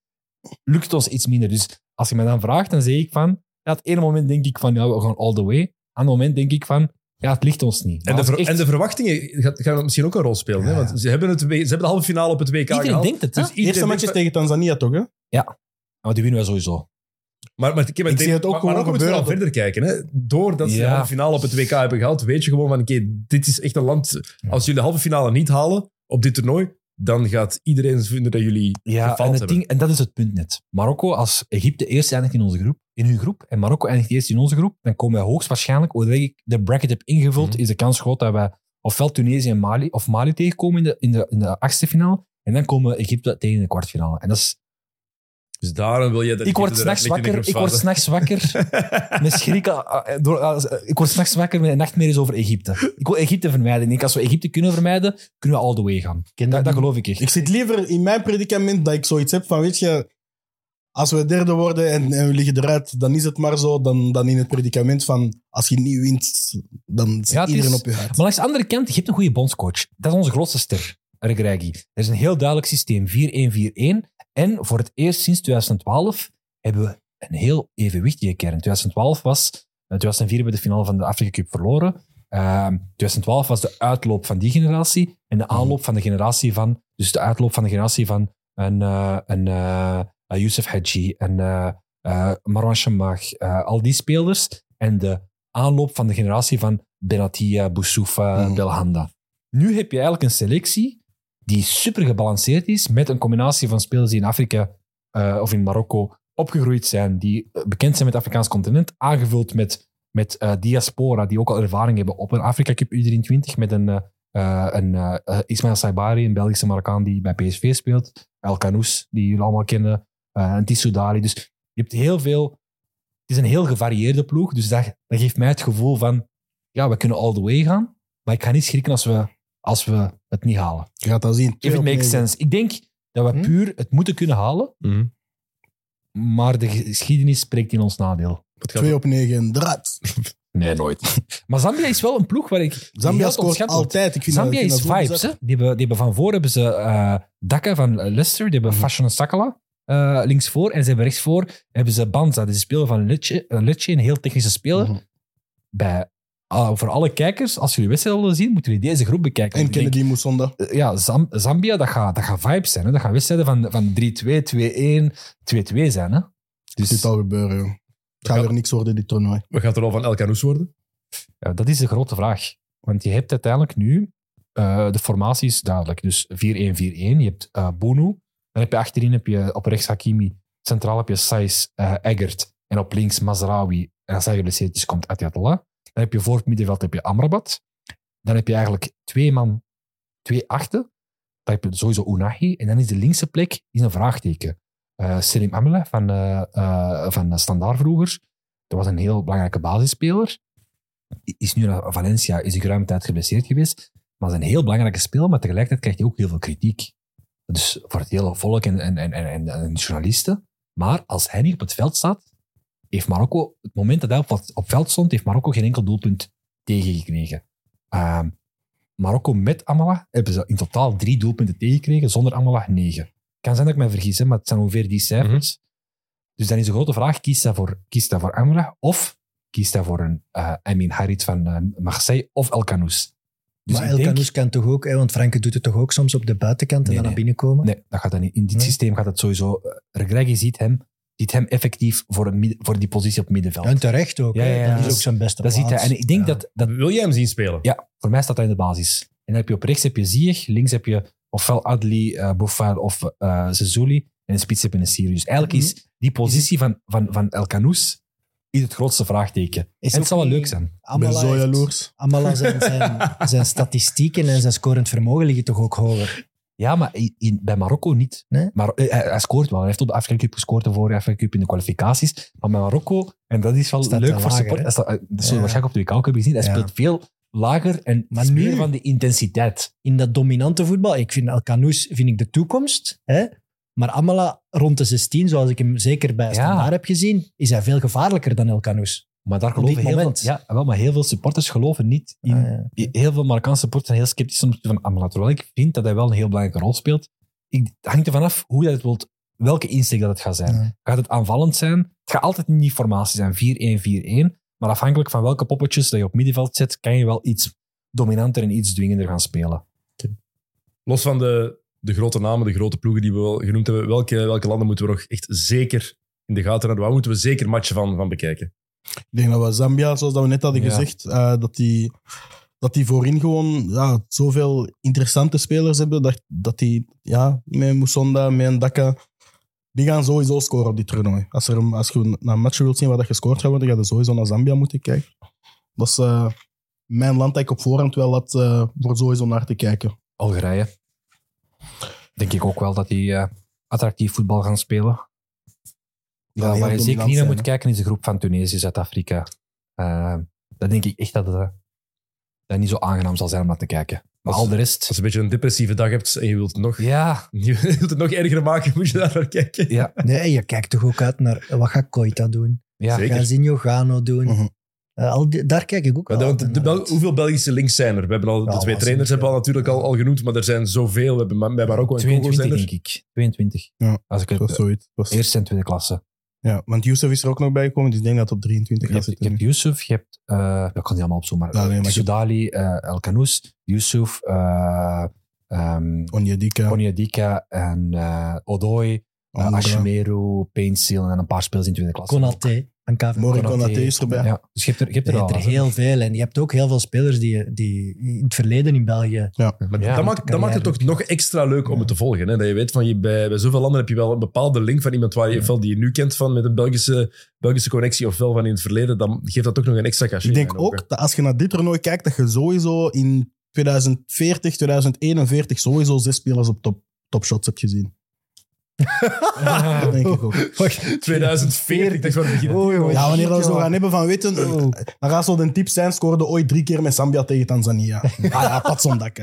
lukt ons iets minder. Dus als je mij dan vraagt, dan zeg ik van, ja, het ene moment denk ik van, ja, we gaan all the way. Aan het moment denk ik van, ja, het ligt ons niet. En de, echt- en de verwachtingen gaan, gaan misschien ook een rol spelen. Hè? Ja. Want ze hebben, het, ze hebben de halve finale op het WK iedereen gehaald. denkt het, hè? Dus iedereen Eerste match tegen Tanzania, toch? Hè? Maar die winnen wij sowieso. Maar, maar, ik, Ik zie het ook maar, gewoon maar ook gebeuren. verder kijken. Hè? Doordat ze de Ja. halve finale op het WK hebben gehaald, weet je gewoon van oké, dit is echt een land... Als jullie de halve finale niet halen op dit toernooi, dan gaat iedereen vinden dat jullie Ja, gefaald en, het hebben. ding, en dat is het punt net. Marokko, als Egypte eerst eindigt in onze groep, in hun groep en Marokko eindigt eerst in onze groep, dan komen wij hoogstwaarschijnlijk, hoe ik de bracket heb ingevuld, Mhm. is de kans groot dat wij ofwel Tunesië en Mali, of Mali tegenkomen in de, in de, in de achtste finale. En dan komen we Egypte tegen in de kwartfinale. En dat is, Dus daarom wil je dat ik word s'nachts wakker, ik word s'nachts wakker met schrik. ah, Door, ik word s'nachts wakker met nachtmerries over Egypte. Ik wil Egypte vermijden. Ik denk, als we Egypte kunnen vermijden, kunnen we all the way gaan. ken Dat, dat geloof ik echt. Ik zit liever in mijn predicament dat ik zoiets heb van, weet je, als we derde worden en, en we liggen eruit, dan is het maar zo. Dan, dan in het predicament van, als je niet wint, dan zit Ja, iedereen is- op je huid. Maar langs de andere kant, je hebt een goede bondscoach. Dat is onze grootste ster, Regragui. Er is een heel duidelijk systeem, 4-1-4-1. En voor het eerst sinds 2012 hebben we een heel evenwichtige kern. 2012 was... eh, 2004 hebben we de finale van de Afrika Cup verloren. Ehm, 2012 was de uitloop van die generatie en de aanloop van de generatie van... Dus de uitloop van de generatie van een, eh een eh, eh, Youssef Hadji, en eh eh, Marwan eh, al die spelers. En de aanloop van de generatie van Benatia, Boussoufa, Mhm. Belhanda. Nu heb je eigenlijk een selectie die super gebalanceerd is met een combinatie van spelers die in Afrika eh, of in Marokko opgegroeid zijn, die eh, bekend zijn met het Afrikaans continent, aangevuld met, met eh, diaspora, die ook al ervaring hebben op een Afrika Cup U23, met een, eh, een Ismail Saibari, een Belgische Marokkaan die bij PSV speelt, El Kanous, die jullie allemaal kennen, en Tissou Dali. Dus je hebt heel veel... Het is een heel gevarieerde ploeg, dus dat, dat geeft mij het gevoel van, ja, we kunnen all the way gaan, maar ik ga niet schrikken als we, als we het niet halen. Je gaat dat zien. If it makes sense. Ik denk dat we Hm? puur het moeten kunnen halen, Mhm. maar de geschiedenis spreekt in ons nadeel. Wat gaat Twee op negen en draad. Nee, nooit. maar Zambia is wel een ploeg waar ik Zambia scoort altijd. Ik vind Zambia dat, is dat vibes. Hè? Die, hebben, die hebben van voor hebben ze eh Daka van Leicester, die hebben Fashion Sakala eh, linksvoor en ze hebben rechtsvoor hebben ze Banza, die is een speler van Lecce, eh, Lecce, een heel technische speler. Mhm. Bij, ah, voor alle kijkers, als jullie wedstrijd willen zien, moeten jullie deze groep bekijken. En denk, Kennedy Musonda. eh, ja, Zam- Zambia, dat gaat, dat gaat vibes zijn. Hè? Dat gaan wedstrijden van, van 3-2, 2-1, 2-2 zijn. Hè? Dus dit al gebeuren, joh. Het gaat er niks worden, dit toernooi. Wat gaat er al van El Canoes worden? ja, dat is de grote vraag. Want je hebt uiteindelijk nu eh, de formaties duidelijk. Dus 4-1-4-1. Je hebt eh Bono. Dan heb je achterin heb je op rechts Hakimi. Centraal heb je Saiz, eh Eggert. En op links Mazraoui. En als hij geblesseerd is, komt Atiatollah. Dan heb je voor het middenveld heb je Amrabat. Dan heb je eigenlijk twee man, twee achten. Dan heb je sowieso Unahi. En dan is de linkse plek is een vraagteken. Eh Selim Amela van, eh van Standaard vroeger. Dat was een heel belangrijke basisspeler. Is nu naar Valencia, is een geruime tijd geblesseerd geweest. Maar is een heel belangrijke speler, maar tegelijkertijd krijgt hij ook heel veel kritiek. Dus voor het hele volk en, en, en, en, en journalisten. Maar als hij niet op het veld staat, heeft Marokko, het moment dat hij op, veld stond, heeft Marokko geen enkel doelpunt tegengekregen. Ehm, Marokko met Amala hebben ze in totaal drie doelpunten tegengekregen, zonder Amala negen. kan zijn dat ik me vergis, hè, maar het zijn ongeveer die cijfers. Dus dan is de grote vraag, kiest hij voor, kiest hij voor Amala of kiest hij voor een eh Amin Harit van eh, Marseille of El Canoes? Dus maar El denk- Canoes kan toch ook, hè, want Franke doet het toch ook soms op de buitenkant en Nee, dan naar binnen komen? Nee, dat gaat dat niet. In dit Nee? systeem gaat het sowieso... Regragui ziet hem, ziet hem effectief voor, een voor die positie op middenveld. En terecht ook. Ja, hè. ja, ja. Dat is ook zijn beste dat ziet hij. En ik denk Ja. dat, dat... Wil jij hem zien spelen? Ja, voor mij staat hij in de basis. En dan heb je op rechts heb je Ziyech, links heb je ofwel Adli, eh Bouffal of eh Zezuli. En in de spits heb je een Sirius. Eigenlijk Mhm. is die positie van, van, van El Canoes is het grootste vraagteken. Is en het zal wel leuk zijn. Amala zo jaloers. Amala zijn, zijn, zijn statistieken en zijn scorend vermogen liggen toch ook hoger. Ja, maar in, bij Marokko niet. Nee? Maar, eh, hij, hij scoort wel. Hij heeft op de Afrika Cup gescoord, de vorige Afrika Cup in de kwalificaties. Maar bij Marokko, en dat is wel Staat leuk voor lager, support. hè? hij staat- eh, Dat zullen we waarschijnlijk op de WK ook hebben gezien. Hij speelt veel lager en Maar is nu- meer van de intensiteit. In dat dominante voetbal, ik vind El Canoes vind ik de toekomst. Hè? Maar Amala rond de 16, zoals ik hem zeker bij Ja. Standaard heb gezien, is hij veel gevaarlijker dan El Canoes. Maar daar Op geloven dit heel veel, moment. ja, wel, maar heel veel supporters geloven niet in. Ah, ja. Heel veel Marokkaanse supporters zijn heel sceptisch om van Amala. Terwijl ik vind dat hij wel een heel belangrijke rol speelt. Ik, het hangt ervan af hoe je het wilt, welke insteek dat het gaat zijn. Ja. Gaat het aanvallend zijn? Het gaat altijd in die formatie zijn, 4-1-4-1. Maar afhankelijk van welke poppetjes dat je op middenveld zet, kan je wel iets dominanter en iets dwingender gaan spelen. Los van de, de grote namen, de grote ploegen die we wel genoemd hebben, welke, welke landen moeten we nog echt zeker in de gaten houden? Waar moeten we zeker matchen van, van bekijken? Ik denk dat we Zambia, zoals dat we net hadden Ja. gezegd, eh, dat, die, dat die voorin gewoon ja, zoveel interessante spelers hebben. Dat, dat die ja, met Musonda, met Ndaka, Die gaan sowieso scoren op dit toernooi. Als, er, als je naar een match wilt zien waar dat gescoord gaat worden, ga je sowieso naar Zambia moeten kijken. Dat is eh, mijn land dat ik op voorhand wel had eh, voor sowieso naar te kijken. Algerije. Denk ik ook wel dat die eh, attractief voetbal gaan spelen. Ja, waar je zeker niet naar moet kijken is de groep van Tunesië, Zuid-Afrika. Eh dat denk ik echt dat het, dat niet zo aangenaam zal zijn om naar te kijken. Maar Als- al de Als rest... je een beetje een depressieve dag hebt en je wilt het nog, Ja, je wilt het nog erger maken, moet je daar naar kijken. ja, Nee, je kijkt toch ook uit naar wat gaat Koita doen? ja. Zeker. Gaat Zinho Gano doen? Eh, al die- daar kijk ik ook wel de- hoeveel Belgische links zijn er? We hebben al, de twee trainers hebben we al natuurlijk al, al genoemd, maar er zijn zoveel. We hebben bij Marokko en Congo 22 zijn er. denk ik. 22. Ja, Als ik Dat het was zoiets. Eerste en tweede klasse. Ja, want Youssef is er ook nog bij gekomen, dus ik denk dat het op 23 Je gaat hebt, je zitten. hebt Yusuf, je hebt... eh ik kan die allemaal opzoomen, maar... Ja, nee, maar je- Soudali, eh, El Kanous, Yusuf, eh ehm Onyedika, Onyedika en eh Odoi, uh, Amora. Ashmeru, Painsil en een paar spelers in tweede klasse. Konaté en KV. Mori Konaté. Is erbij. Ja, dus je hebt er, je hebt Je er hebt er heel veel. En je hebt ook heel veel spelers die, die in het verleden in België... Maar Ja, dat, maakt, dat maakt het toch nog extra leuk om het te volgen. Hè? Dat je weet van je, bij, bij zoveel landen heb je wel een bepaalde link van iemand waar je, ofwel die je nu kent van met een Belgische, Belgische connectie, ofwel van in het verleden. Dan geeft dat toch nog een extra cachet. Ik denk ook dat als je naar dit toernooi kijkt, dat je sowieso in 2040, 2041 sowieso zes spelers op top, topshots hebt gezien. Dat denk ik ook. ogen. 2040, dat is waar we beginnen. Oh, joh, Ja, wanneer we zo gaan hebben van weten, Oh. dan gaat zo de tip zijn, scoorde ooit drie keer met Zambia tegen Tanzania. Ah ja, patsondak.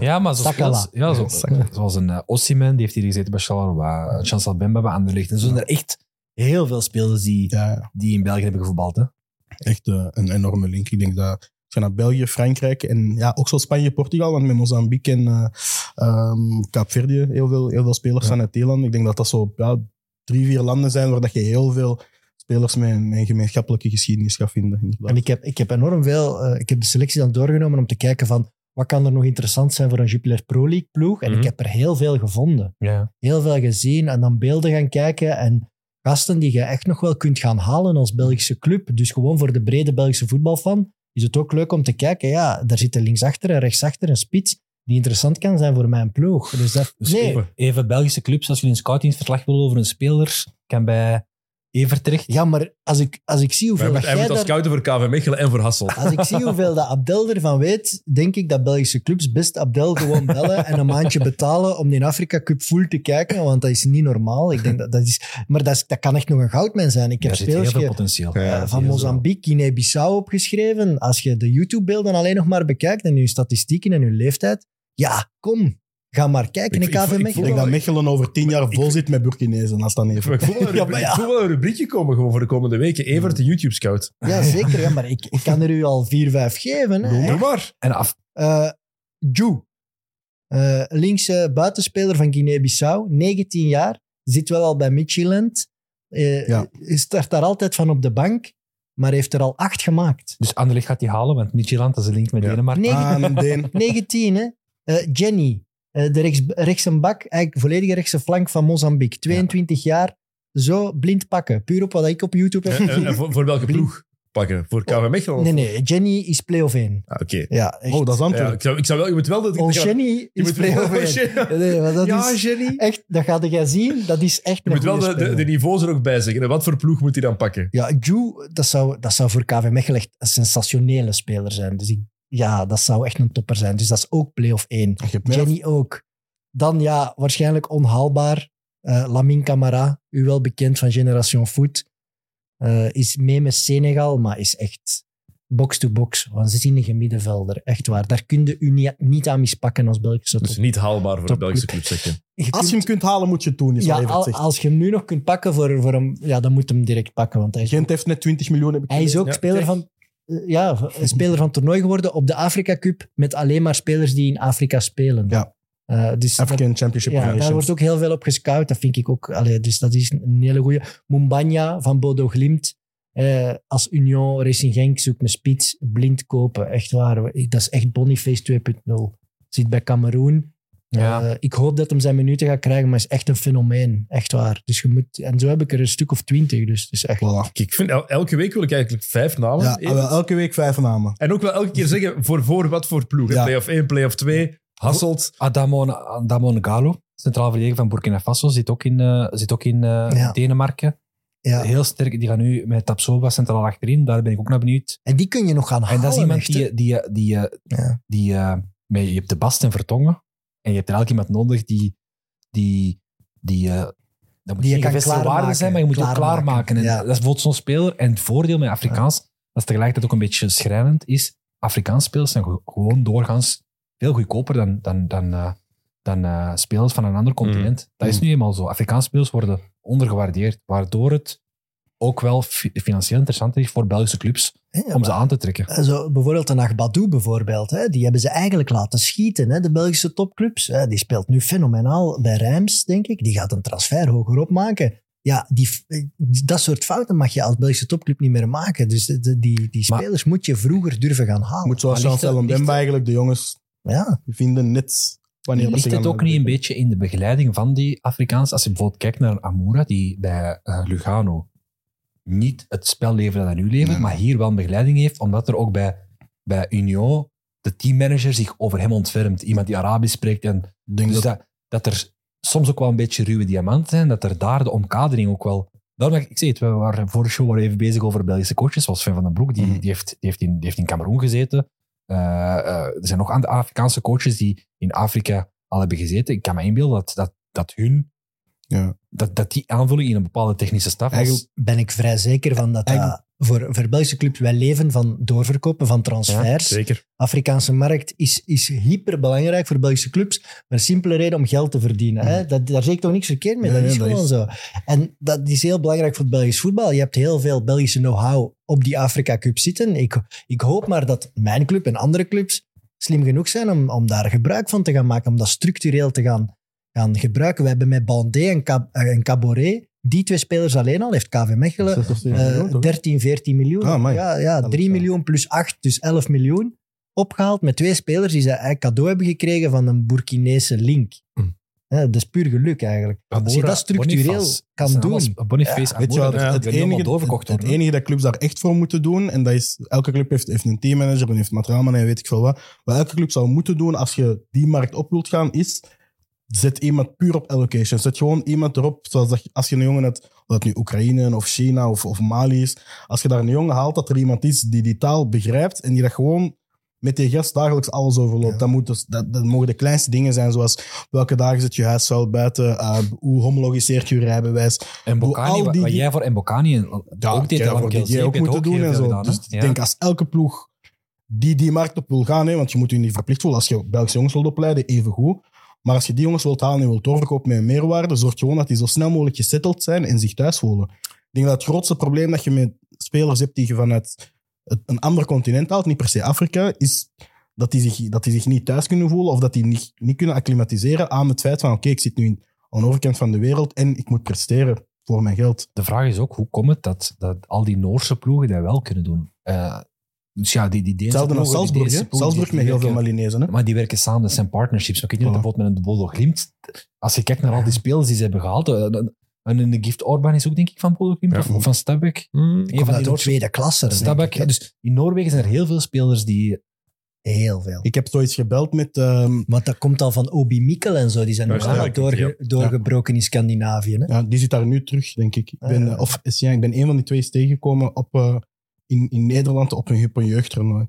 Ja, maar zo Sakala. spelers- ja, zo, Sakala. zoals een uh, Ossiman, die heeft hier gezeten bij Charleroi, uh, Chancel Bemba bij Anderlecht. En zo zijn er echt heel veel spelers die, Ja, ja. die in België hebben gevoetbald. Hè. echt eh, een enorme link. Ik denk dat je naar België, Frankrijk en ja, ook zo Spanje, Portugal, want met Mozambique en eh ehm, Kaapverdië heel veel, heel veel spelers Ja. zijn uit Thailand. Ik denk dat dat zo ja, drie, vier landen zijn waar dat je heel veel spelers met, met een gemeenschappelijke geschiedenis gaat vinden. inderdaad. En ik heb, ik heb enorm veel... eh, ik heb de selectie dan doorgenomen om te kijken van wat kan er nog interessant zijn voor een Jupiler Pro League ploeg. En Mhm. ik heb er heel veel gevonden. Ja. Heel veel gezien en dan beelden gaan kijken. En gasten die je echt nog wel kunt gaan halen als Belgische club. Dus gewoon voor de brede Belgische voetbalfan is het ook leuk om te kijken. Ja, daar zit er linksachter en rechtsachter een spits die interessant kan zijn voor mijn ploeg. Dus dat, Dus nee, even, even Belgische clubs, als je een scoutingsverslag wil over een speler, kan bij Evert terecht. ja, maar als ik, als ik zie hoeveel hij jij moet als daar... scouten voor KV Mechelen en voor Hasselt. Als ik zie hoeveel dat Abdel ervan weet, denk ik dat Belgische clubs best Abdel gewoon bellen en een maandje betalen om die Afrika Cup full te kijken, want dat is niet normaal. Ik denk dat, dat is, maar dat, is, dat kan echt nog een goudmijn zijn. Ik heb heel veel potentieel. Ja, eh, van Mozambique, Guinea-Bissau opgeschreven. Als je de YouTube-beelden alleen nog maar bekijkt en je statistieken en je leeftijd, ja, kom, ga maar kijken Ik- in ik- KV ik- ik ik denk dat Mechelen over tien jaar Ik- vol zit met Burkinezen, als Ik even. voel wel een, Ja, maar rubriek- ja. ik voel wel een rubriekje komen gewoon voor de komende weken. Evert, de YouTube-scout. Ja, zeker. Ja, maar ik, ik kan er u al vier, vijf geven. Hè. Doe maar. En af, Eh Ju, eh, linkse buitenspeler van Guinea-Bissau, 19 jaar, zit wel al bij Midtjylland. Eh Ja. Start daar altijd van op de bank, maar heeft er al acht gemaakt. dus Anderlecht gaat die halen, want Midtjylland dat is een link met Ja. Denemarken. Negen- Ah, een Deen. 19, hè? Eh, Jenny, de rechts, rechtse bak, eigenlijk volledige rechtse flank van Mozambique. 22 jaar, zo blind pakken. Puur op wat ik op YouTube heb En, en- gezien. en voor, voor welke ploeg pakken? Voor KV Mechelen? Nee, nee, Jenny is play-off 1. Ah, Oké. Ja, echt. Oh, dat is Ja, Antwerpen. ik, zou, ik zou wel... Je moet wel... Dat, Oh, je Jenny je is moet play-off wel- 1. Nee, maar dat Ja, is Jenny. echt, dat gaat jij zien. Dat is echt Je moet wel de, de, niveaus er ook bij zeggen. En wat voor ploeg moet hij dan pakken? Ja, Ju, dat zou, dat zou voor KV Mechelen echt een sensationele speler zijn. Dus ik, ja, dat zou echt een topper zijn. Dus dat is ook play-off 1. Je hebt meer- Jenny ook. Dan ja, waarschijnlijk onhaalbaar. Eh Lamine Camara, u wel bekend van Generation Foot, eh, is mee met Senegal, maar is echt box-to-box. Waanzinnige middenvelder, echt waar. Daar kun je u niet, niet aan mispakken als Belgische top. Dus niet haalbaar voor de. Belgische club, zeg je. Je Als je hem kunt halen, moet je het doen, is ja, al- als je hem nu nog kunt pakken voor, voor hem, ja, dan moet je hem direct pakken. Want hij is Gent heeft net 20 miljoen, heb ik Hij is ook Ja, speler, van, ja, een speler van het toernooi geworden op de Afrika Cup met alleen maar spelers die in Afrika spelen. Ja. Eh, dus dat- African Championship ja, daar wordt ook heel veel op gescout. Dat vind ik ook. Allee, dus dat is een hele goeie. Mumbanya van Bodo Glimt. eh, als Union Racing Genk zoekt een spits. Blind kopen. Echt waar. Dat is echt Boniface 2.0. Zit bij Cameroen. Ja. Eh, ik hoop dat hem zijn minuten gaat krijgen, maar is echt een fenomeen. Echt waar. Dus je moet, en zo heb ik er een stuk of twintig. Dus het is echt... Voilà. Ik vind, el- elke week wil ik eigenlijk vijf namen. Ja, elke week vijf namen. En ook wel elke keer zeggen voor, voor wat voor ploeg. hè. Ja. Play-off 1, play-off 2, Hasselt. Adamo, Adamo Galo. centraal verdediger van Burkina Faso, zit ook in, eh, zit ook in eh, Ja. Denemarken. Ja. Heel sterk. Die gaan nu met Tapsoba centraal achterin. Daar ben ik ook naar benieuwd. En die kun je nog gaan halen. En dat is iemand echt, die, die, die, die, Ja. die eh, met- je hebt de Bast en Vertongen. En je hebt er elk iemand nodig die, die, die eh, dat moet Die je geen kan gevestigde waarde klaarmaken. zijn, maar je moet ook Klaarmaken, klaarmaken. En ja. Dat is bijvoorbeeld zo'n speler. En het voordeel met Afrikaans, dat is tegelijkertijd ook een beetje schrijnend, is Afrikaans spelers zijn gewoon doorgaans veel goedkoper dan, dan, dan, eh, dan eh, spelers van een ander continent. Dat is nu eenmaal zo. Afrikaans spelers worden ondergewaardeerd, waardoor het ook wel fi- financieel interessant is voor Belgische clubs Ja, om ze aan te trekken. Eh, Zo, bijvoorbeeld een Agbadou bijvoorbeeld, hè, die hebben ze eigenlijk laten schieten, hè, de Belgische topclubs. Hè, die speelt nu fenomenaal bij Reims, denk ik. Die gaat een transfer hoger opmaken. Ja, die, eh, dat soort fouten mag je als Belgische topclub niet meer maken. Dus de- de- die, die Maar- spelers moet je vroeger durven gaan halen. Moet zoals Maar ligt Jean het- ligt Mbemba het- eigenlijk de jongens Ja, vinden net wanneer Ligt het ook niet een beetje in de begeleiding van die Afrikaans? Als je bijvoorbeeld kijkt naar Amoura, die bij eh, Lugano niet het spel levert dat hij nu levert, maar hier wel een begeleiding heeft, omdat er ook bij, bij Union de teammanager zich over hem ontfermt. Iemand die Arabisch spreekt. En, denk dus dat, dat, er soms ook wel een beetje ruwe diamanten zijn, dat er daar de omkadering ook wel... Daarom, ik zeg het, we waren voor de show waren even bezig over Belgische coaches, zoals Sven van den Broek, die, Mhm. die, heeft, die, heeft in, die heeft in Cameroen gezeten. Eh, eh, er zijn nog andere Afrikaanse coaches die in Afrika al hebben gezeten. Ik kan me inbeelden dat, dat, dat hun, ja. dat, dat die aanvulling in een bepaalde technische staf. Eigenlijk- ben ik vrij zeker van dat dat... Voor, voor Belgische clubs, wij leven van doorverkopen, van transfers. Zeker. Afrikaanse markt is, is hyperbelangrijk voor Belgische clubs. Maar een simpele reden om geld te verdienen. Hè? Dat, daar zie ik toch niks verkeerd mee. Nee, dat is nee, dat gewoon is- zo. En dat is heel belangrijk voor het Belgisch voetbal. Je hebt heel veel Belgische know-how op die Afrika Cup zitten. Ik, ik hoop maar dat mijn club en andere clubs slim genoeg zijn om, om daar gebruik van te gaan maken. Om dat structureel te gaan, gaan gebruiken. We hebben met Bandé en, Cab eh, en Caboret, die twee spelers alleen al, heeft KV Mechelen Zes of zeven eh, miljoen? 13, 14. Ah, ja, ja, 3 ja. miljoen plus 8, dus 11 miljoen. Opgehaald met twee spelers die ze eigenlijk cadeau hebben gekregen van een Burkinese link. Hm. Ja, dat is puur geluk eigenlijk. Als je dat structureel Boniface, kan doen. Boniface, Weet je Amoura, wat, dat het, enige dat clubs daar echt voor moeten doen, en dat is, elke club heeft, heeft een teammanager en heeft materiaalman en weet ik veel wat. Wat elke club zou moeten doen als je die markt op wilt gaan, is zet iemand puur op allocation. Zet gewoon iemand erop, zoals dat, je- als je een jongen hebt, of dat nu Oekraïne of China of, of Mali is, als je daar een jongen haalt, dat er iemand is die die taal begrijpt en die dat gewoon met die gast dagelijks alles overloopt. Ja. Dat, moet dus, dat, dat mogen de kleinste dingen zijn, zoals welke dagen zit je huisvuil buiten, eh, hoe homologiseert je rijbewijs, En Bocani, wat, jij voor en ja, ook deed, dat die jij ook moeten doen en zo. gedaan, dus ik denk als elke ploeg die die markt op wil gaan, hè, want je moet je niet verplicht voelen als je Belgische jongens wilt opleiden, even goed. Maar als je die jongens wilt halen en wilt doorverkopen met een meerwaarde, zorg gewoon dat die zo snel mogelijk gesetteld zijn en zich thuis voelen. Ik denk dat het grootste probleem dat je met spelers hebt die je vanuit een ander continent haalt, niet per se Afrika, is dat die zich, dat die zich niet thuis kunnen voelen of dat die niet, niet kunnen acclimatiseren aan het feit van oké, ik zit nu in, aan de overkant van de wereld en ik moet presteren voor mijn geld. De vraag is ook, hoe komt het dat, dat al die Noorse ploegen dat wel kunnen doen? Eh, dus ja, die, die Deense Hetzelfde als ploegen, die Salzburg, Deense hè? ploegen, Salzburg die- met die heel veel werken- Malinezen. Hè? Maar die werken samen, dat zijn partnerships. Maar ik weet niet Voilà. bijvoorbeeld met een Bodo Glimt, als je kijkt naar al die spelers die ze hebben gehaald, eh, een- een een Gift Orban is ook denk ik van Bodo Glimt, Ja. of, van Stabæk. Mm. Een Komt van uit die de Noorse... tweede klasse. denk Stabæk, ik, hè. dus in Noorwegen zijn er heel veel spelers die... Heel veel. Ik heb zoiets gebeld met... ehm, Want dat komt al van Obi Mikkel en zo. Die zijn Ja, doorge- ja. doorgebroken in Scandinavië. Hè? ja, die zit daar nu terug, denk ik. ik ben, Ah, ja. eh, Of ja, ik ben een van die twee eens tegengekomen op, eh, in, in Nederland op een, op een jeugdtoernooi.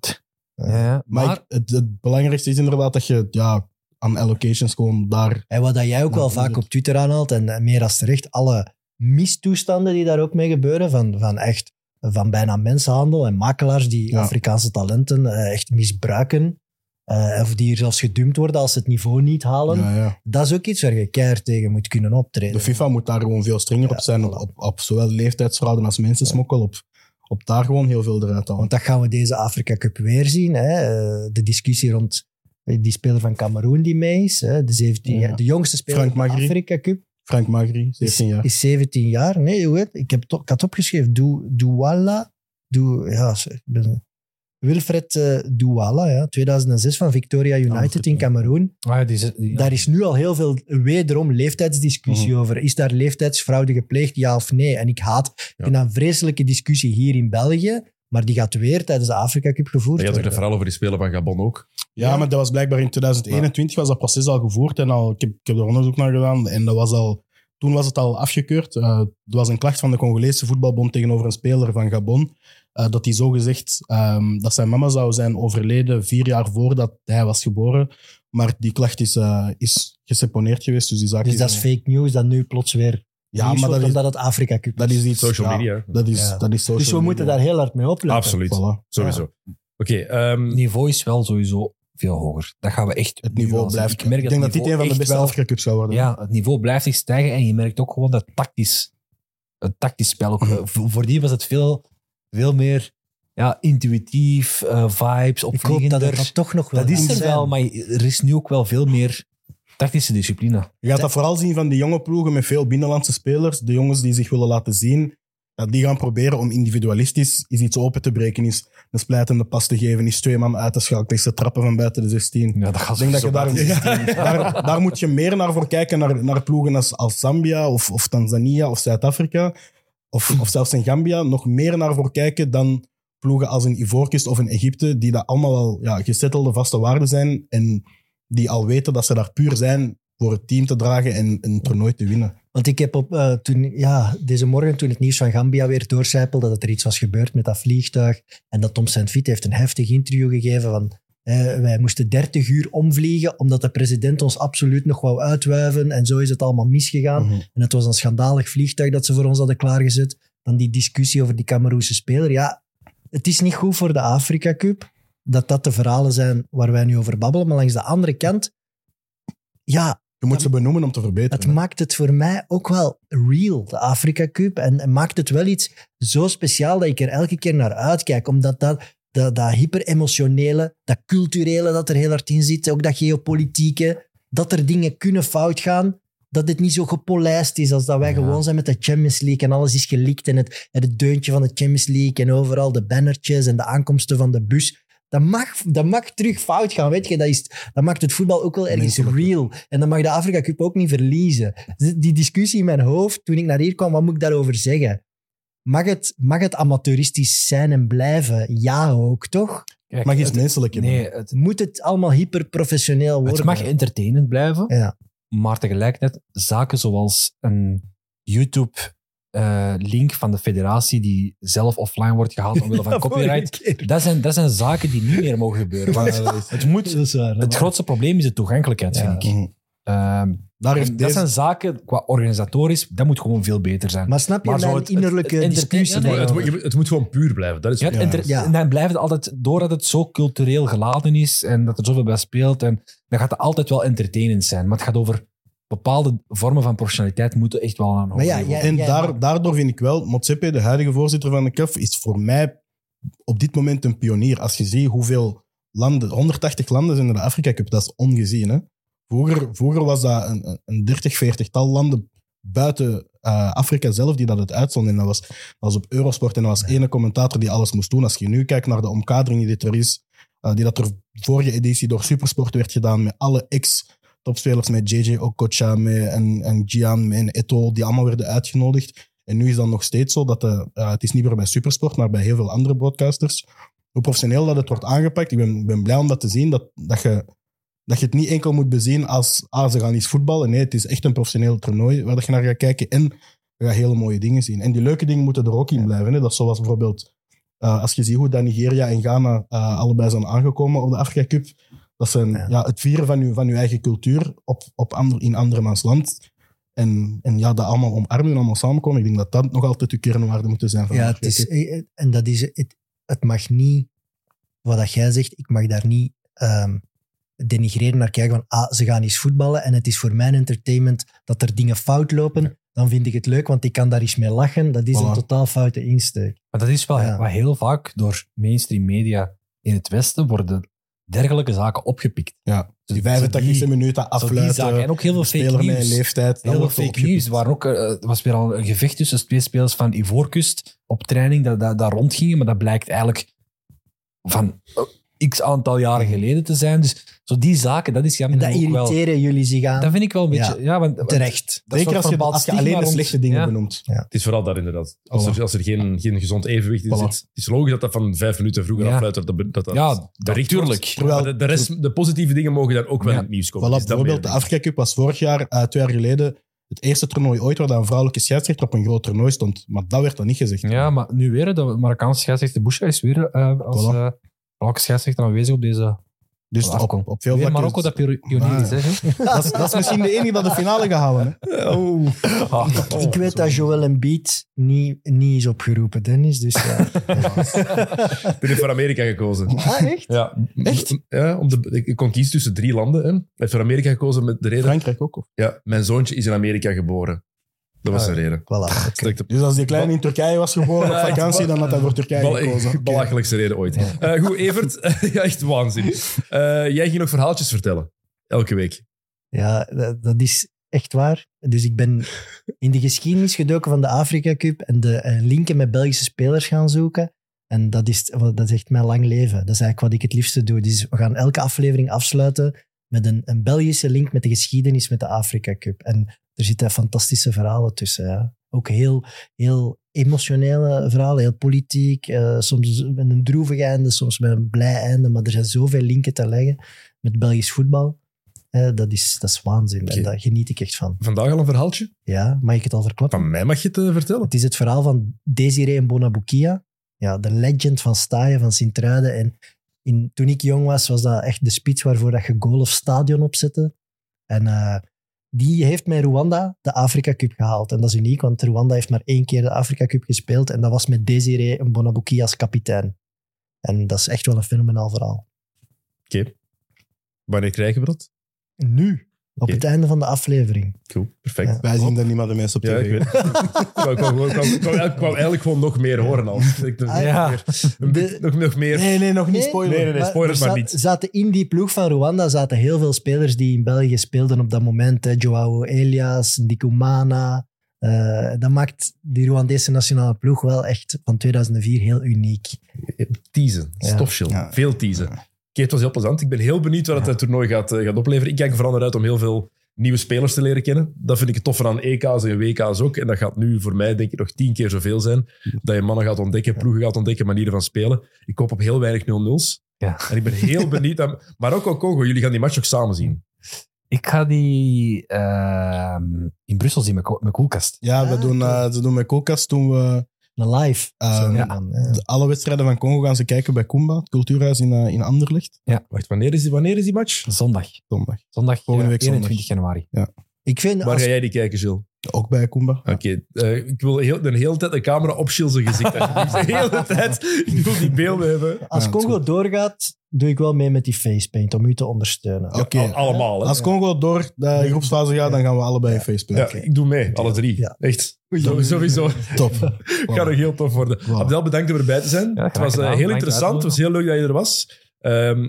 Ja, Maar, maar ik- het, het belangrijkste is inderdaad dat je ja, aan allocations gewoon daar... En wat dat jij ook wel vaak op Twitter aanhaalt, en eh, meer als terecht, alle mistoestanden die daar ook mee gebeuren, van, van echt van bijna mensenhandel en makelaars die Ja. Afrikaanse talenten eh, echt misbruiken, eh, of die er zelfs gedumpt worden als ze het niveau niet halen. Ja, ja. Dat is ook iets waar je keihard tegen moet kunnen optreden. De FIFA moet daar gewoon veel strenger Ja, op zijn, op, op zowel leeftijdsfraude als mensensmokkel, op, op daar gewoon heel veel eruit halen. Want dat gaan we deze Afrika Cup weer zien. Hè? Eh, De discussie rond eh, die speler van Cameroen die mee is. Hè? De, 17 Ja. jaar- de jongste speler Frank van de. Afrika Cup. Frank Magri, 17 is, jaar. is 17 jaar. Nee, hoe heet Ik, heb ik had opgeschreven. Douala. Du, ja, ik ben- Wilfred eh, Douala, ja, 2006 van Victoria United in. Cameroen. Ah, ja, die, is- die- Daar is nu al heel veel wederom leeftijdsdiscussie Mhm. over. Is daar leeftijdsfraude gepleegd, ja of nee? En ik haat, ik vind dat een vreselijke discussie hier in België. Maar die gaat weer tijdens de Afrika Cup gevoerd Je had het verhaal over die spelen van Gabon ook? Ja, maar dat was blijkbaar in 2021 was dat proces al gevoerd en al, ik, heb, ik heb er onderzoek naar gedaan en dat was al, toen was het al afgekeurd. Eh er was een klacht van de Congolese voetbalbond tegenover een speler van Gabon eh, dat hij zogezegd ehm dat zijn mama zou zijn overleden vier jaar voordat hij was geboren. Maar die klacht is, eh, is geseponeerd geweest, dus die zaak Dus dat is fake news dat nu plots weer Ja, maar dat is, omdat het Afrika Cup dat is iets... Social ja, media. Dat is, Ja. dat is social Dus we moeten daar heel hard mee opletten. Absoluut. Voilà. Sowieso. Oké, ehm, Het niveau is wel sowieso veel hoger. Dat gaan we echt Het niveau blijft... Ik, merk ik denk dat dit een van de beste wel- Afrika Cups zou worden. Ja, het niveau blijft echt stijgen en je merkt ook gewoon dat tactisch, het tactisch spel. Ook, voor die was het veel, veel meer ja, intuïtief, eh, vibes, Ik hoop dat het dat toch nog wel Dat is er zijn. wel, maar er is nu ook wel veel meer tactische discipline. Je gaat dat vooral zien van die jonge ploegen met veel binnenlandse spelers. De jongens die zich willen laten zien. ja, die gaan proberen om individualistisch is iets open te breken. Is een splijtende pas te geven. Is twee man uit te schakelen. Is te trappen van buiten de 16. Ja, dat gaat Ik denk dat je daar, daar, daar moet je meer naar voor kijken. Naar, naar ploegen als, als Zambia of, of Tanzania of Zuid-Afrika. Of, zelfs in Gambia. Nog meer naar voor kijken dan ploegen als een Ivoorkust of een Egypte. Die dat allemaal al ja, vaste waarden zijn. En die al weten dat ze daar puur zijn voor het team te dragen en een toernooi te winnen. Want ik heb op, eh, toen, ja, deze morgen, toen het nieuws van Gambia weer doorcijpelde, dat er iets was gebeurd met dat vliegtuig. En dat Tom Saint-Fiet heeft een heftig interview gegeven van eh, wij moesten 30 uur omvliegen omdat de president ons absoluut nog wou uitwuiven. En zo is het allemaal misgegaan. Mhm. En het was een schandalig vliegtuig dat ze voor ons hadden klaargezet. Dan die discussie over die Cameroese speler. Ja, het is niet goed voor de Afrika Cup dat dat de verhalen zijn waar wij nu over babbelen. Maar langs de andere kant, ja, Je moet ze benoemen om te verbeteren. het maakt het voor mij ook wel real, de Afrika Cup. En, en maakt het wel iets zo speciaal dat ik er elke keer naar uitkijk. Omdat dat, dat, dat hyper-emotionele, dat culturele dat er heel hard in zit, ook dat geopolitieke, dat er dingen kunnen fout gaan. Dat het niet zo gepolijst is als dat wij Ja. gewoon zijn met de Champions League en alles is gelikt en het, het deuntje van de Champions League en overal de bannertjes en de aankomsten van de bus. Dat mag, dat mag terug fout gaan, weet je. Dat, is, dat maakt het voetbal ook wel ergens real. En dan mag de Afrika Cup ook niet verliezen. Die discussie in mijn hoofd, toen ik naar hier kwam, wat moet ik daarover zeggen? Mag het, mag het amateuristisch zijn en blijven? Ja ook, toch? Kijk, mag iets het- menselijk hebben. Nee, het, Moet het allemaal hyperprofessioneel worden? het mag entertainend blijven, Ja. maar tegelijkertijd zaken zoals een YouTube-link van de federatie die zelf offline wordt gehaald omwille van copyright. Dat zijn, dat zijn zaken die niet meer mogen gebeuren. Het, moet, waar. het grootste probleem is de toegankelijkheid, Ja. vind ik. Mhm. Daar heeft dat deze... zijn zaken, qua organisatorisch, dat moet gewoon veel beter zijn. Maar snap je Maar mijn het- innerlijke het discussie? het, moet, het moet gewoon puur blijven. Dat is Ja. En dan blijft het altijd, doordat het zo cultureel geladen is en dat er zoveel bij speelt, en dan gaat het altijd wel entertainend zijn. Maar het gaat over bepaalde vormen van professionaliteit moeten echt wel aan hoger ja, En daar, daardoor vind ik wel, Motsepe, de huidige voorzitter van de CAF, is voor mij op dit moment een pionier. Als je ziet hoeveel landen, 180 landen zijn in de Afrika Cup, dat is ongezien. Hè? Vroeger, vroeger was dat een, een- een 30, 40 tal landen buiten eh, Afrika zelf die dat het uitzonden. En dat was, dat was op Eurosport en dat was ene commentator die alles moest doen. Als je nu kijkt naar de omkadering die er is, eh, die dat er vorige editie door Supersport werd gedaan met alle ex-topspelers, met JJ Okocha, met en, en Gian, met en Eto'o, die allemaal werden uitgenodigd. En nu is dat nog steeds zo dat de, eh, het is niet meer bij Supersport, maar bij heel veel andere broadcasters. Hoe professioneel dat het wordt aangepakt. Ik ben, ben blij om dat te zien, dat, dat, je, dat je het niet enkel moet bezien als ah, ze gaan eens voetballen. Nee, het is echt een professioneel toernooi waar dat je naar gaat kijken. En je gaat hele mooie dingen zien. En die leuke dingen moeten er ook in blijven. Hè. Dat is zoals bijvoorbeeld, eh, als je ziet hoe dat Nigeria en Ghana eh, allebei zijn aangekomen op de Afrika Cup. Dat zijn Ja. ja. het vieren van je, van je eigen cultuur op, op ander, in andermans land. En, en ja, dat allemaal omarmen en allemaal samenkomen. Ik denk dat dat nog altijd de kernwaarde moeten zijn van Ja, het is, en dat is, het, het mag niet, wat dat jij zegt, ik mag daar niet ehm, denigreren naar kijken van, ah, ze gaan eens voetballen en het is voor mijn entertainment dat er dingen fout lopen, dan vind ik het leuk, want ik kan daar eens mee lachen. Dat is een totaal foute insteek. Maar dat is wel Ja. wat heel vaak door mainstream media in het Westen worden dergelijke zaken opgepikt. Ja, die Zo 85e die- minuten Zo die afluiten. zaken. En ook heel veel fake een leeftijd. Heel veel wordt fake opgepikt. news. Waar ook, eh, er was weer al een gevecht tussen twee spelers van Ivoorkust op training dat, dat, dat rondgingen. Maar dat blijkt eigenlijk van... x aantal jaren geleden te zijn. Dus zo die zaken, dat is En jammer. dat ook wel. irriteren jullie zich aan. Dat vind ik wel een beetje... Ja. Ja, want, want Terecht. Zeker als je, als alleen de slechte dingen ja. benoemt. Het is vooral dat inderdaad. Als er, als er geen, geen gezond evenwicht in Voilà. zit. Het is logisch dat dat van vijf minuten vroeger Ja. afluit. Dat dat, dat, dat Ja, bericht Maar de, de, rest, de positieve dingen mogen dan ook wel Ja. in het nieuws komen. Voilà, Dus bijvoorbeeld de Afrika Cup was vorig jaar, eh, twee jaar geleden, het eerste toernooi ooit waar een vrouwelijke scheidsrechter op een groot toernooi stond. Maar dat werd dan niet gezegd. Ja, maar nu weer, de Marokkaanse scheidsrechter Boucha is weer eh, als Voilà. eh vrouwelijke scheidsrechter aanwezig op deze Dus op, op veel Weer vlakken... Marokko dat pionier pionier is. Ah, Hè? dat, is, dat is misschien de enige dat de finale gaat houden. Hè? Oh. Ah. ik weet dat Joel Embiid niet, niet is opgeroepen, Dennis. Dus ja. Ik ben voor Amerika gekozen. ah, echt? Ja. Echt? Ja, om de, ik kon kiezen tussen drie landen. Hè. Ik heb voor Amerika gekozen met de reden... Frankrijk ook. Of? Ja, mijn zoontje is in Amerika geboren. Dat was Ah, de reden. Voilà. oké. Sterkte- Dus als die kleine in Turkije was geboren op vakantie, dan had hij voor Turkije Bal- gekozen. Belachelijkste reden ooit. Eh, goed, Evert. echt waanzin. Eh, jij ging nog verhaaltjes vertellen. Elke week. Ja, dat, dat is echt waar. Dus ik ben in de geschiedenis gedoken van de Afrika Cup en de eh, linken met Belgische spelers gaan zoeken. En dat is, dat is echt mijn lang leven. Dat is eigenlijk wat ik het liefste doe. Dus we gaan elke aflevering afsluiten met een, een Belgische link met de geschiedenis met de Afrika Cup. En er zitten fantastische verhalen tussen. Ja. Ook heel, heel emotionele verhalen, heel politiek. eh, soms met een droevig einde, soms met een blij einde. Maar er zijn zoveel linken te leggen met Belgisch voetbal. Dat, is, dat is waanzin. En daar geniet ik echt van. Vandaag al een verhaaltje. Ja, mag ik het al verklappen? Van mij mag je het eh, vertellen. Het is het verhaal van Desiree Bonabukia. Ja, de legend van Staaien, van Sint-Truiden. En in, toen ik jong was, was dat echt de spits waarvoor dat je goal of stadion opzette. En eh, die heeft met Rwanda de Afrika Cup gehaald. En dat is uniek, want Rwanda heeft maar één keer de Afrika Cup gespeeld. En dat was met Desiree Bonabukia als kapitein. En dat is echt wel een fenomenaal verhaal. Wanneer krijgen we dat? Nu, op het einde van de aflevering. Cool, perfect. Ja. Wij zien dat niet maar de mensen op tv. ik wou, ik, wou, ik, wou, ik, wou, ik wou eigenlijk gewoon nog meer horen al. Ik, Ah, ja. Nog, meer, nog, nog meer. Nee, nee, nog niet Nee. spoilen. Nee, nee, maar zat- niet. zaten in die ploeg van Rwanda zaten heel veel spelers die in België speelden op dat moment. Hè. Joao Elias, Ndikumana. Eh, dat maakt die Rwandese nationale ploeg wel echt van 2004 heel uniek. Teasen, Ja. veel teasen. Oké, het was heel plezant. Ik ben heel benieuwd wat het eh, toernooi gaat, eh, gaat opleveren. Ik kijk er vooral naar uit om heel veel nieuwe spelers te leren kennen. Dat vind ik het toffer aan EK's en WK's ook. En dat gaat nu voor mij denk ik nog tien keer zoveel zijn. Dat je mannen gaat ontdekken, ploegen gaat ontdekken, manieren van spelen. Ik hoop op heel weinig 0-0's. Ja. En ik ben heel benieuwd. Aan, Marokko-Congo, jullie gaan die match ook samen zien. Ik ga die ehm, in Brussel zien met, met koelkast. Ja, we Ah, doen, oké. eh, ze doen met Koelkast doen we Een live. Eh, ja. dan, ja. de- alle wedstrijden van Congo gaan ze kijken bij Kumba, het cultuurhuis in, eh, in Anderlecht. Wacht, wanneer is die, wanneer is die match? Zondag. Zondag. Zondag Volgende week zondag. 21 januari. Ik vind, Waar als, ga jij die kijken, Gilles? Ook bij Kumba. Oké, eh, ik wil heel, de hele tijd de camera op Gilles' gezicht. alsjeblieft. De hele tijd. Ik wil die beelden hebben. als Ja, dat is Congo doorgaat, doe ik wel mee met die facepaint om u te ondersteunen. Oké. Al- allemaal, hè? Als Congo door de groepsfase gaat, dan gaan we allebei Ja. in Facebook. Ja, ik doe mee, alle drie. Ja. Echt. Zo- Sowieso. Top. gaat nog heel tof worden. Wow. Abdel, bedankt om erbij te zijn. Ja, het was eh, gedaan. heel Bedankt interessant. Het was heel leuk dat je er was. Ehm,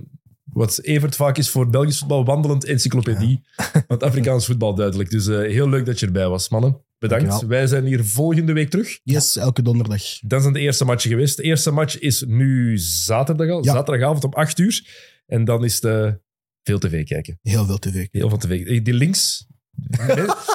wat Evert vaak is voor Belgisch voetbal wandelend encyclopedie. Want Afrikaans voetbal duidelijk. Dus eh, heel leuk dat je erbij was, mannen. Bedankt. Dankjewel. Wij zijn hier volgende week terug. Yes, elke donderdag. Dat zijn de eerste matchen geweest. De eerste match is nu zaterdag al. Ja. Zaterdagavond om 8 uur. En dan is het eh, veel tv kijken. Heel veel tv. Heel veel tv. Die links...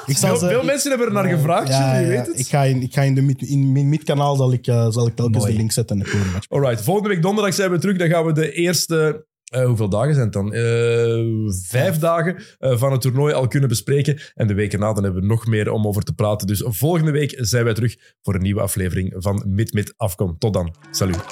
Ik zal veel, ze- veel mensen hebben er naar gevraagd, Ja, je ja, weet het. Ik ga in, ik ga in de mid, in mijn midkanaal zal ik, eh, zal ik telkens Mooi. de link zetten de. Alright, volgende week donderdag zijn we terug. Dan gaan we de eerste... eh, hoeveel dagen zijn het dan? Eh, vijf dagen eh, van het toernooi al kunnen bespreken. En de weken na dan hebben we nog meer om over te praten. Dus volgende week zijn wij terug voor een nieuwe aflevering van Mid Mid Afkom. Tot dan. Salut.